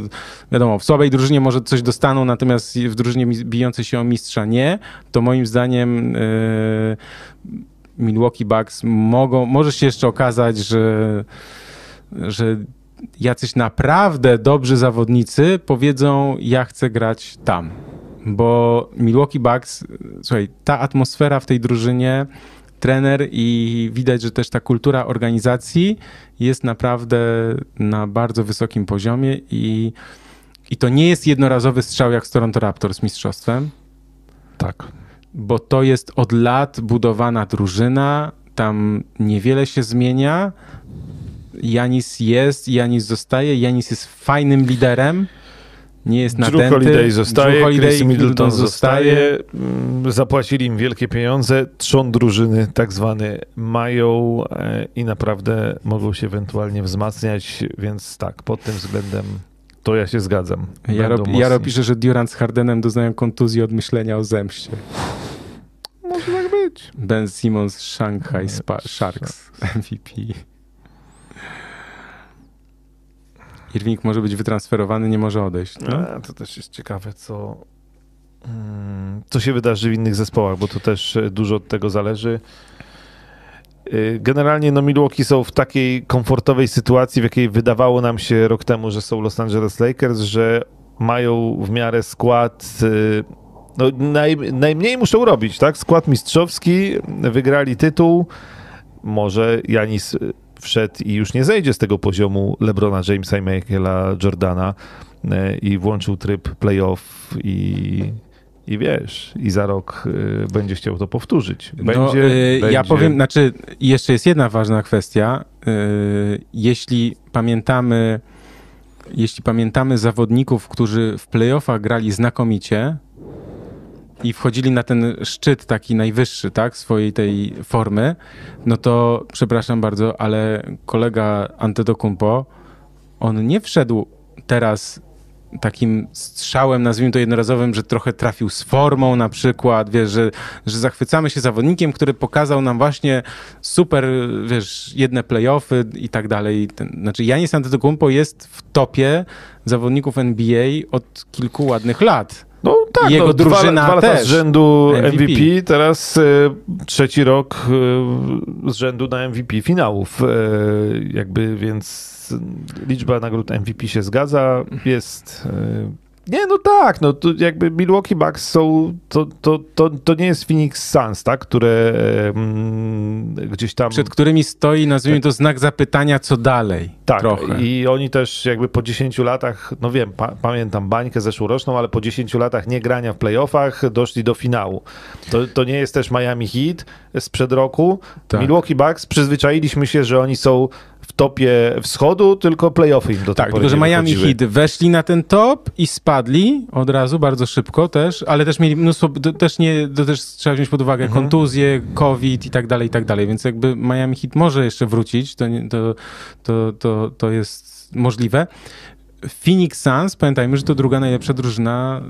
wiadomo, w słabej drużynie może coś dostaną, natomiast w drużynie bijącej się o mistrza nie, to moim zdaniem yy, Milwaukee Bucks mogą, może się jeszcze okazać, że, że jacyś naprawdę dobrzy zawodnicy powiedzą, ja chcę grać tam. Bo Milwaukee Bucks, słuchaj, ta atmosfera w tej drużynie, trener i widać, że też ta kultura organizacji jest naprawdę na bardzo wysokim poziomie i, i to nie jest jednorazowy strzał jak z Toronto Raptors mistrzostwem. Tak. Bo to jest od lat budowana drużyna, tam niewiele się zmienia. Janis jest, Janis zostaje, Janis jest fajnym liderem nie jest Drew nadęty. Holiday zostaje, Drew Holiday, Chris Middleton zostaje. zostaje. Mm, Zapłacili im wielkie pieniądze, trzon drużyny tak zwane mają e, i naprawdę mogą się ewentualnie wzmacniać, więc tak, pod tym względem to ja się zgadzam. Jaro, Jaro pisze, że Durant z Hardenem doznają kontuzji od myślenia o zemście. Być. Ben Simmons, Shanghai Spa Sharks, MVP. Irving może być wytransferowany, nie może odejść. No? A, to też jest ciekawe, co, mm, co się wydarzy w innych zespołach, bo to też e, dużo od tego zależy. Y, Generalnie no Milwaukee są w takiej komfortowej sytuacji, w jakiej wydawało nam się rok temu, że są Los Angeles Lakers, że mają w miarę skład. No, naj, najmniej muszą robić, tak? Skład mistrzowski, wygrali tytuł. Może Janis wszedł i już nie zejdzie z tego poziomu LeBrona Jamesa i Michaela Jordana y, i włączył tryb playoff i, i wiesz, i za rok y, będzie chciał to powtórzyć. Będzie, no, y, Ja będzie. powiem, znaczy jeszcze jest jedna ważna kwestia. Y, jeśli pamiętamy, jeśli pamiętamy zawodników, którzy w playoffach grali znakomicie i wchodzili na ten szczyt taki najwyższy, tak, swojej tej formy, no to przepraszam bardzo, ale kolega Antetokounmpo, on nie wszedł teraz takim strzałem, nazwijmy to jednorazowym, że trochę trafił z formą na przykład, wiesz, że, że zachwycamy się zawodnikiem, który pokazał nam właśnie super, wiesz, jedne playoffy i tak dalej. Znaczy Janis Antetokounmpo jest w topie zawodników NBA od kilku ładnych lat. No tak, Jego no, drużyna dwa, dwa lata z rzędu MVP. MVP, teraz e, trzeci rok e, z rzędu na MVP finałów. E, jakby więc liczba nagród MVP się zgadza. Jest. Nie, no tak, no to jakby Milwaukee Bucks są, to, to, to, to nie jest Phoenix Suns, tak, które mm, gdzieś tam... Przed którymi stoi, nazwijmy to znak zapytania, co dalej. Tak, trochę. i oni też jakby po 10 latach, no wiem, pa, pamiętam bańkę zeszłoroczną, ale po 10 latach nie grania w playoffach doszli do finału. To, to nie jest też Miami Heat sprzed roku. Tak. Milwaukee Bucks przyzwyczailiśmy się, że oni są w topie wschodu, tylko playoffy im do Tak, tylko że Miami. Heat weszli na ten top i spadli od razu bardzo szybko też, ale też mieli mnóstwo, to też nie, to też trzeba wziąć pod uwagę Mhm. kontuzje, COVID i tak dalej, i tak dalej, więc jakby Miami Heat może jeszcze wrócić, to, nie- to, to, to, to jest możliwe. Phoenix Suns, pamiętajmy, że to druga najlepsza drużyna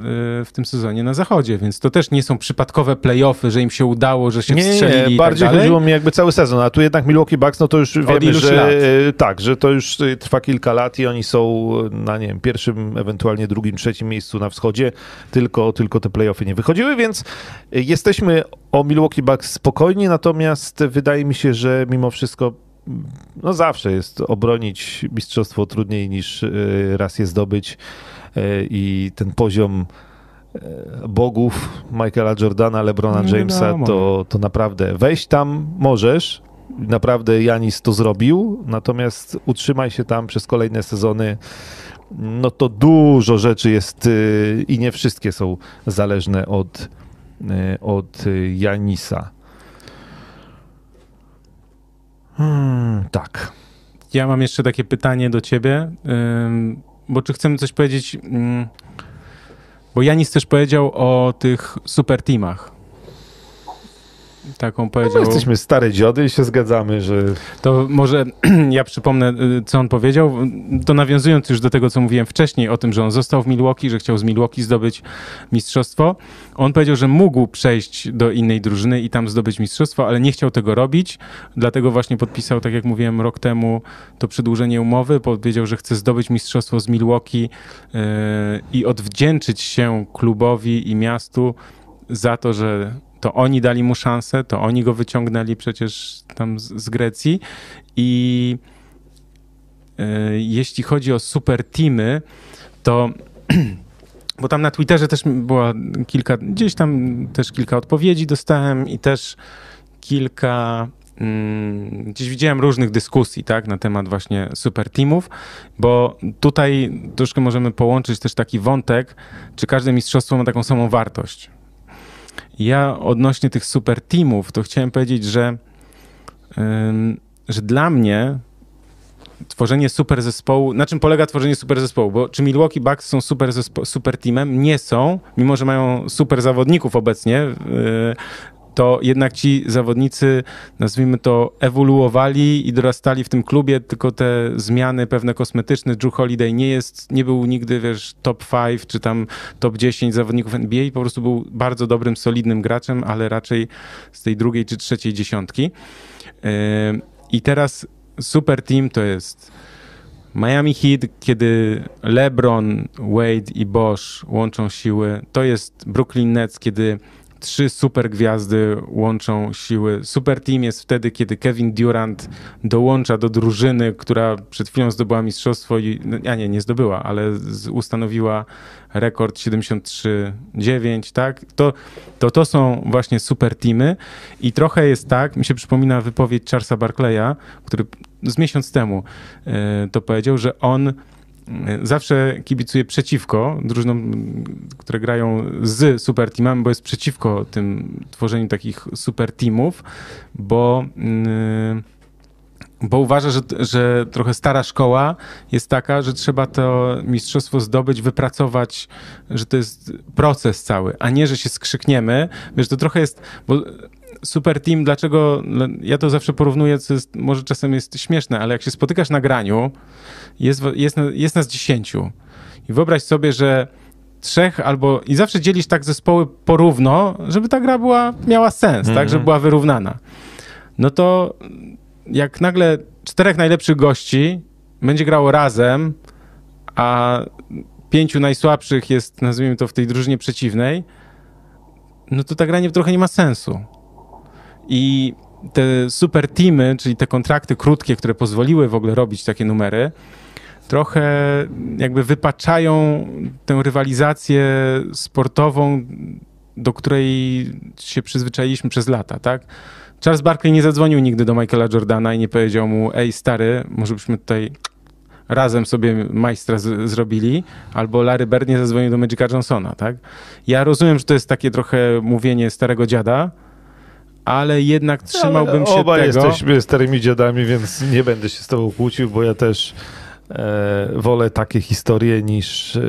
y, w tym sezonie na zachodzie, więc to też nie są przypadkowe playoffy, że im się udało, że się Nie, wstrzelili nie, i bardziej tak chodziło mi jakby cały sezon, a tu jednak Milwaukee Bucks, no to już wiemy, iluś że lat. e, tak, że to już e, trwa kilka lat i oni są na, nie wiem, pierwszym, ewentualnie drugim, trzecim miejscu na wschodzie, tylko, tylko te playoffy nie wychodziły, więc jesteśmy o Milwaukee Bucks spokojni, natomiast wydaje mi się, że mimo wszystko no zawsze jest obronić mistrzostwo trudniej niż e, raz je zdobyć e, i ten poziom e, bogów Michaela Jordana, LeBrona Jamesa, to, to naprawdę wejść tam możesz. Naprawdę Janis to zrobił, natomiast utrzymaj się tam przez kolejne sezony. No to dużo rzeczy jest i nie wszystkie są zależne od, od Janisa. Hmm, tak. Ja mam jeszcze takie pytanie do ciebie, bo czy chcemy coś powiedzieć, ym, bo Janis też powiedział o tych super teamach. Taką My powiedział. jesteśmy stare dziody i się zgadzamy, że To może ja przypomnę, y, co on powiedział. To nawiązując już do tego, co mówiłem wcześniej, o tym, że on został w Milwaukee, że chciał z Milwaukee zdobyć mistrzostwo. On powiedział, że mógł przejść do innej drużyny i tam zdobyć mistrzostwo, ale nie chciał tego robić. Dlatego właśnie podpisał, tak jak mówiłem rok temu, to przedłużenie umowy. Powiedział, że chce zdobyć mistrzostwo z Milwaukee yy, i odwdzięczyć się klubowi i miastu za to, że to oni dali mu szansę, to oni go wyciągnęli przecież tam z, z Grecji i e, jeśli chodzi o super teamy, to bo tam na Twitterze też była kilka, gdzieś tam też kilka odpowiedzi dostałem i też kilka mm, gdzieś widziałem różnych dyskusji tak, na temat właśnie super teamów, bo tutaj troszkę możemy połączyć też taki wątek, czy każde mistrzostwo ma taką samą wartość. Ja odnośnie tych super teamów, to chciałem powiedzieć, że, że dla mnie tworzenie super zespołu, na czym polega tworzenie super zespołu? Bo czy Milwaukee Bucks są super, zespo- super teamem? Nie są, mimo że mają super zawodników obecnie. To jednak ci zawodnicy, nazwijmy to, ewoluowali i dorastali w tym klubie, tylko te zmiany pewne kosmetyczne. Drew Holiday nie jest, nie był nigdy, wiesz, top 5 czy tam top 10 zawodników NBA, po prostu był bardzo dobrym, solidnym graczem, ale raczej z tej drugiej czy trzeciej dziesiątki. Yy, I teraz super team to jest Miami Heat, kiedy LeBron, Wade i Bosch łączą siły. To jest Brooklyn Nets, kiedy trzy super gwiazdy łączą siły. Super team jest wtedy, kiedy Kevin Durant dołącza do drużyny, która przed chwilą zdobyła mistrzostwo i, no, ja nie, nie zdobyła, ale ustanowiła rekord 73-9, tak? To, to to są właśnie super teamy i trochę jest tak, mi się przypomina wypowiedź Charlesa Barclaya, który z miesiąc temu e, to powiedział, że on zawsze kibicuję przeciwko drużynom, które grają z super teamami, bo jest przeciwko tym tworzeniu takich super teamów, bo mm, bo uważa, że, że trochę stara szkoła jest taka, że trzeba to mistrzostwo zdobyć, wypracować, że to jest proces cały, a nie, że się skrzykniemy. Wiesz, to trochę jest, bo super team, dlaczego, ja to zawsze porównuję, co jest, może czasem jest śmieszne, ale jak się spotykasz na graniu, jest, jest, jest nas dziesięciu i wyobraź sobie, że trzech albo, i zawsze dzielisz tak zespoły porówno, żeby ta gra była, miała sens, tak, żeby mhm. była wyrównana. No to jak nagle czterech najlepszych gości będzie grało razem, a pięciu najsłabszych jest, nazwijmy to, w tej drużynie przeciwnej, no to ta granie trochę nie ma sensu. I te super teamy, czyli te kontrakty krótkie, które pozwoliły w ogóle robić takie numery, trochę jakby wypaczają tę rywalizację sportową, do której się przyzwyczailiśmy przez lata, tak? Charles Barkley nie zadzwonił nigdy do Michaela Jordana i nie powiedział mu, ej stary, może byśmy tutaj razem sobie majstra z, zrobili, albo Larry Bird nie zadzwonił do Magica Johnsona, tak? Ja rozumiem, że to jest takie trochę mówienie starego dziada, ale jednak trzymałbym ale się oba tego. Oba jesteśmy starymi dziadami, więc nie będę się z tobą kłócił, bo ja też wolę takie historie niż, e,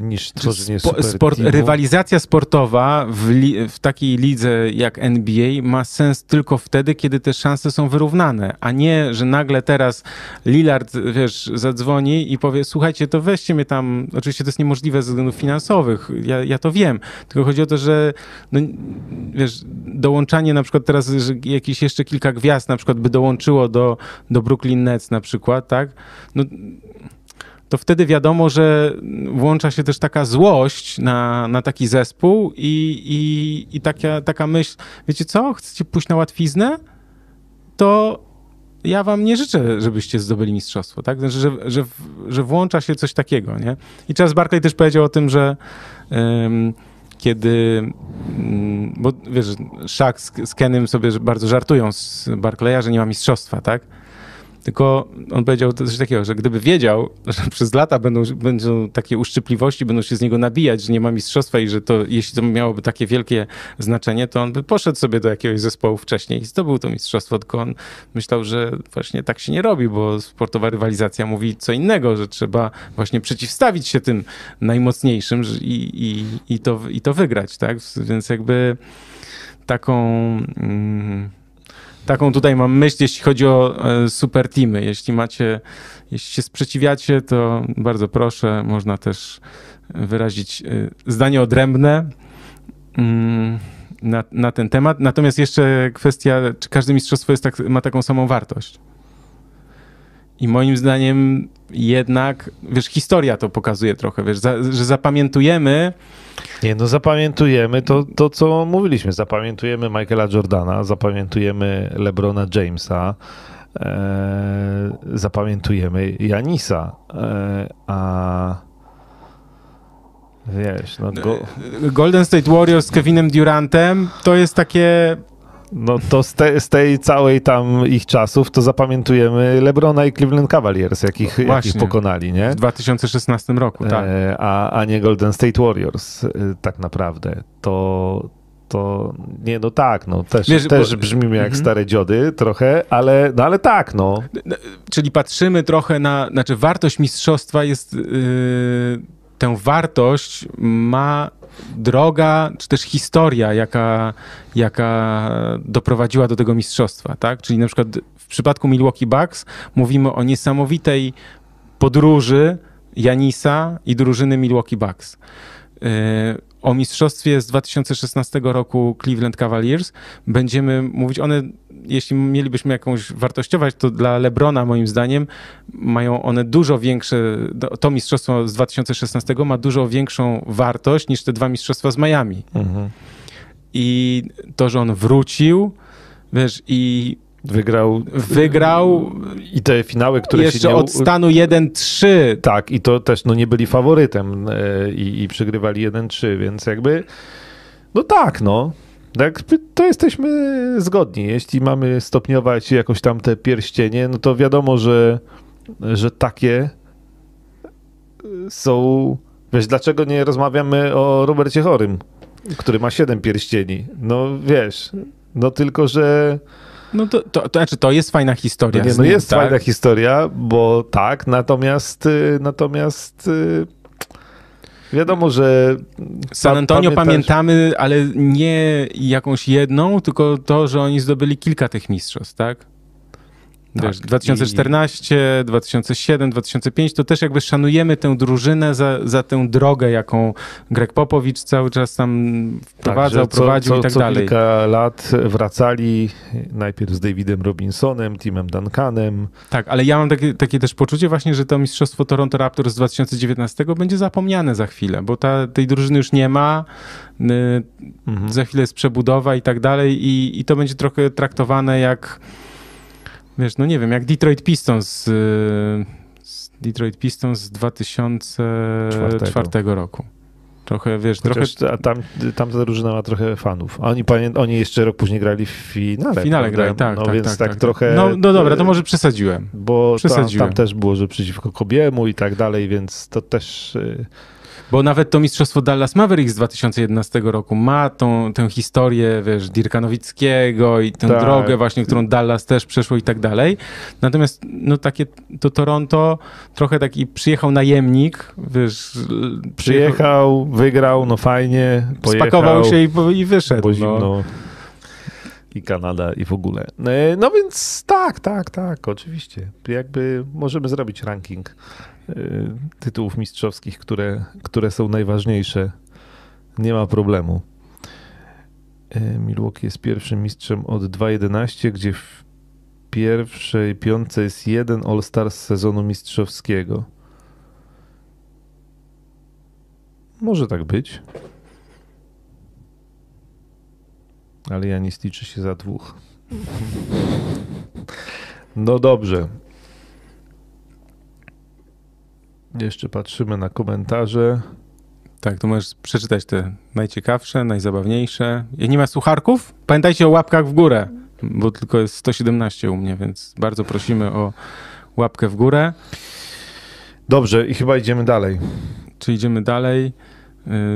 niż tworzenie Spo, super sport, Rywalizacja sportowa w, li, w takiej lidze jak NBA ma sens tylko wtedy, kiedy te szanse są wyrównane, a nie, że nagle teraz Lillard, wiesz, zadzwoni i powie, słuchajcie, to weźcie mnie tam, oczywiście to jest niemożliwe ze względów finansowych, ja, ja to wiem, tylko chodzi o to, że no, wiesz, dołączanie na przykład teraz, że jakieś jeszcze kilka gwiazd na przykład by dołączyło do, do Brooklyn Nets na przykład, tak, no to wtedy wiadomo, że włącza się też taka złość na, na taki zespół i, i, i taka, taka myśl, wiecie co, chcecie pójść na łatwiznę? To ja wam nie życzę, żebyście zdobyli mistrzostwo, tak? Znaczy, że, że, że włącza się coś takiego, nie? I Charles Barkley też powiedział o tym, że um, kiedy, um, bo wiesz, Shaq z, z Kenem sobie bardzo żartują z Barclaya, że nie ma mistrzostwa, tak? Tylko on powiedział coś takiego, że gdyby wiedział, że przez lata będą, będą takie uszczypliwości, będą się z niego nabijać, że nie ma mistrzostwa i że to, jeśli to miałoby takie wielkie znaczenie, to on by poszedł sobie do jakiegoś zespołu wcześniej i zdobył to mistrzostwo, tylko on myślał, że właśnie tak się nie robi, bo sportowa rywalizacja mówi co innego, że trzeba właśnie przeciwstawić się tym najmocniejszym i, i, i, to, i to wygrać, tak? Więc jakby taką... Mm, taką tutaj mam myśl, jeśli chodzi o e, super teamy. Jeśli macie, jeśli się sprzeciwiacie, to bardzo proszę, można też wyrazić e, zdanie odrębne mm, na, na ten temat. Natomiast jeszcze kwestia, czy każde mistrzostwo jest tak, ma taką samą wartość. I moim zdaniem jednak, wiesz, historia to pokazuje trochę, wiesz, za, że zapamiętujemy. Nie, no zapamiętujemy to, to, co mówiliśmy. Zapamiętujemy Michaela Jordana, zapamiętujemy LeBrona Jamesa, e, zapamiętujemy Janisa, e, a wiesz, no go... Golden State Warriors z Kevinem Durantem to jest takie no to z, te, z tej całej tam ich czasów to zapamiętujemy LeBrona i Cleveland Cavaliers, jakich, No jakich pokonali, nie? W 2016 roku, tak. E, a, a nie Golden State Warriors e, tak naprawdę. To, to nie, no tak, no też, Wiesz, też bo- brzmimy jak Mhm. stare dziody trochę, ale, no ale tak, no. Czyli patrzymy trochę na, znaczy wartość mistrzostwa jest, yy, tę wartość ma droga, czy też historia, jaka, jaka doprowadziła do tego mistrzostwa, tak? Czyli na przykład w przypadku Milwaukee Bucks mówimy o niesamowitej podróży Janisa i drużyny Milwaukee Bucks. Yy, O mistrzostwie z 2016 roku Cleveland Cavaliers będziemy mówić, one, jeśli mielibyśmy jakąś wartościować, to dla LeBrona moim zdaniem mają one dużo większe, to mistrzostwo z 2016 ma dużo większą wartość niż te dwa mistrzostwa z Miami. Mhm. I to, że on wrócił, wiesz, i Wygrał wygrał i te finały, które się jeszcze nie... od stanu 1-3. Tak, i to też no, nie byli faworytem e, i, i przegrywali 1-3, więc jakby no tak, no. Jakby to jesteśmy zgodni. Jeśli mamy stopniować jakoś tam te pierścienie, no to wiadomo, że, że takie są... Wiesz, dlaczego nie rozmawiamy o Robercie Chorym, który ma 7 pierścieni? No wiesz, no tylko, że... No to, to, to znaczy, to jest fajna historia. No, nie, no jest tak? fajna historia, bo tak, natomiast y, natomiast y, wiadomo, że San Antonio pamiętasz- pamiętamy, ale nie jakąś jedną, tylko to, że oni zdobyli kilka tych mistrzostw, tak? Wiesz, Tak, 2014, 2007, 2005, to też jakby szanujemy tę drużynę za, za tę drogę, jaką Greg Popowicz cały czas tam wprowadzał, że co- prowadził co, i tak co dalej. kilka lat wracali najpierw z Davidem Robinsonem, Timem Duncanem. Tak, ale ja mam takie, takie też poczucie właśnie, że to mistrzostwo Toronto Raptors z 2019 będzie zapomniane za chwilę, bo ta, tej drużyny już nie ma, y, Mhm. za chwilę jest przebudowa i tak dalej i, i to będzie trochę traktowane jak, wiesz, no nie wiem, jak Detroit Pistons, y, z Detroit Pistons z 2004 roku. Trochę, wiesz, Chociaż trochę a tam, tamta drużyna ma trochę fanów. Oni, oni jeszcze rok później grali w finale. w finale grali, tak, no, tak, więc tak, tak, tak. trochę... No, no dobra, to może przesadziłem. Bo tam, przesadziłem. tam też było, że przeciwko Kobiemu i tak dalej, więc to też... Bo nawet to mistrzostwo Dallas Mavericks z 2011 roku ma tą, tę historię, wiesz, Dirka Nowickiego i tę Tak. drogę właśnie, którą Dallas też przeszło i tak dalej. Natomiast no takie to Toronto trochę taki przyjechał najemnik, wiesz, Przyjechał, wygrał, no fajnie, pojechał, spakował się i, i wyszedł. bo no. I Kanada i w ogóle. E, No więc tak, tak, tak, oczywiście. Jakby możemy zrobić ranking e, tytułów mistrzowskich, które, które są najważniejsze. Nie ma problemu. E, Milwaukee jest pierwszym mistrzem od 2.11, gdzie w pierwszej piątce jest jeden All-Star z sezonu mistrzowskiego. Może tak być. Ale Janis liczy się za dwóch. No dobrze. Jeszcze patrzymy na komentarze. Tak, to możesz przeczytać te najciekawsze, najzabawniejsze. Jak nie ma sucharków, pamiętajcie o łapkach w górę, bo tylko jest 117 u mnie, więc bardzo prosimy o łapkę w górę. Dobrze, i chyba idziemy dalej. Czy idziemy dalej?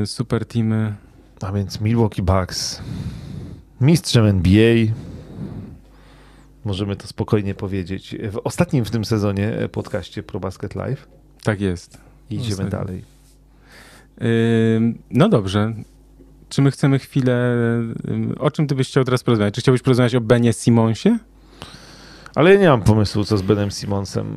Y, Super teamy. A więc Milwaukee Bucks. Mistrzem NBA. Możemy to spokojnie powiedzieć. W ostatnim w tym sezonie podcaście Pro Basket Live. Tak jest. Idziemy dalej. Y, No dobrze. Czy my chcemy chwilę. O czym ty byś chciał teraz porozmawiać? Czy chciałbyś porozmawiać o Benie Simonsie? Ale ja nie mam pomysłu, co z Benem Simonsem.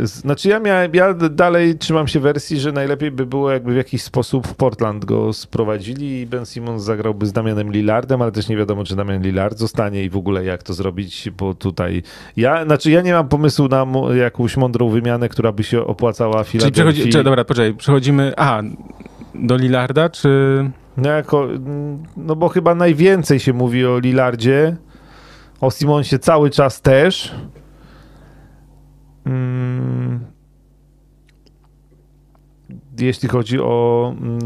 Yy, Znaczy, ja, miałem, ja dalej trzymam się wersji, że najlepiej by było, jakby w jakiś sposób w Portland go sprowadzili i Ben Simons zagrałby z Damianem Lillardem, ale też nie wiadomo, czy Damian Lillard zostanie i w ogóle jak to zrobić, bo tutaj. Ja, znaczy, ja nie mam pomysłu na jakąś mądrą wymianę, która by się opłacała Czyli Filadelfii. przechodzi. Czy, dobra, poczekaj, przechodzimy. A, do Lillarda, czy. No, jako, no bo chyba najwięcej się mówi o Lillardzie, o Simonsie cały czas też. Mm. jeśli chodzi o mm,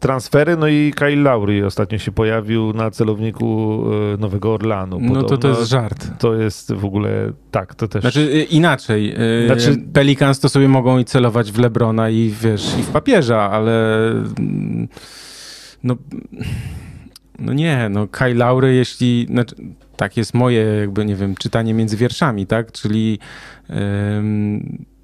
transfery, no i Kyle Lowry ostatnio się pojawił na celowniku e, Nowego Orlanu. No to to jest żart. To jest w ogóle, tak, to też... Znaczy y, inaczej, y, znaczy... Pelicans to sobie mogą i celować w Lebrona i wiesz, i w papieża, ale mm, no, no nie, no Kyle Lowry, jeśli, znaczy, tak jest moje jakby, nie wiem, czytanie między wierszami, tak, czyli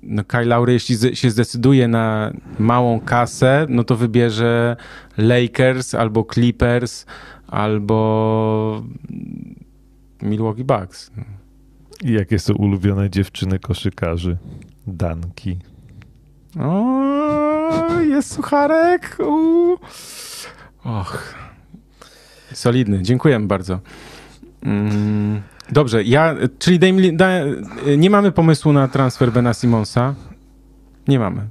no Kyle Lowry, jeśli się zdecyduje na małą kasę, no to wybierze Lakers albo Clippers albo Milwaukee Bucks. I jakie są ulubione dziewczyny koszykarzy? Danki. O, jest sucharek. Uuu. Och. Solidny. Dziękujemy bardzo. Mm. Dobrze, ja, czyli Dame, da, nie mamy pomysłu na transfer Bena Simonsa? Nie mamy.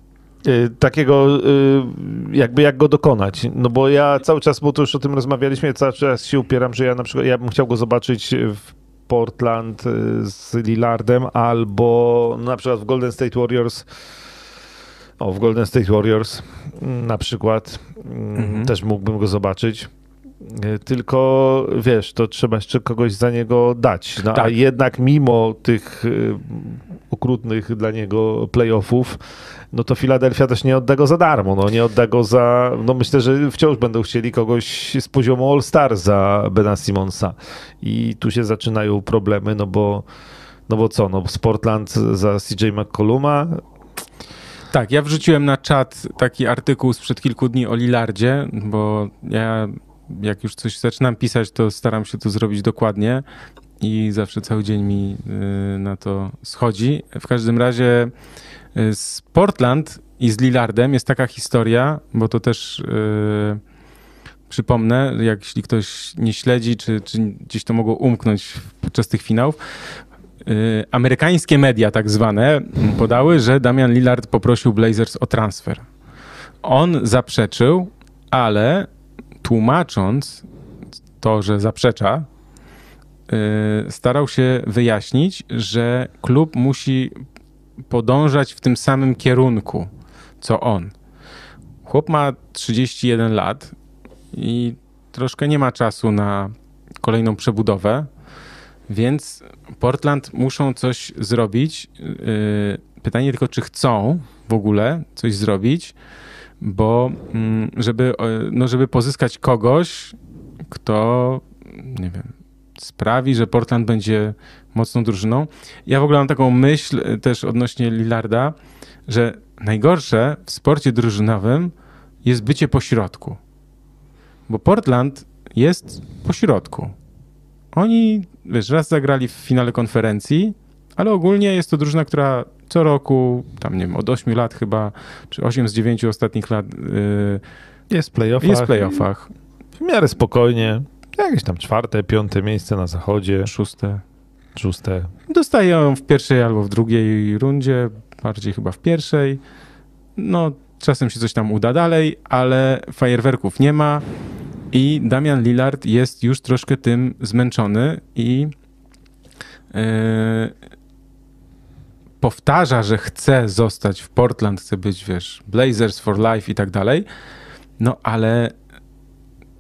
Y, takiego, y, jakby jak go dokonać. No bo ja cały czas, bo to już o tym rozmawialiśmy, cały czas się upieram, że ja na przykład, ja bym chciał go zobaczyć w Portland y, z Lillardem albo na przykład w Golden State Warriors. O, w Golden State Warriors na przykład mhm. też mógłbym go zobaczyć. E, tylko wiesz, to trzeba jeszcze kogoś za niego dać. No, tak. A jednak mimo tych e, okrutnych dla niego playoffów, no to Filadelfia też nie odda go za darmo. No nie odda go za. No myślę, że wciąż będą chcieli kogoś z poziomu All-Star za Bena Simonsa. I tu się zaczynają problemy, no bo. No bo co, no Sportland za CJ McColluma, tak, ja wrzuciłem na czat taki artykuł sprzed kilku dni o Lillardzie, bo ja jak już coś zaczynam pisać, to staram się to zrobić dokładnie i zawsze cały dzień mi y, na to schodzi. W każdym razie y, z Portland i z Lillardem jest taka historia, bo to też yy, przypomnę, jak jeśli ktoś nie śledzi, czy, czy gdzieś to mogło umknąć podczas tych finałów, yy, amerykańskie media tak zwane podały, że Damian Lillard poprosił Blazers o transfer. On zaprzeczył, ale tłumacząc to, że zaprzecza, y, starał się wyjaśnić, że klub musi podążać w tym samym kierunku, co on. Chłop ma 31 lat i troszkę nie ma czasu na kolejną przebudowę, więc Portland muszą coś zrobić. Y, pytanie tylko, czy chcą w ogóle coś zrobić, bo mm, żeby, no żeby pozyskać kogoś, kto, nie wiem, sprawi, że Portland będzie mocną drużyną. Ja w ogóle mam taką myśl e, też odnośnie Lillarda, że najgorsze w sporcie drużynowym jest bycie pośrodku. Bo Portland jest pośrodku. Oni, wiesz, raz zagrali w finale konferencji, ale ogólnie jest to drużyna, która co roku, tam nie wiem, od 8 lat chyba, czy 8 z 9 ostatnich lat yy, jest w playoffach. Jest w playoffach. W miarę spokojnie. Jakieś tam czwarte, piąte miejsce na zachodzie. Szóste. Szóste. Dostają w pierwszej albo w drugiej rundzie, bardziej chyba w pierwszej. No, czasem się coś tam uda dalej, ale fajerwerków nie ma i Damian Lillard jest już troszkę tym zmęczony i yy, powtarza, że chce zostać w Portland, chce być, wiesz, Blazers for life i tak dalej, no ale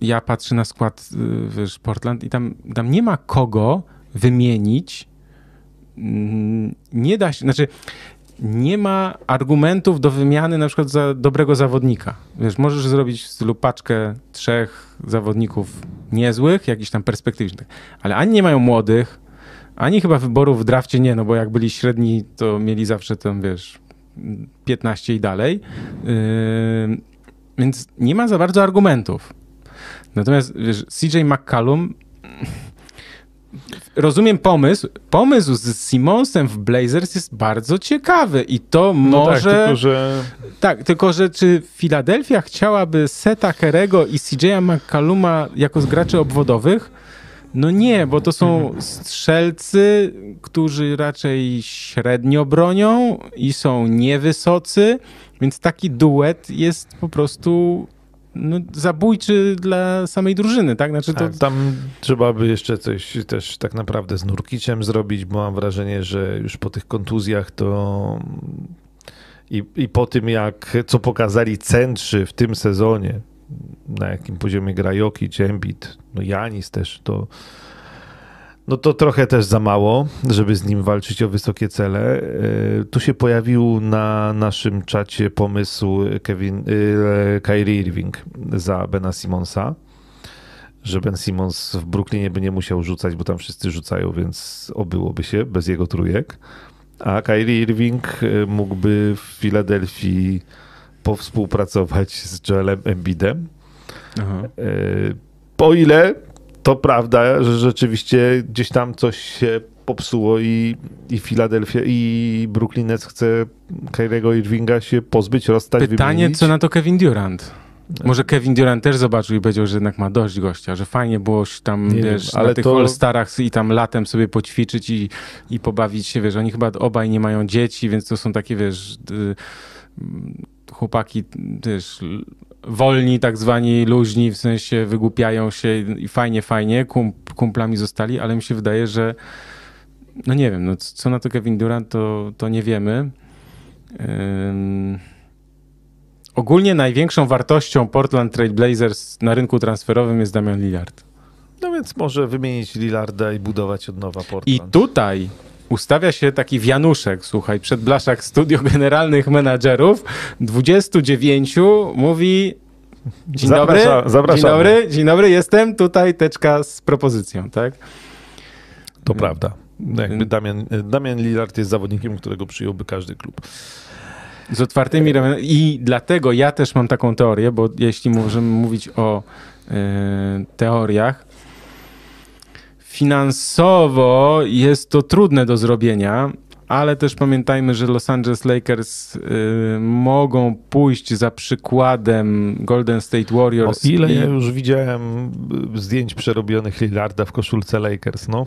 ja patrzę na skład, y, wiesz, Portland i tam, tam nie ma kogo wymienić. Mm, nie da się, znaczy nie ma argumentów do wymiany na przykład za dobrego zawodnika. Wiesz, możesz zrobić w stylu paczkę trzech zawodników niezłych, jakichś tam perspektywicznych, ale ani nie mają młodych, ani chyba wyborów w drafcie nie, no bo jak byli średni, to mieli zawsze tam, wiesz, 15 i dalej. Yy, więc nie ma za bardzo argumentów. Natomiast wiesz, CJ McCallum rozumiem pomysł. Pomysł z Simonsem w Blazers jest bardzo ciekawy i to no tak, może... Tak, tylko że... Tak, tylko że czy Filadelfia chciałaby Seta Herego i CJ'a McCalluma jako z graczy obwodowych? No nie, bo to są strzelcy, którzy raczej średnio bronią i są niewysocy, więc taki duet jest po prostu no, zabójczy dla samej drużyny, tak? Znaczy to... Tak, tam trzeba by jeszcze coś też tak naprawdę z Nurkiciem zrobić, bo mam wrażenie, że już po tych kontuzjach to I, I po tym, jak co pokazali centrzy w tym sezonie, na jakim poziomie gra Jokic, Embiid, no Janis też, to no to trochę też za mało, żeby z nim walczyć o wysokie cele. E, tu się pojawił na naszym czacie pomysł Kevin, e, Kyrie Irving za Bena Simonsa, że Ben Simons w Brooklynie by nie musiał rzucać, bo tam wszyscy rzucają, więc obyłoby się bez jego trójek. A Kyrie Irving e, mógłby w Filadelfii powspółpracować z Joelem Embidem. Aha. O ile to prawda, że rzeczywiście gdzieś tam coś się popsuło i, i Filadelfia i Brooklyn Nets chce Kyriego Irvinga się pozbyć, rozstać, Pytanie, wymienić. co na to Kevin Durant? Może Kevin Durant też zobaczył i powiedział, że jednak ma dość gościa, że fajnie było tam, nie wiesz, wiem, ale na tych to... All-Starach i tam latem sobie poćwiczyć i, i pobawić się, wiesz, oni chyba obaj nie mają dzieci, więc to są takie, wiesz, chłopaki, wiesz, wolni, tak zwani luźni, w sensie wygłupiają się i fajnie, fajnie, kumplami zostali, ale mi się wydaje, że no nie wiem, no co na to Kevin Durant, to, to nie wiemy. Um, ogólnie największą wartością Portland Trail Blazers na rynku transferowym jest Damian Lillard. No więc może wymienić Lillarda i budować od nowa Portland. I tutaj ustawia się taki wianuszek, słuchaj, przed blaszak studio generalnych menadżerów, 29 mówi Dzień Zaprasza, dobry, zapraszamy. dzień dobry, dzień dobry, jestem tutaj, teczka z propozycją, tak? To prawda. Jakby Damian, Damian Lillard jest zawodnikiem, którego przyjąłby każdy klub. Z otwartymi ramionami. I dlatego ja też mam taką teorię, bo jeśli możemy mówić o y, teoriach, Finansowo jest to trudne do zrobienia, ale też pamiętajmy, że Los Angeles Lakers y, mogą pójść za przykładem Golden State Warriors. O ile i... ja już widziałem zdjęć przerobionych Lillarda w koszulce Lakers, no.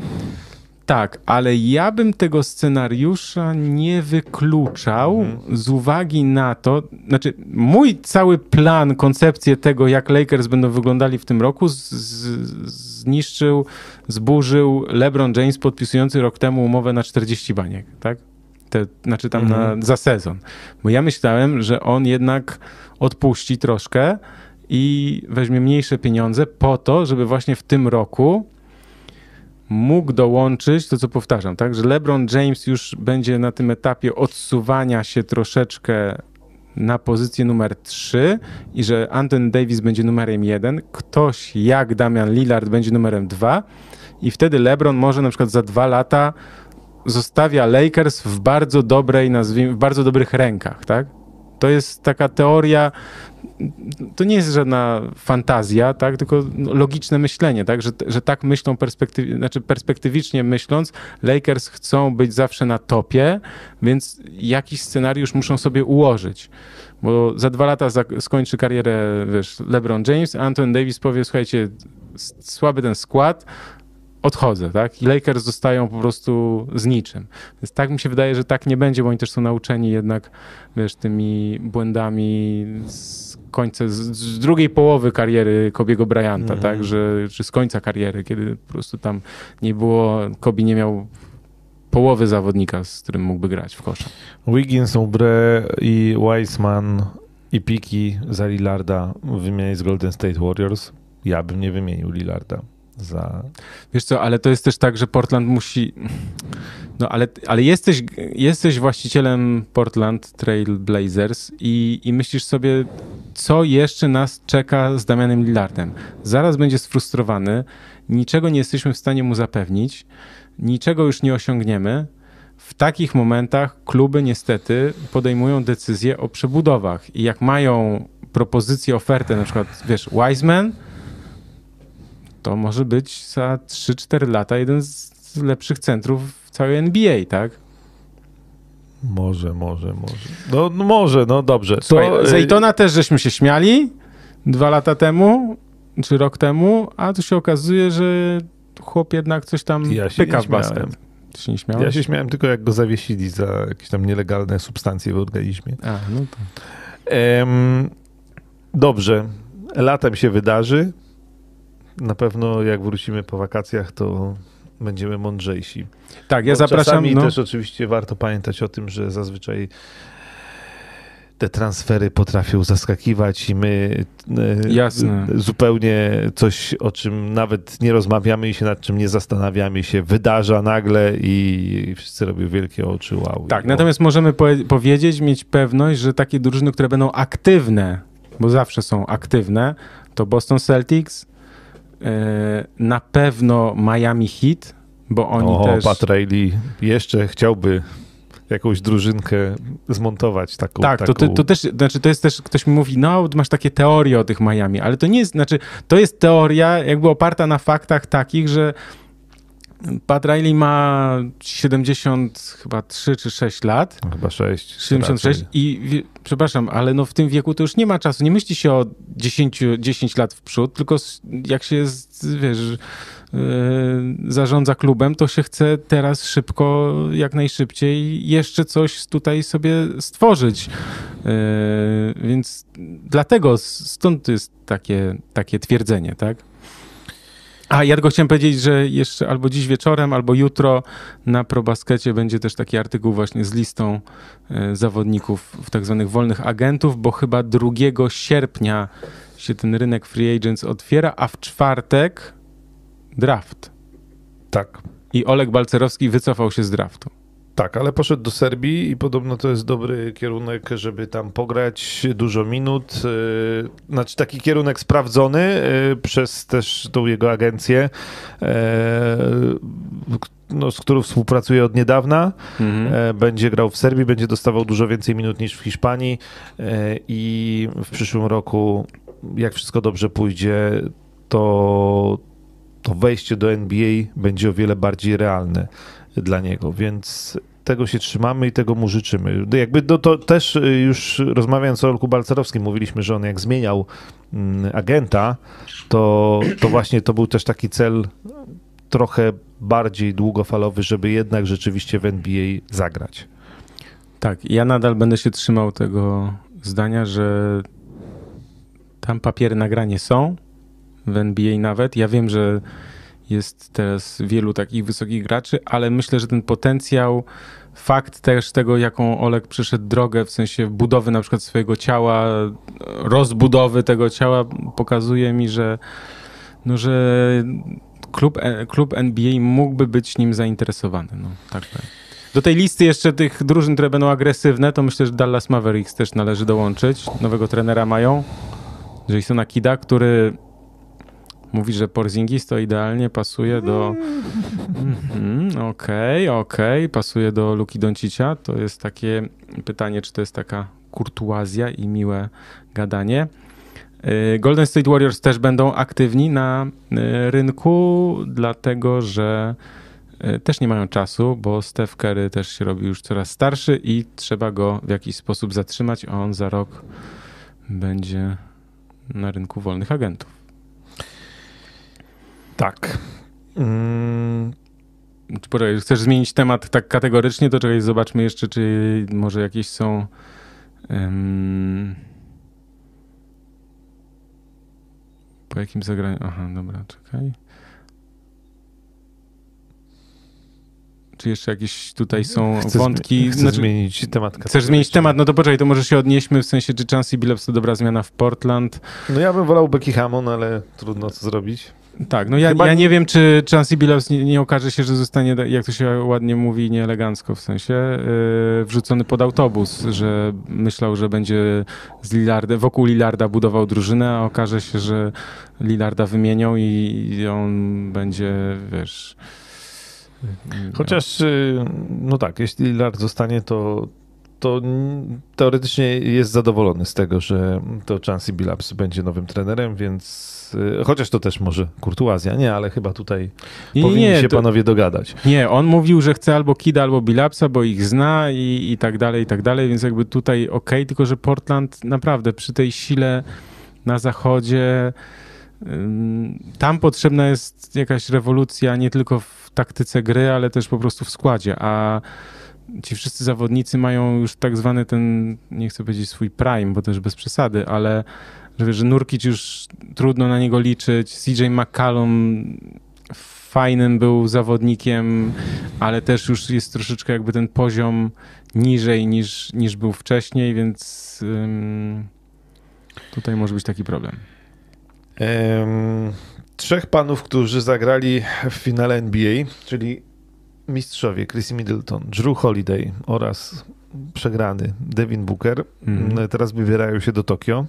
Tak, ale ja bym tego scenariusza nie wykluczał mhm. z uwagi na to, znaczy mój cały plan, koncepcję tego, jak Lakers będą wyglądali w tym roku, z, z, zniszczył, zburzył LeBron James podpisujący rok temu umowę na 40 baniek, tak? Te, znaczy tam mhm. na, za sezon. Bo ja myślałem, że on jednak odpuści troszkę i weźmie mniejsze pieniądze po to, żeby właśnie w tym roku mógł dołączyć to, co powtarzam, tak, że LeBron James już będzie na tym etapie odsuwania się troszeczkę na pozycję numer 3 i że Anthony Davis będzie numerem 1, ktoś jak Damian Lillard będzie numerem 2 i wtedy LeBron może na przykład za dwa lata zostawia Lakers w bardzo dobrej, nazwijmy, w bardzo dobrych rękach, tak? To jest taka teoria, to nie jest żadna fantazja, tak, tylko logiczne myślenie, tak, że, że tak myślą perspektyw, znaczy perspektywicznie myśląc, Lakers chcą być zawsze na topie, więc jakiś scenariusz muszą sobie ułożyć. Bo za dwa lata skończy karierę, wiesz, LeBron James, Anthony Davis powie, słuchajcie, słaby ten skład, odchodzę, tak? I Lakers zostają po prostu z niczym. Więc tak mi się wydaje, że tak nie będzie, bo oni też są nauczeni jednak, wiesz, tymi błędami z końca, z, drugiej połowy kariery Kobiego Bryanta, mm -hmm. tak? Że, czy z końca kariery, kiedy po prostu tam nie było, Kobi nie miał połowy zawodnika, z którym mógłby grać w kosza. Wiggins, Ubre i Wiseman i Piki za Lillarda wymienić z Golden State Warriors. Ja bym nie wymienił Lillarda za... Wiesz co, ale to jest też tak, że Portland musi... No ale, ale jesteś, jesteś właścicielem Portland Trail Blazers i, i myślisz sobie, co jeszcze nas czeka z Damianem Lillardem. Zaraz będzie sfrustrowany, niczego nie jesteśmy w stanie mu zapewnić, niczego już nie osiągniemy. W takich momentach kluby niestety podejmują decyzje o przebudowach i jak mają propozycję, ofertę, na przykład, wiesz, Wiseman, to może być za 3-4 lata jeden z lepszych centrów w całej NBA, tak? Może, może, może. No, no może, no dobrze. To... Zaytona też żeśmy się śmiali dwa lata temu, czy rok temu, a tu się okazuje, że chłop jednak coś tam ja pyka w basket. Się nie śmiałeś? Ja się śmiałem tylko jak go zawiesili za jakieś tam nielegalne substancje w organizmie. A, no to. Um, dobrze. Latem się wydarzy. Na pewno jak wrócimy po wakacjach, to będziemy mądrzejsi. Tak, ja Bo zapraszam. Czasami no... też oczywiście warto pamiętać o tym, że zazwyczaj te transfery potrafią zaskakiwać i my e, Jasne. zupełnie coś, o czym nawet nie rozmawiamy i się nad czym nie zastanawiamy się, wydarza nagle i wszyscy robią wielkie oczy, wow. Tak, natomiast możemy po powiedzieć, mieć pewność, że takie drużyny, które będą aktywne, bo zawsze są aktywne, to Boston Celtics, na pewno Miami Heat, bo oni o, też... Pat Riley jeszcze chciałby jakąś drużynkę zmontować taką. Tak, taką... To, to, to, też, znaczy to jest też, ktoś mi mówi, no masz takie teorie o tych Miami, ale to nie jest, znaczy to jest teoria jakby oparta na faktach takich, że Pat Riley ma 70 chyba 3 czy 6 lat. No, chyba 6. 76 raczej. i przepraszam, ale no w tym wieku to już nie ma czasu. Nie myśli się o 10, 10 lat w przód, tylko jak się jest, wiesz, yy, zarządza klubem, to się chce teraz szybko, jak najszybciej jeszcze coś tutaj sobie stworzyć. Yy, więc dlatego stąd jest takie, takie twierdzenie, tak? A ja tylko chciałem powiedzieć, że jeszcze albo dziś wieczorem, albo jutro na ProBaskecie będzie też taki artykuł właśnie z listą e, zawodników w tak zwanych wolnych agentów, bo chyba 2 sierpnia się ten rynek free agents otwiera, a w czwartek draft. Tak. I Oleg Balcerowski wycofał się z draftu. Tak, ale poszedł do Serbii i podobno to jest dobry kierunek, żeby tam pograć dużo minut. Y, znaczy taki kierunek sprawdzony y, przez też tą jego agencję, y, no, z którą współpracuje od niedawna. Mhm. Będzie grał w Serbii, będzie dostawał dużo więcej minut niż w Hiszpanii i w przyszłym roku, jak wszystko dobrze pójdzie, to, to wejście do NBA będzie o wiele bardziej realne dla niego, więc tego się trzymamy i tego mu życzymy. Jakby to, to też y, już rozmawiając o Olku Balcerowskim, mówiliśmy, że on jak zmieniał mm, agenta, to, to właśnie to był też taki cel trochę bardziej długofalowy, żeby jednak rzeczywiście w NBA zagrać. Tak, ja nadal będę się trzymał tego zdania, że tam papiery nagranie są, w NBA nawet. Ja wiem, że jest teraz wielu takich wysokich graczy, ale myślę, że ten potencjał, fakt też tego, jaką Olek przyszedł drogę, w sensie budowy na przykład swojego ciała, rozbudowy tego ciała, pokazuje mi, że, no, że klub, klub NBA mógłby być nim zainteresowany. No, tak, tak. Do tej listy jeszcze tych drużyn, które będą agresywne, to myślę, że Dallas Mavericks też należy dołączyć. Nowego trenera mają. Jasona Kida, który Mówi, że Porzingis to idealnie pasuje do... Mhm, okej, okej, okay, pasuje do Luki Doncicia. To jest takie pytanie, czy to jest taka kurtuazja i miłe gadanie. Y, Golden State Warriors też będą aktywni na y, rynku, dlatego że y, też nie mają czasu, bo Steph Curry też się robi już coraz starszy i trzeba go w jakiś sposób zatrzymać, a on za rok będzie na rynku wolnych agentów. Tak. Mm. Poczekaj, chcesz zmienić temat tak kategorycznie, to czekaj, zobaczmy jeszcze, czy może jakieś są... Um... Po jakim zagraniu? Aha, dobra, czekaj. Czy jeszcze jakieś tutaj są chcę wątki? Chcę znaczy, zmienić temat. Chcesz zmienić temat? No to poczekaj, to może się odnieśmy, w sensie, czy Chancey Billups to dobra zmiana w Portland? No ja bym wolał Becky Hammond, ale trudno co zrobić. Tak, no ja, ja nie wiem, czy Chancey Billups nie, nie, okaże się, że zostanie, jak to się ładnie mówi, nieelegancko w sensie, yy, wrzucony pod autobus, że myślał, że będzie z Lillardem, wokół Lillarda budował drużynę, a okaże się, że Lillarda wymienią i on będzie, wiesz... Chociaż, y, no tak, jeśli Lillard zostanie, to to teoretycznie jest zadowolony z tego, że to Chancey Billups będzie nowym trenerem, więc y, chociaż to też może kurtuazja, nie, ale chyba tutaj nie, powinni nie, się to, panowie dogadać. Nie, on mówił, że chce albo Kida, albo Billupsa, bo ich zna i, i tak dalej, i tak dalej, więc jakby tutaj ok, tylko że Portland naprawdę przy tej sile na zachodzie tam potrzebna jest jakaś rewolucja nie tylko w taktyce gry, ale też po prostu w składzie, a ci wszyscy zawodnicy mają już tak zwany ten, nie chcę powiedzieć swój prime, bo też bez przesady, ale że, że Nurkic już trudno na niego liczyć, CJ McCallum fajnym był zawodnikiem, ale też już jest troszeczkę jakby ten poziom niżej niż, niż był wcześniej, więc ym, tutaj może być taki problem. Em, trzech panów, którzy zagrali w finale NBA, czyli mistrzowie Chrissy Middleton, Drew Holiday oraz przegrany Devin Booker, Mhm. m, teraz wybierają się do Tokio.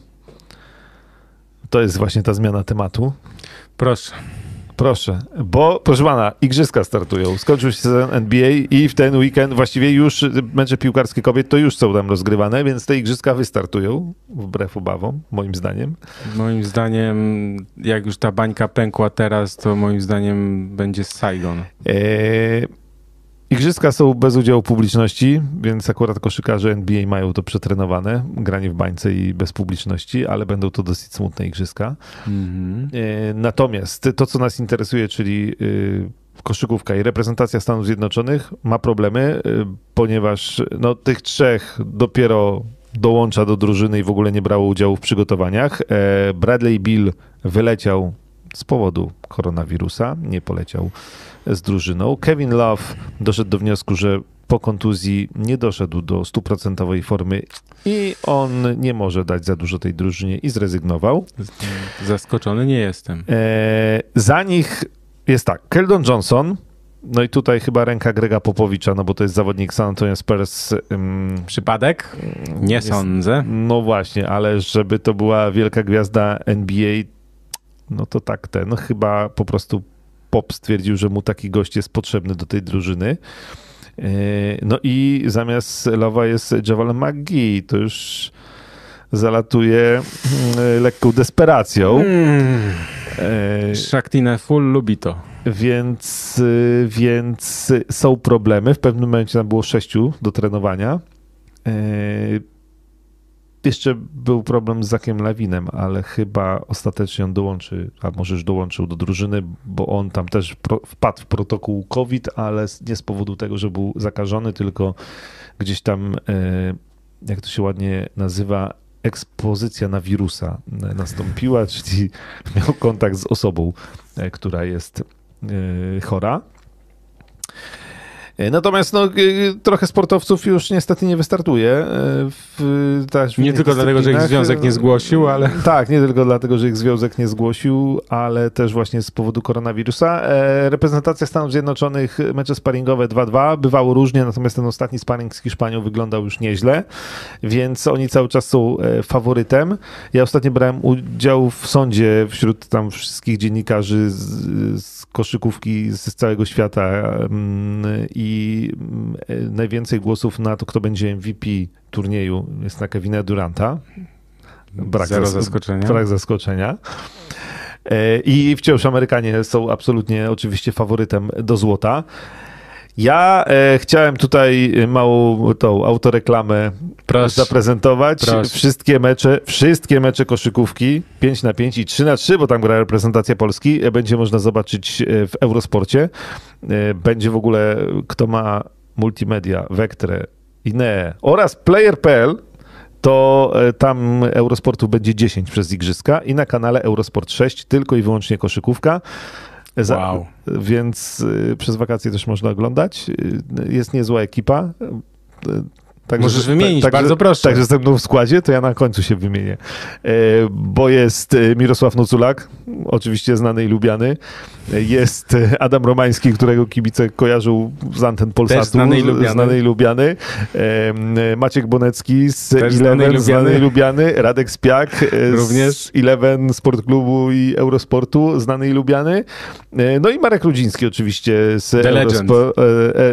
To jest właśnie ta zmiana tematu. Proszę. Proszę, bo proszę pana, igrzyska startują. Skończył się sezon NBA i w ten weekend właściwie już mecze piłkarskie kobiet to już są tam rozgrywane, więc te igrzyska wystartują, wbrew obawom, moim zdaniem. Moim zdaniem, jak już ta bańka pękła teraz, to moim zdaniem będzie Saigon. Eee, igrzyska są bez udziału publiczności, więc akurat koszykarze NBA mają to przetrenowane, granie w bańce i bez publiczności, ale będą to dosyć smutne igrzyska. Mhm. E, Natomiast to, co nas interesuje, czyli y, koszykówka i reprezentacja Stanów Zjednoczonych ma problemy, y, ponieważ no, tych trzech dopiero dołącza do drużyny i w ogóle nie brało udziału w przygotowaniach. E, Bradley Bill wyleciał z powodu koronawirusa, nie poleciał z drużyną. Kevin Love doszedł do wniosku, że po kontuzji nie doszedł do stuprocentowej formy i on nie może dać za dużo tej drużynie i zrezygnował. Zaskoczony nie jestem. E, za nich jest tak, Keldon Johnson, no i tutaj chyba ręka Grega Popowicza, no bo to jest zawodnik San Antonio Spurs. ym, Przypadek? Nie jest- sądzę. No właśnie, ale żeby to była wielka gwiazda NBA, no to tak ten, no chyba po prostu Pop stwierdził, że mu taki gość jest potrzebny do tej drużyny. E, No i zamiast Lowa jest Javal McGee, to już zalatuje mm, lekką desperacją. Mm. E, Shaktinę full lubi to. Więc, więc są problemy. W pewnym momencie tam było sześciu do trenowania. Jeszcze był problem z Zakiem Lawinem, ale chyba ostatecznie on dołączy, a może już dołączył do drużyny, bo on tam też wpadł w protokół COVID, ale nie z powodu tego, że był zakażony, tylko gdzieś tam, yy, jak to się ładnie nazywa, ekspozycja na wirusa nastąpiła, czyli miał kontakt z osobą, yy, która jest yy, chora. Yy, Natomiast no, trochę sportowców już niestety nie wystartuje. yy, W, w Nie tylko dlatego, że ich związek nie zgłosił, ale- Tak, nie tylko dlatego, że ich związek nie zgłosił, ale też właśnie z powodu koronawirusa. E, Reprezentacja Stanów Zjednoczonych, mecze sparingowe 2-2, bywało różnie, natomiast ten ostatni sparing z Hiszpanią wyglądał już nieźle, więc oni cały czas są e, faworytem. Ja ostatnio brałem udział w sądzie wśród tam wszystkich dziennikarzy z, z koszykówki z całego świata mm, i mm, e, najwięcej głosów na to, kto będzie MVP turnieju jest na Kevina Duranta. Brak Zero zas- zaskoczenia. Brak zaskoczenia. E, I wciąż Amerykanie są absolutnie oczywiście faworytem do złota. Ja e, chciałem tutaj małą tą autoreklamę Proszę. zaprezentować. Proszę. Wszystkie mecze, wszystkie mecze koszykówki 5 na 5 i 3 na 3, bo tam gra reprezentacja Polski, e, będzie można zobaczyć e, w Eurosporcie. E, Będzie w ogóle, kto ma multimedia, Vectre, Inee oraz Player.pl, to e, tam Eurosportu będzie 10 przez Igrzyska i na kanale Eurosport 6 tylko i wyłącznie koszykówka. Wow. Więc y, przez wakacje też można oglądać. Y, Jest niezła ekipa. Także, Możesz wymienić, także- bardzo proszę. Także ze mną w składzie, to ja na końcu się wymienię. E, Bo jest e, Mirosław Nuculak, oczywiście znany i lubiany. E, Jest e, Adam Romański, którego kibice kojarzą z anten Polsatu. znany i lubiany. Znany i lubiany. E, Maciek Bonecki z Też znany i Eleven, znany i lubiany. Radek Spiak Również. z Eleven Sport Klubu i Eurosportu, znany i lubiany. E, No i Marek Rudziński oczywiście z. Eurospo,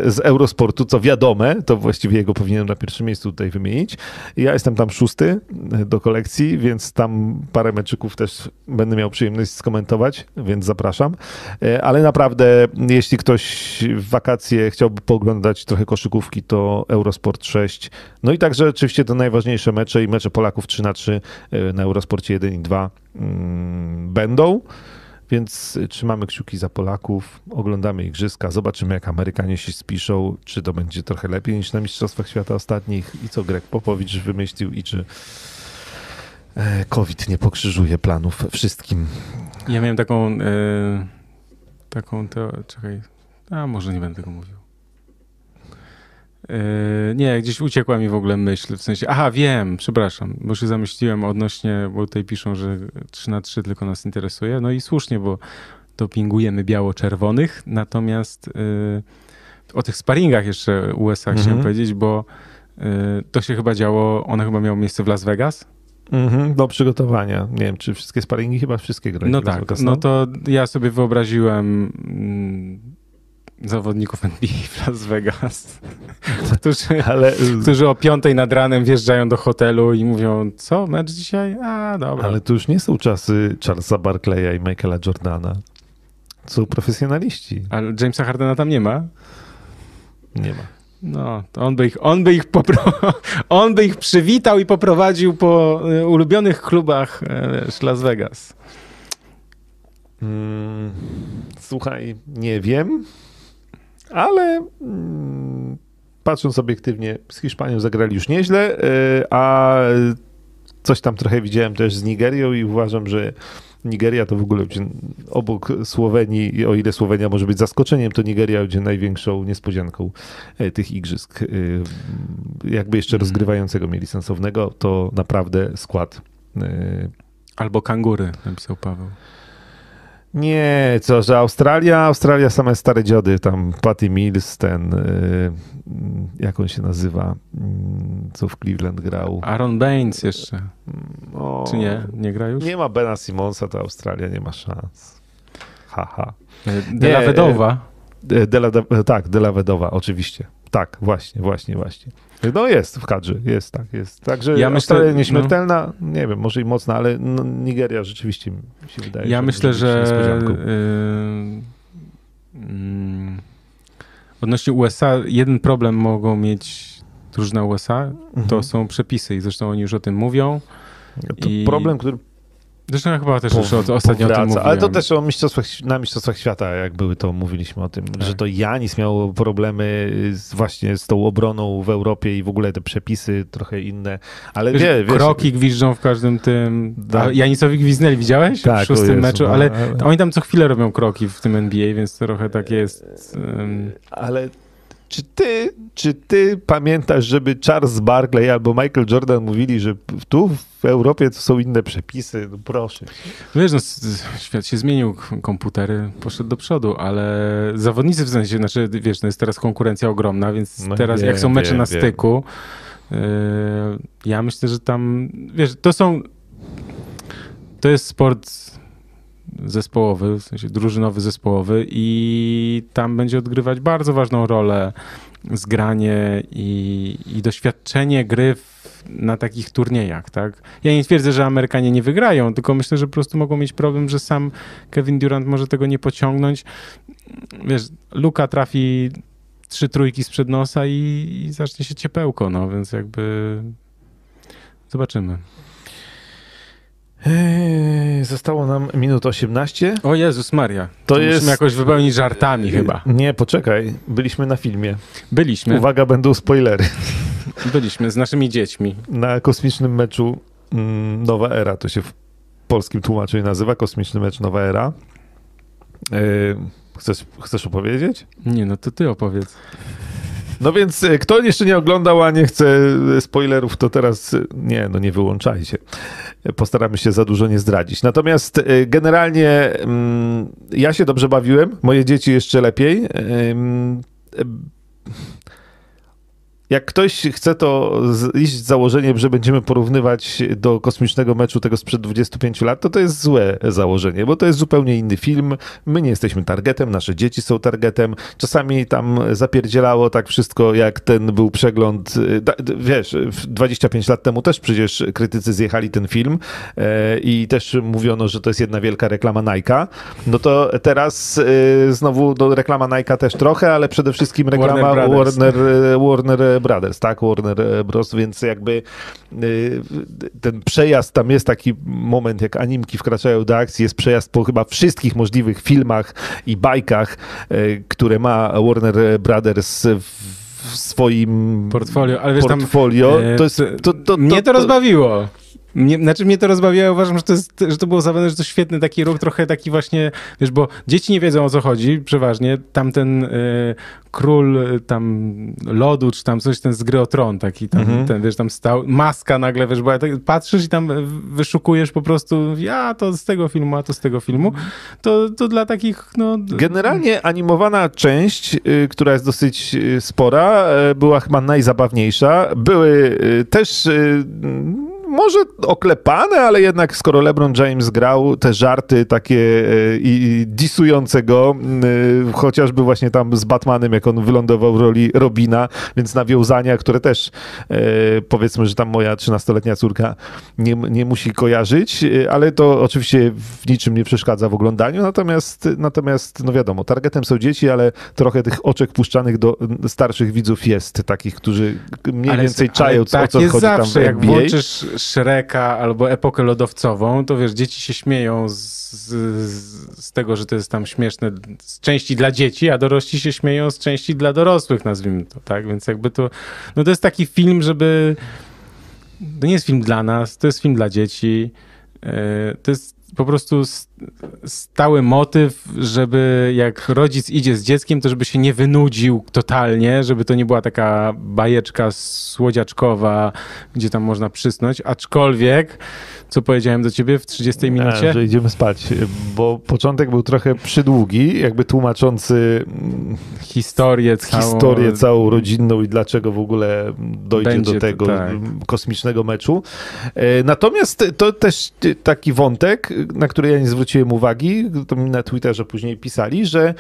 z Eurosportu, co wiadome, to właściwie jego powinienem na pierwszym miejscu tutaj wymienić. Ja jestem tam szósty e, do kolekcji, więc tam parę meczyków też będę miał przyjemność skomentować, więc zapraszam. E, Ale naprawdę, jeśli ktoś w wakacje chciałby pooglądać trochę koszykówki, to Eurosport 6. No i także oczywiście te najważniejsze mecze i mecze Polaków 3 na 3 e, na Eurosporcie 1 i 2 mm, będą. Więc trzymamy kciuki za Polaków, oglądamy igrzyska, zobaczymy jak Amerykanie się spiszą, czy to będzie trochę lepiej niż na Mistrzostwach Świata ostatnich i co Greg Popowicz wymyślił i czy e, COVID nie pokrzyżuje planów wszystkim. Ja miałem taką, e, taką teorię. Czekaj, a może nie będę tego mówił. Yy, nie, gdzieś uciekła mi w ogóle myśl, w sensie, aha, wiem, przepraszam, bo się zamyśliłem odnośnie, bo tutaj piszą, że 3 na 3 tylko nas interesuje, no i słusznie, bo dopingujemy biało-czerwonych, natomiast yy, o tych sparingach jeszcze USA mhm. chciałem powiedzieć, bo yy, to się chyba działo, one chyba miało miejsce w Las Vegas, Mhm, do przygotowania. Nie wiem, czy wszystkie sparingi? Chyba wszystkie grali. No tak, Vegas, no? no to ja sobie wyobraziłem mm, zawodników NBA w Las Vegas, którzy, Ale... którzy o piątej nad ranem wjeżdżają do hotelu i mówią, co, mecz dzisiaj? A, dobra. Ale to już nie są czasy Charlesa Barclaya i Michaela Jordana. Są profesjonaliści. Ale Jamesa Hardena tam nie ma? Nie ma. No, on by ich, on by ich, popro- on by ich przywitał i poprowadził po e, ulubionych klubach e, wiesz, Las Vegas. Mm, słuchaj, nie wiem, ale mm, patrząc obiektywnie, z Hiszpanią zagrali już nieźle, e, a coś tam trochę widziałem też z Nigerią i uważam, że Nigeria to w ogóle będzie obok Słowenii, o ile Słowenia może być zaskoczeniem, to Nigeria będzie największą niespodzianką e, tych igrzysk. E, jakby jeszcze mhm. rozgrywającego mieli sensownego, to naprawdę skład. E, Albo kangury, napisał Paweł. Nie, co, że Australia, Australia same stare dziody, tam Patty Mills, ten, yy, jak on się nazywa, yy, co w Cleveland grał. Aaron Baines jeszcze. O, Czy nie? Nie gra już? Nie ma Bena Simonsa, to Australia nie ma szans. Haha. De La Vedowa. De La, de, tak, De La Vedowa, oczywiście. Tak, właśnie, właśnie, właśnie. No jest w kadrze, jest tak, jest. Także ja myślę, nieśmiertelna, no. nie wiem, może i mocna, ale no, Nigeria rzeczywiście mi się wydaje. Ja myślę, że yy, yy, odnośnie USA, jeden problem mogą mieć drużyna USA, mhm. to są przepisy i zresztą oni już o tym mówią. To I... problem, który Zresztą ja chyba też już ostatnio o tym mówiłem. Ale to też o mistrzostwach, na Mistrzostwach Świata, jak były, to mówiliśmy o tym, tak. że to Janis miał problemy z, właśnie z tą obroną w Europie i w ogóle te przepisy trochę inne, ale wiesz, wie, wiesz, Kroki gwiżdżą w każdym tym. Tak. Janisowi gwiznęli, widziałeś? Tak, w szóstym Jezu, meczu, ale, ale oni tam co chwilę robią kroki w tym NBA, więc trochę tak jest. Um... Ale czy ty, czy ty pamiętasz, żeby Charles Barkley albo Michael Jordan mówili, że tu w Europie to są inne przepisy? No proszę. Wiesz, no, świat się zmienił, komputery poszedł do przodu, ale zawodnicy w sensie, znaczy wiesz, no jest teraz konkurencja ogromna, więc no teraz wiem, jak są mecze wiem, na styku, yy, ja myślę, że tam, wiesz, to są, to jest sport zespołowy, w sensie drużynowy zespołowy i tam będzie odgrywać bardzo ważną rolę zgranie i, i doświadczenie gry w, na takich turniejach, tak? Ja nie twierdzę, że Amerykanie nie wygrają, tylko myślę, że po prostu mogą mieć problem, że sam Kevin Durant może tego nie pociągnąć. Wiesz, Luka trafi trzy trójki sprzed nosa i, i zacznie się ciepełko, no więc jakby zobaczymy. Eee, zostało nam minut 18. O Jezus Maria. To, to jest... Musimy jakoś wypełnić żartami chyba. Nie, poczekaj. Byliśmy na filmie. Byliśmy. Uwaga, będą spoilery. Byliśmy z naszymi dziećmi. Na kosmicznym meczu mm, Nowa Era, to się w polskim tłumaczeniu nazywa, kosmiczny mecz Nowa Era. Eee, chcesz, chcesz opowiedzieć? Nie, no to ty opowiedz. No więc e, kto jeszcze nie oglądał, a nie chce e, spoilerów, to teraz e, nie, no nie wyłączajcie. Postaramy się za dużo nie zdradzić. Natomiast generalnie mm, ja się dobrze bawiłem, moje dzieci jeszcze lepiej jak ktoś chce to iść z założeniem, że będziemy porównywać do kosmicznego meczu tego sprzed 25 lat, to to jest złe założenie, bo to jest zupełnie inny film. My nie jesteśmy targetem, nasze dzieci są targetem. Czasami tam zapierdzielało tak wszystko, jak ten był przegląd. Y, wiesz, 25 lat temu też przecież krytycy zjechali ten film e, i też mówiono, że to jest jedna wielka reklama Nike'a. No to teraz y, znowu no, reklama Nike'a też trochę, ale przede wszystkim reklama Warner, Warner, Warner Brothers, tak? Warner Bros., więc jakby y, ten przejazd, tam jest taki moment, jak animki wkraczają do akcji, jest przejazd po chyba wszystkich możliwych filmach i bajkach, y, które ma Warner Brothers w swoim portfolio. Ale wiesz, portfolio. Tam, to jest, to, to, to, mnie to rozbawiło. Mnie, znaczy mnie to rozbawiło, uważam, że to, jest, że to było zabawne, że to świetny taki ruch, trochę taki właśnie, wiesz, bo dzieci nie wiedzą o co chodzi, przeważnie. Tamten y, król y, tam lodu, czy tam coś, ten z gry o tron taki, tam, Mhm. ten, wiesz, tam stał, maska nagle, wiesz, bo ja tak patrzysz i tam wyszukujesz po prostu, a to z tego filmu, a to z tego filmu, to, to dla takich, no... Generalnie animowana część, y, która jest dosyć y, spora, y, była chyba najzabawniejsza. Były y, też może oklepane, ale jednak skoro LeBron James grał, te żarty takie y, i disujące go, y, chociażby właśnie tam z Batmanem, jak on wylądował w roli Robina, więc nawiązania, które też y, powiedzmy, że tam moja 13-letnia córka nie, nie musi kojarzyć, ale to oczywiście w niczym nie przeszkadza w oglądaniu, natomiast, natomiast no wiadomo, targetem są dzieci, ale trochę tych oczek puszczanych do starszych widzów jest, takich, którzy mniej Ale- więcej ale czają, co, o tak co jest chodzi zawsze, tam w jak NBA. włączysz Shreka albo epokę lodowcową, to wiesz, dzieci się śmieją z, z, z tego, że to jest tam śmieszne z części dla dzieci, a dorośli się śmieją z części dla dorosłych, nazwijmy to, tak? Więc jakby to, no to jest taki film, żeby, to nie jest film dla nas, to jest film dla dzieci, Yy, to jest po prostu stały motyw, żeby jak rodzic idzie z dzieckiem, to żeby się nie wynudził totalnie, żeby to nie była taka bajeczka słodziaczkowa, gdzie tam można przysnąć, aczkolwiek, co powiedziałem do ciebie w 30 minucie? A, że idziemy spać, bo początek był trochę przydługi, jakby tłumaczący mm, historię całą. historię całą rodzinną i dlaczego w ogóle dojdzie Będzie do tego tak. kosmicznego meczu. E, Natomiast to też e, taki wątek, na który ja nie zwróciłem uwagi, to mi na Twitterze później pisali, że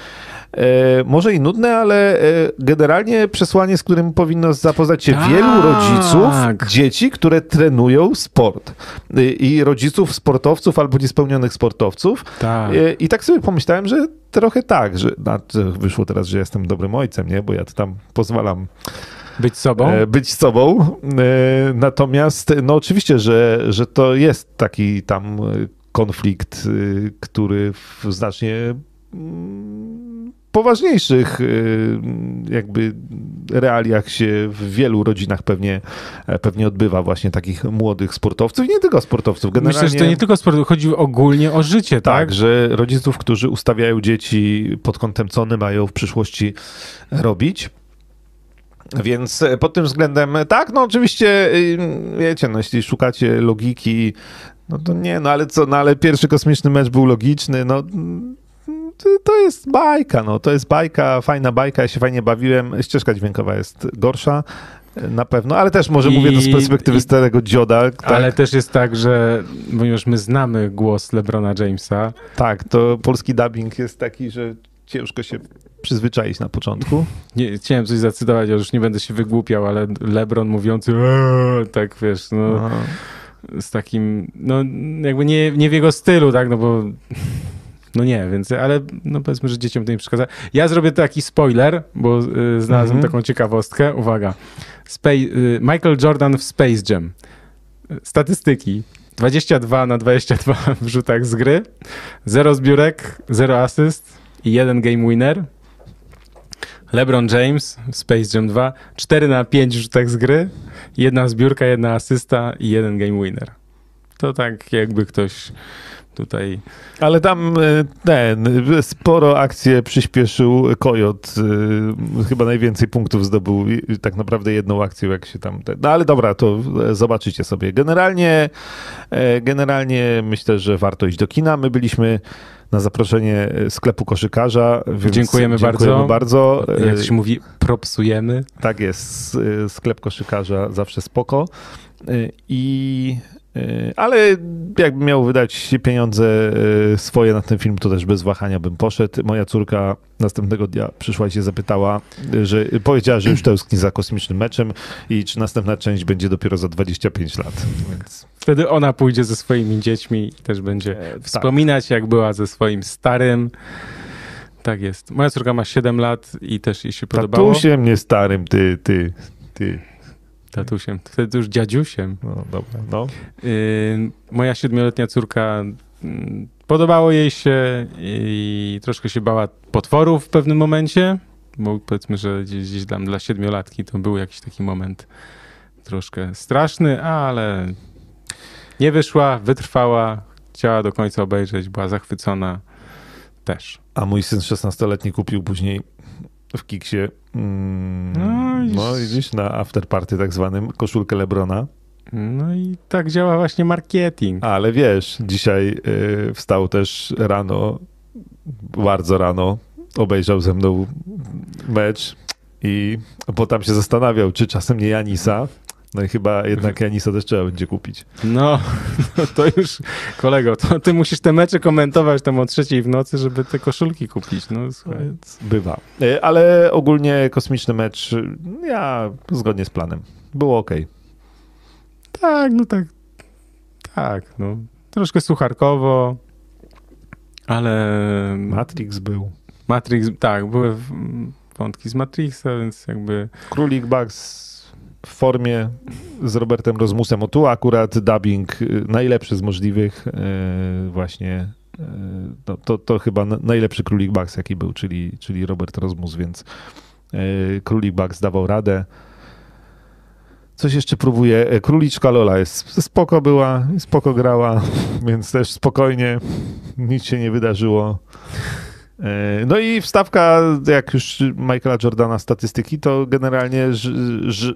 e, może i nudne, ale e, generalnie przesłanie, z którym powinno zapoznać się Tak. wielu rodziców, dzieci, które trenują sport. E, I rodziców sportowców albo niespełnionych sportowców. Tak. E, I tak sobie pomyślałem, że trochę tak, że no, to wyszło teraz, że jestem dobrym ojcem, nie? Bo ja to tam pozwalam Być sobą? e, być sobą. E, Natomiast, no oczywiście, że, że to jest taki tam konflikt, e, który w znacznie mm, poważniejszych e, jakby realiach się w wielu rodzinach pewnie, e, pewnie odbywa właśnie takich młodych sportowców nie tylko sportowców. Generalnie... Myślę, że to nie tylko sport, chodzi ogólnie o życie, tak? Tak, że rodziców, którzy ustawiają dzieci pod kątem, co one mają w przyszłości robić. Więc e, pod tym względem, e, tak, no oczywiście, y, wiecie, no jeśli szukacie logiki, no to nie, no ale co, no ale pierwszy kosmiczny mecz był logiczny, no to- to jest bajka, no to jest bajka, fajna bajka, ja się fajnie bawiłem, ścieżka dźwiękowa jest gorsza, e, na pewno, ale też może I- mówię to z perspektywy i- starego dzioda, tak, Ale też jest tak, że ponieważ my znamy głos LeBrona Jamesa, tak, to polski dubbing jest taki, że ciężko się przyzwyczaić na początku. nie, chciałem coś zacytować, ja już nie będę się wygłupiał, ale LeBron mówiący "Eee", tak wiesz, no Aha. Z takim, no jakby nie, nie w jego stylu, tak, no bo no nie, więc, ale no powiedzmy, że dzieciom to nie przeszkadza. Ja zrobię taki spoiler, bo y, znalazłem Mhm. taką ciekawostkę. Uwaga. Spa- y, Michael Jordan w Space Jam. Statystyki. 22 na 22 w rzutach z gry, 0 zbiórek, 0 asyst i 1 game winner. LeBron James Space Jam 2, 4 na 5 w rzutach z gry, jedna zbiórka, jedna asysta i jeden game winner. To tak jakby ktoś tutaj Ale tam e, ten, sporo akcję przyspieszył Kojot. e, Chyba najwięcej punktów zdobył tak naprawdę jedną akcją, jak się tam... No ale dobra, to e, zobaczycie sobie. Generalnie, generalnie myślę, że warto iść do kina. My byliśmy na zaproszenie sklepu koszykarza, więc Dziękujemy dziękujemy bardzo. jak E, to się mówi, propsujemy. Tak jest, sklep koszykarza zawsze spoko. I, ale jakbym miał wydać pieniądze y, swoje na ten film, to też bez wahania bym poszedł. Moja córka następnego dnia przyszła i się zapytała, y, że powiedziała, że już tęskni za kosmicznym meczem i czy następna część będzie dopiero za 25 lat. Więc Wtedy ona pójdzie ze swoimi dziećmi i też będzie E, tak. wspominać, jak była ze swoim starym. Tak jest. Moja córka ma 7 lat i też jej się podobało. tatusiem, nie starym, ty, ty, ty. Tatusiem. Wtedy już dziadziusiem. No dobra, no. Yy, moja siedmioletnia córka mm, podobało jej się i troszkę się bała potworów w pewnym momencie, bo powiedzmy, że gdzieś, gdzieś tam dla siedmiolatki to był jakiś taki moment troszkę straszny, ale Nie wyszła, wytrwała, chciała do końca obejrzeć, była zachwycona też. A mój syn 16-letni kupił później w Kiksie, mm, No i- no widzisz, na afterparty tak zwanym, koszulkę Lebrona. No i tak działa właśnie marketing. Ale wiesz, dzisiaj y, wstał też rano, bardzo rano, obejrzał ze mną mecz i potem się zastanawiał, czy czasem nie Janisa. No i chyba jednak Janisa też trzeba będzie kupić. No, no to już, kolego, to ty musisz te mecze komentować tam o trzeciej w nocy, żeby te koszulki kupić. No słuchaj. Bywa. Y, Ale ogólnie kosmiczny mecz, ja zgodnie z planem. Było ok. Tak, no tak. Tak, no. Troszkę sucharkowo, ale Matrix był. Matrix, tak, były wątki z Matrixa, więc jakby Królik Bugs w formie z Robertem Rozmusem. O tu akurat dubbing y, najlepszy z możliwych. y, Właśnie y, to, to chyba na- najlepszy Królik Bugs jaki był, czyli, czyli Robert Rozmus, więc Królik Bugs dawał radę. Coś jeszcze próbuję. E, Króliczka Lola jest spoko była, spoko grała, więc też spokojnie, nic się nie wydarzyło. E, No i wstawka, jak już Michaela Jordana statystyki, to generalnie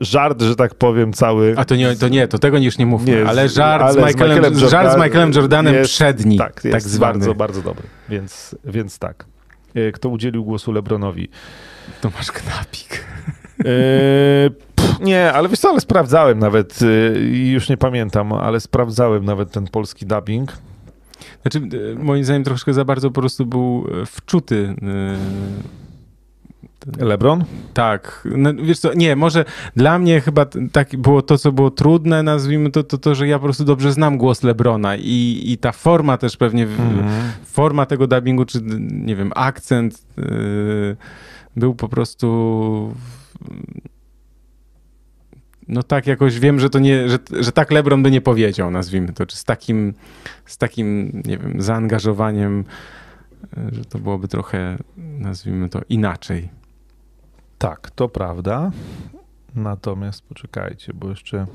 żart, że tak powiem, cały. A to nie, to nie, to tego już nie mówmy, Nie, ale żart, ale z, z Michaelem, Michaelem żart z Michaelem Jordanem jest- przedni, tak, tak, jest zwany. bardzo, bardzo dobry. Więc, więc tak. E, Kto udzielił głosu Lebronowi? Tomasz Knapik. E, pff, nie, ale wiesz co, ale sprawdzałem nawet, już nie pamiętam, ale sprawdzałem nawet ten polski dubbing. Znaczy, e, moim zdaniem troszkę za bardzo po prostu był e, wczuty. e, Lebron? Tak, no, wiesz co, nie, może dla mnie chyba tak było to, co było trudne, nazwijmy to, to, to że ja po prostu dobrze znam głos Lebrona i, i ta forma też pewnie, w- forma tego dubbingu, czy nie wiem, akcent yy, był po prostu no tak jakoś wiem, że to nie, że, że tak Lebron by nie powiedział, nazwijmy to, czy z takim, z takim, nie wiem, zaangażowaniem, yy, że to byłoby trochę, nazwijmy to, inaczej. Tak, to prawda. Natomiast poczekajcie, bo jeszcze.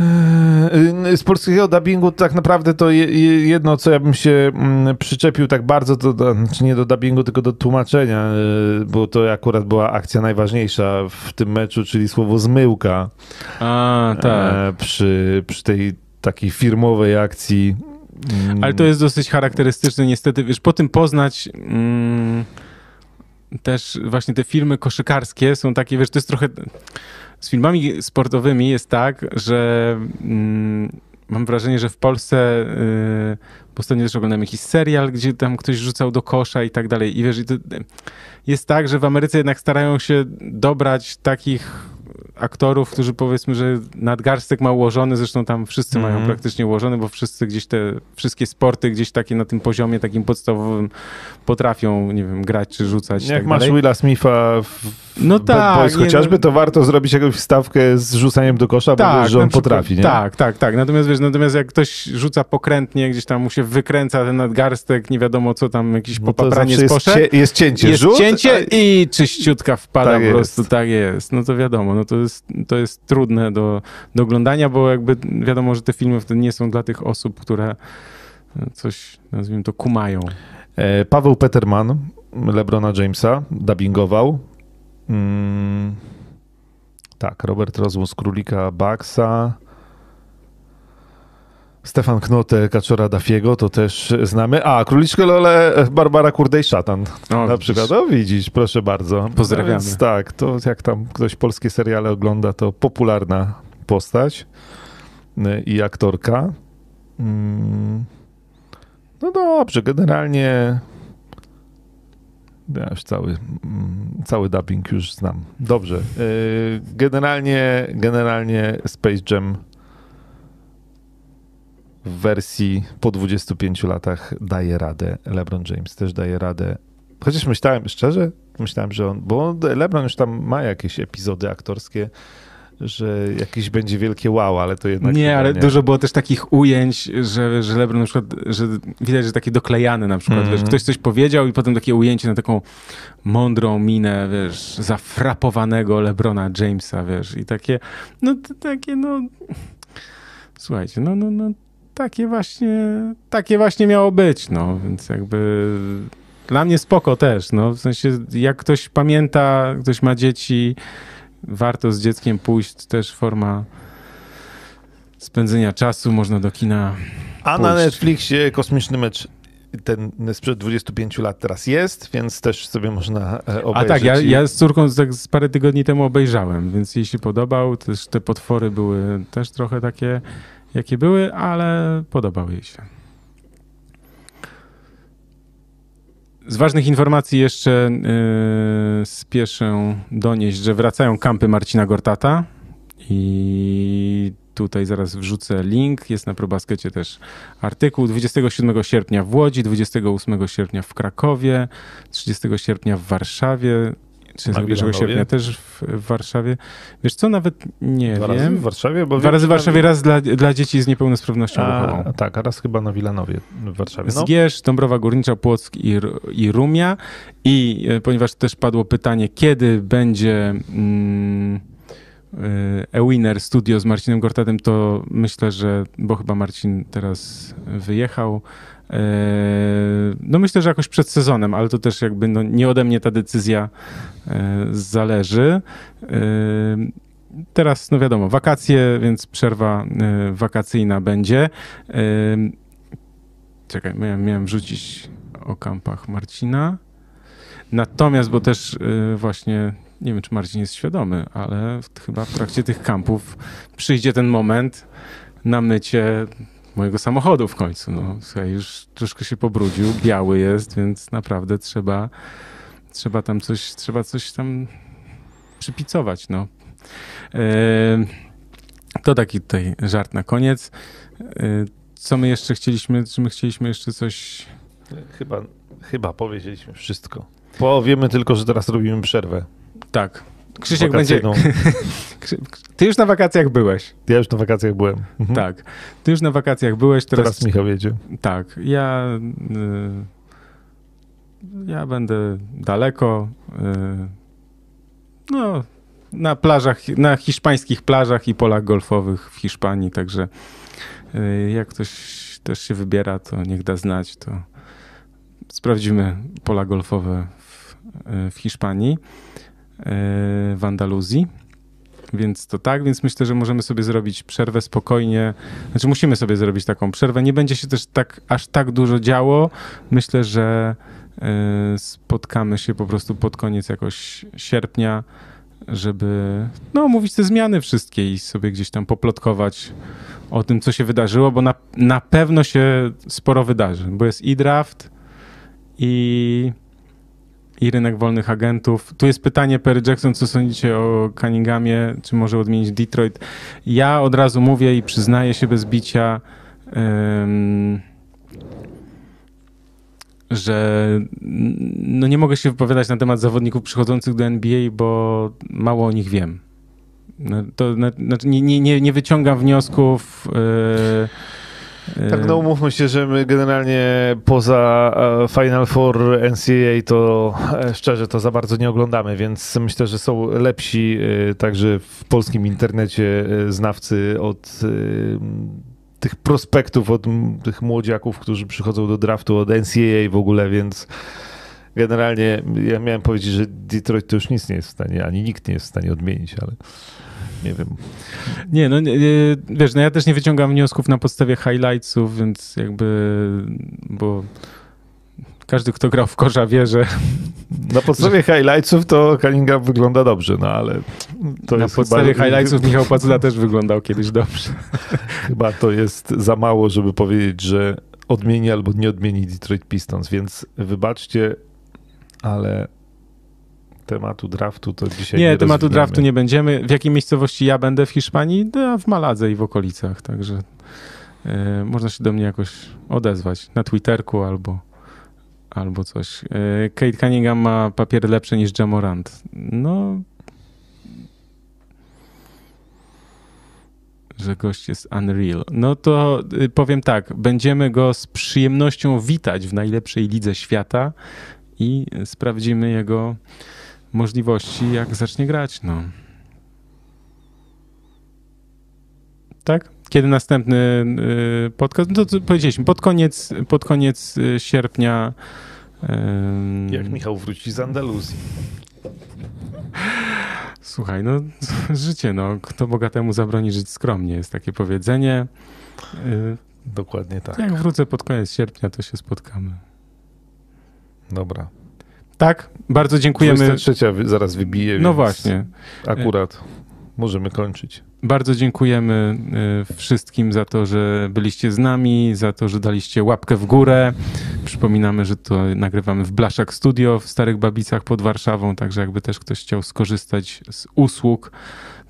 Eee, Z polskiego dubbingu tak naprawdę to je- je- jedno, co ja bym się mm, przyczepił tak bardzo, to, znaczy nie do dubbingu, tylko do tłumaczenia, eee, bo to akurat była akcja najważniejsza w tym meczu, czyli słowo zmyłka A, tak. eee, przy, przy tej takiej firmowej akcji. Mm, Ale to jest dosyć charakterystyczne, niestety, wiesz, po tym poznać mm, też właśnie te filmy koszykarskie są takie, wiesz, to jest trochę... Z filmami sportowymi jest tak, że mm, mam wrażenie, że w Polsce y, bo ostatnio też oglądałem jakiś serial, gdzie tam ktoś rzucał do kosza i tak dalej. I wiesz, i to jest tak, że w Ameryce jednak starają się dobrać takich aktorów, którzy powiedzmy, że nadgarstek ma ułożony, zresztą tam wszyscy Mhm. mają praktycznie ułożony, bo wszyscy gdzieś te, wszystkie sporty gdzieś takie na tym poziomie takim podstawowym potrafią, nie wiem, grać czy rzucać Jak tak masz dalej. Willa Smitha w No tak, Boys nie, chociażby, no- to warto zrobić jakąś wstawkę z rzucaniem do kosza, bo wiesz, że on przykład- potrafi, nie? Tak, tak, tak. Natomiast wiesz, natomiast jak ktoś rzuca pokrętnie, gdzieś tam mu się wykręca ten nadgarstek, nie wiadomo co tam, jakiś No popapranie z jest, cie, jest cięcie, Jest rzut, cięcie a- i czyściutka wpada Tak po prostu, jest. tak jest. No to wiadomo, no to jest, to jest trudne do, do oglądania, bo jakby wiadomo, że te filmy wtedy nie są dla tych osób, które e, coś, nazwijmy to, kumają. E, Paweł Peterman, Lebrona Jamesa, dubbingował. Mm, tak, Robert Rozmus, Królika Baxa. Stefan Knote, Kaczora Dafiego, to też znamy. A, Króliczkę Lole, Barbara Kurdej-Szatan. O, Na przykład, o widzisz, proszę bardzo. Pozdrawiamy. No Więc tak, to jak tam ktoś polskie seriale ogląda, to popularna postać y, i aktorka. Mm. No dobrze, generalnie ja już cały, mm, cały dubbing już znam. Dobrze. y, Generalnie, generalnie Space Jam w wersji po 25 latach daje radę. LeBron James też daje radę. Chociaż myślałem, szczerze, myślałem, że on, bo LeBron już tam ma jakieś epizody aktorskie, że jakiś będzie wielkie wow, ale to jednak nie, ale nie. dużo było też takich ujęć, że, że LeBron na przykład, że widać, że takie doklejane na przykład, Mhm. wiesz, ktoś coś powiedział i potem takie ujęcie na taką mądrą minę, wiesz, zafrapowanego LeBrona Jamesa, wiesz, i takie, no takie, no... słuchajcie, no, no, no takie właśnie, takie właśnie miało być, no, więc jakby dla mnie spoko też, no, w sensie jak ktoś pamięta, ktoś ma dzieci, warto z dzieckiem pójść, też forma spędzenia czasu, można do kina A pójść. na Netflixie kosmiczny mecz ten sprzed 25 lat teraz jest, więc też sobie można e, obejrzeć. A tak, ja, ja z córką tak z parę tygodni temu obejrzałem, więc jej się podobał. Też te potwory były też trochę takie, jakie były, ale podobał jej się. Z ważnych informacji jeszcze yy, spieszę donieść, że wracają kampy Marcina Gortata i tutaj zaraz wrzucę link. Jest na probaskecie też artykuł. 27 sierpnia w Łodzi, 28 sierpnia w Krakowie, 30 sierpnia w Warszawie, 31 Wilanowie. sierpnia też w, w Warszawie. Wiesz co, nawet nie Dwa razy wiem. w Warszawie? Bo Dwa razy w Warszawie, raz dla, dla dzieci z niepełnosprawnością A, ruchową. tak, a raz chyba na Wilanowie w Warszawie. No. Zgierz, Dąbrowa Górnicza, Płock i, i Rumia. I e, ponieważ też padło pytanie, kiedy będzie mm, e, E-Winner Studio z Marcinem Gortatem, to myślę, że, bo chyba Marcin teraz wyjechał, no myślę, że jakoś przed sezonem, ale to też jakby no, nie ode mnie ta decyzja e, zależy. E, Teraz, no wiadomo, wakacje, więc przerwa wakacyjna będzie. Czekaj, miałem, miałem wrzucić o kampach Marcina. Natomiast, bo też właśnie, nie wiem, czy Marcin jest świadomy, ale chyba w trakcie tych kampów przyjdzie ten moment na mycie mojego samochodu w końcu. No, słuchaj, już troszkę się pobrudził, biały jest, więc naprawdę trzeba, trzeba tam coś, trzeba coś tam przypicować, no. E, to taki tutaj żart na koniec. E, co my jeszcze chcieliśmy, czy my chcieliśmy jeszcze coś... Chyba, chyba powiedzieliśmy wszystko. Powiemy tylko, że teraz robimy przerwę. Tak. Krzysiek będzie... wakacyjną. Krzy- Ty już na wakacjach byłeś. Ja już na wakacjach byłem. Mhm. Tak. Ty już na wakacjach byłeś, teraz... Teraz Michał jedzie. Tak. Ja... Y... Ja będę daleko. Y... No... Na plażach, na hiszpańskich plażach i polach golfowych w Hiszpanii, także y, jak ktoś też się wybiera, to niech da znać, to sprawdzimy pola golfowe w, y, w Hiszpanii, w Andaluzji. Więc to tak, więc myślę, że możemy sobie zrobić przerwę spokojnie. Znaczy musimy sobie zrobić taką przerwę. Nie będzie się też tak aż tak dużo działo. Myślę, że y, spotkamy się po prostu pod koniec jakoś sierpnia, żeby no, omówić te zmiany wszystkie i sobie gdzieś tam poplotkować o tym, co się wydarzyło, bo na, na pewno się sporo wydarzy, bo jest i draft, i, i rynek wolnych agentów. Tu jest pytanie, Perry Jackson, co sądzicie o Cunninghamie, czy może odmienić Detroit? Ja od razu mówię i przyznaję się bez bicia, ym, że no nie mogę się wypowiadać na temat zawodników przychodzących do NBA, bo mało o nich wiem. No, To na- znaczy nie, nie, nie, wyciągam wniosków. Yy, Tak, no umówmy się, że my generalnie poza e, Final Four NCAA to e, szczerze to za bardzo nie oglądamy, więc myślę, że są lepsi e, także w polskim internecie znawcy od tych prospektów, od tych młodziaków, którzy przychodzą do draftu, od NCAA w ogóle, więc generalnie ja miałem powiedzieć, że Detroit to już nic nie jest w stanie, ani nikt nie jest w stanie odmienić, ale nie wiem. Nie, no nie, wiesz, no ja też nie wyciągam wniosków na podstawie highlightsów, więc jakby, bo każdy, kto grał w kosza wie, że Na podstawie highlightsów to Cunningham wygląda dobrze, no ale to na jest podstawie chyba, highlightsów Michał Pacuda też wyglądał kiedyś dobrze. chyba to jest za mało, żeby powiedzieć, że odmieni albo nie odmieni Detroit Pistons, więc wybaczcie, ale tematu draftu to dzisiaj Nie, nie tematu rozwiniemy. draftu nie będziemy. W jakiej miejscowości ja będę w Hiszpanii? No, w Maladze i w okolicach, także e, można się do mnie jakoś odezwać na Twitterku albo, albo coś. E, Kate Cunningham ma papiery lepsze niż Jamorant. No... Że gość jest unreal. No to y, powiem tak, będziemy go z przyjemnością witać w najlepszej lidze świata i sprawdzimy jego możliwości, jak zacznie grać, no. Tak? kiedy następny y, podcast? No to powiedzieliśmy, pod koniec, pod koniec y, sierpnia. Jak Michał wróci z Andaluzji. Słuchaj, no życie, no kto bogatemu zabroni żyć skromnie, jest takie powiedzenie. Y, Dokładnie tak. Jak wrócę pod koniec sierpnia, to się spotkamy. Dobra. Tak, bardzo dziękujemy. 23 wy- zaraz wybije, No właśnie. Akurat możemy kończyć. Bardzo dziękujemy y, wszystkim za to, że byliście z nami, za to, że daliście łapkę w górę. Przypominamy, że to nagrywamy w Blaszak Studio w Starych Babicach pod Warszawą, także jakby też ktoś chciał skorzystać z usług,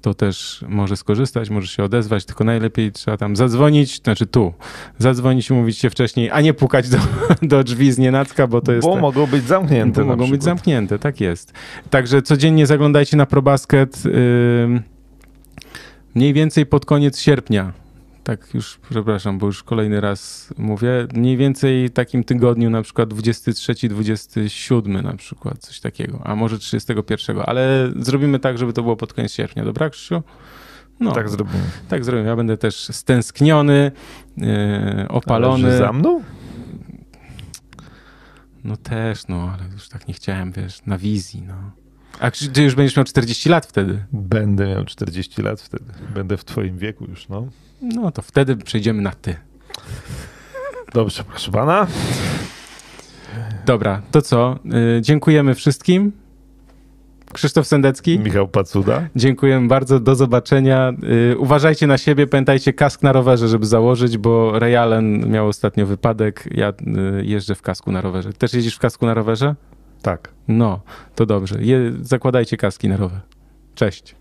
to też może skorzystać, może się odezwać, tylko najlepiej trzeba tam zadzwonić, znaczy tu, zadzwonić i mówić się wcześniej, a nie pukać do, do drzwi z nienacka, bo to jest... Bo te- mogą być zamknięte. bo mogą być przykład. zamknięte, tak jest. Także codziennie zaglądajcie na ProBasket. ym, mniej więcej pod koniec sierpnia. Tak już, przepraszam, bo już kolejny raz mówię. Mniej więcej w takim tygodniu, na przykład 23, 27 na przykład, coś takiego. A może 31, ale zrobimy tak, żeby to było pod koniec sierpnia. Dobra, Krzysiu? No, Tak zrobimy. tak zrobimy. Ja będę też stęskniony, yy, opalony. Ale za mną? No też, no, ale już tak nie chciałem, wiesz, na wizji, no. A ty już będziesz miał 40 lat wtedy? Będę miał 40 lat wtedy. Będę w twoim wieku już, no. No to wtedy przejdziemy na ty. Dobrze, proszę pana. Dobra, to co? Y, dziękujemy wszystkim. Krzysztof Sendecki. Michał Pacuda. Dziękujemy bardzo, do zobaczenia. Y, uważajcie na siebie, pamiętajcie kask na rowerze, żeby założyć, bo Ray Allen miał ostatnio wypadek. Ja y, jeżdżę w kasku na rowerze. Też jeździsz w kasku na rowerze? Tak. No, to dobrze. Je, zakładajcie kaski na rower. Cześć.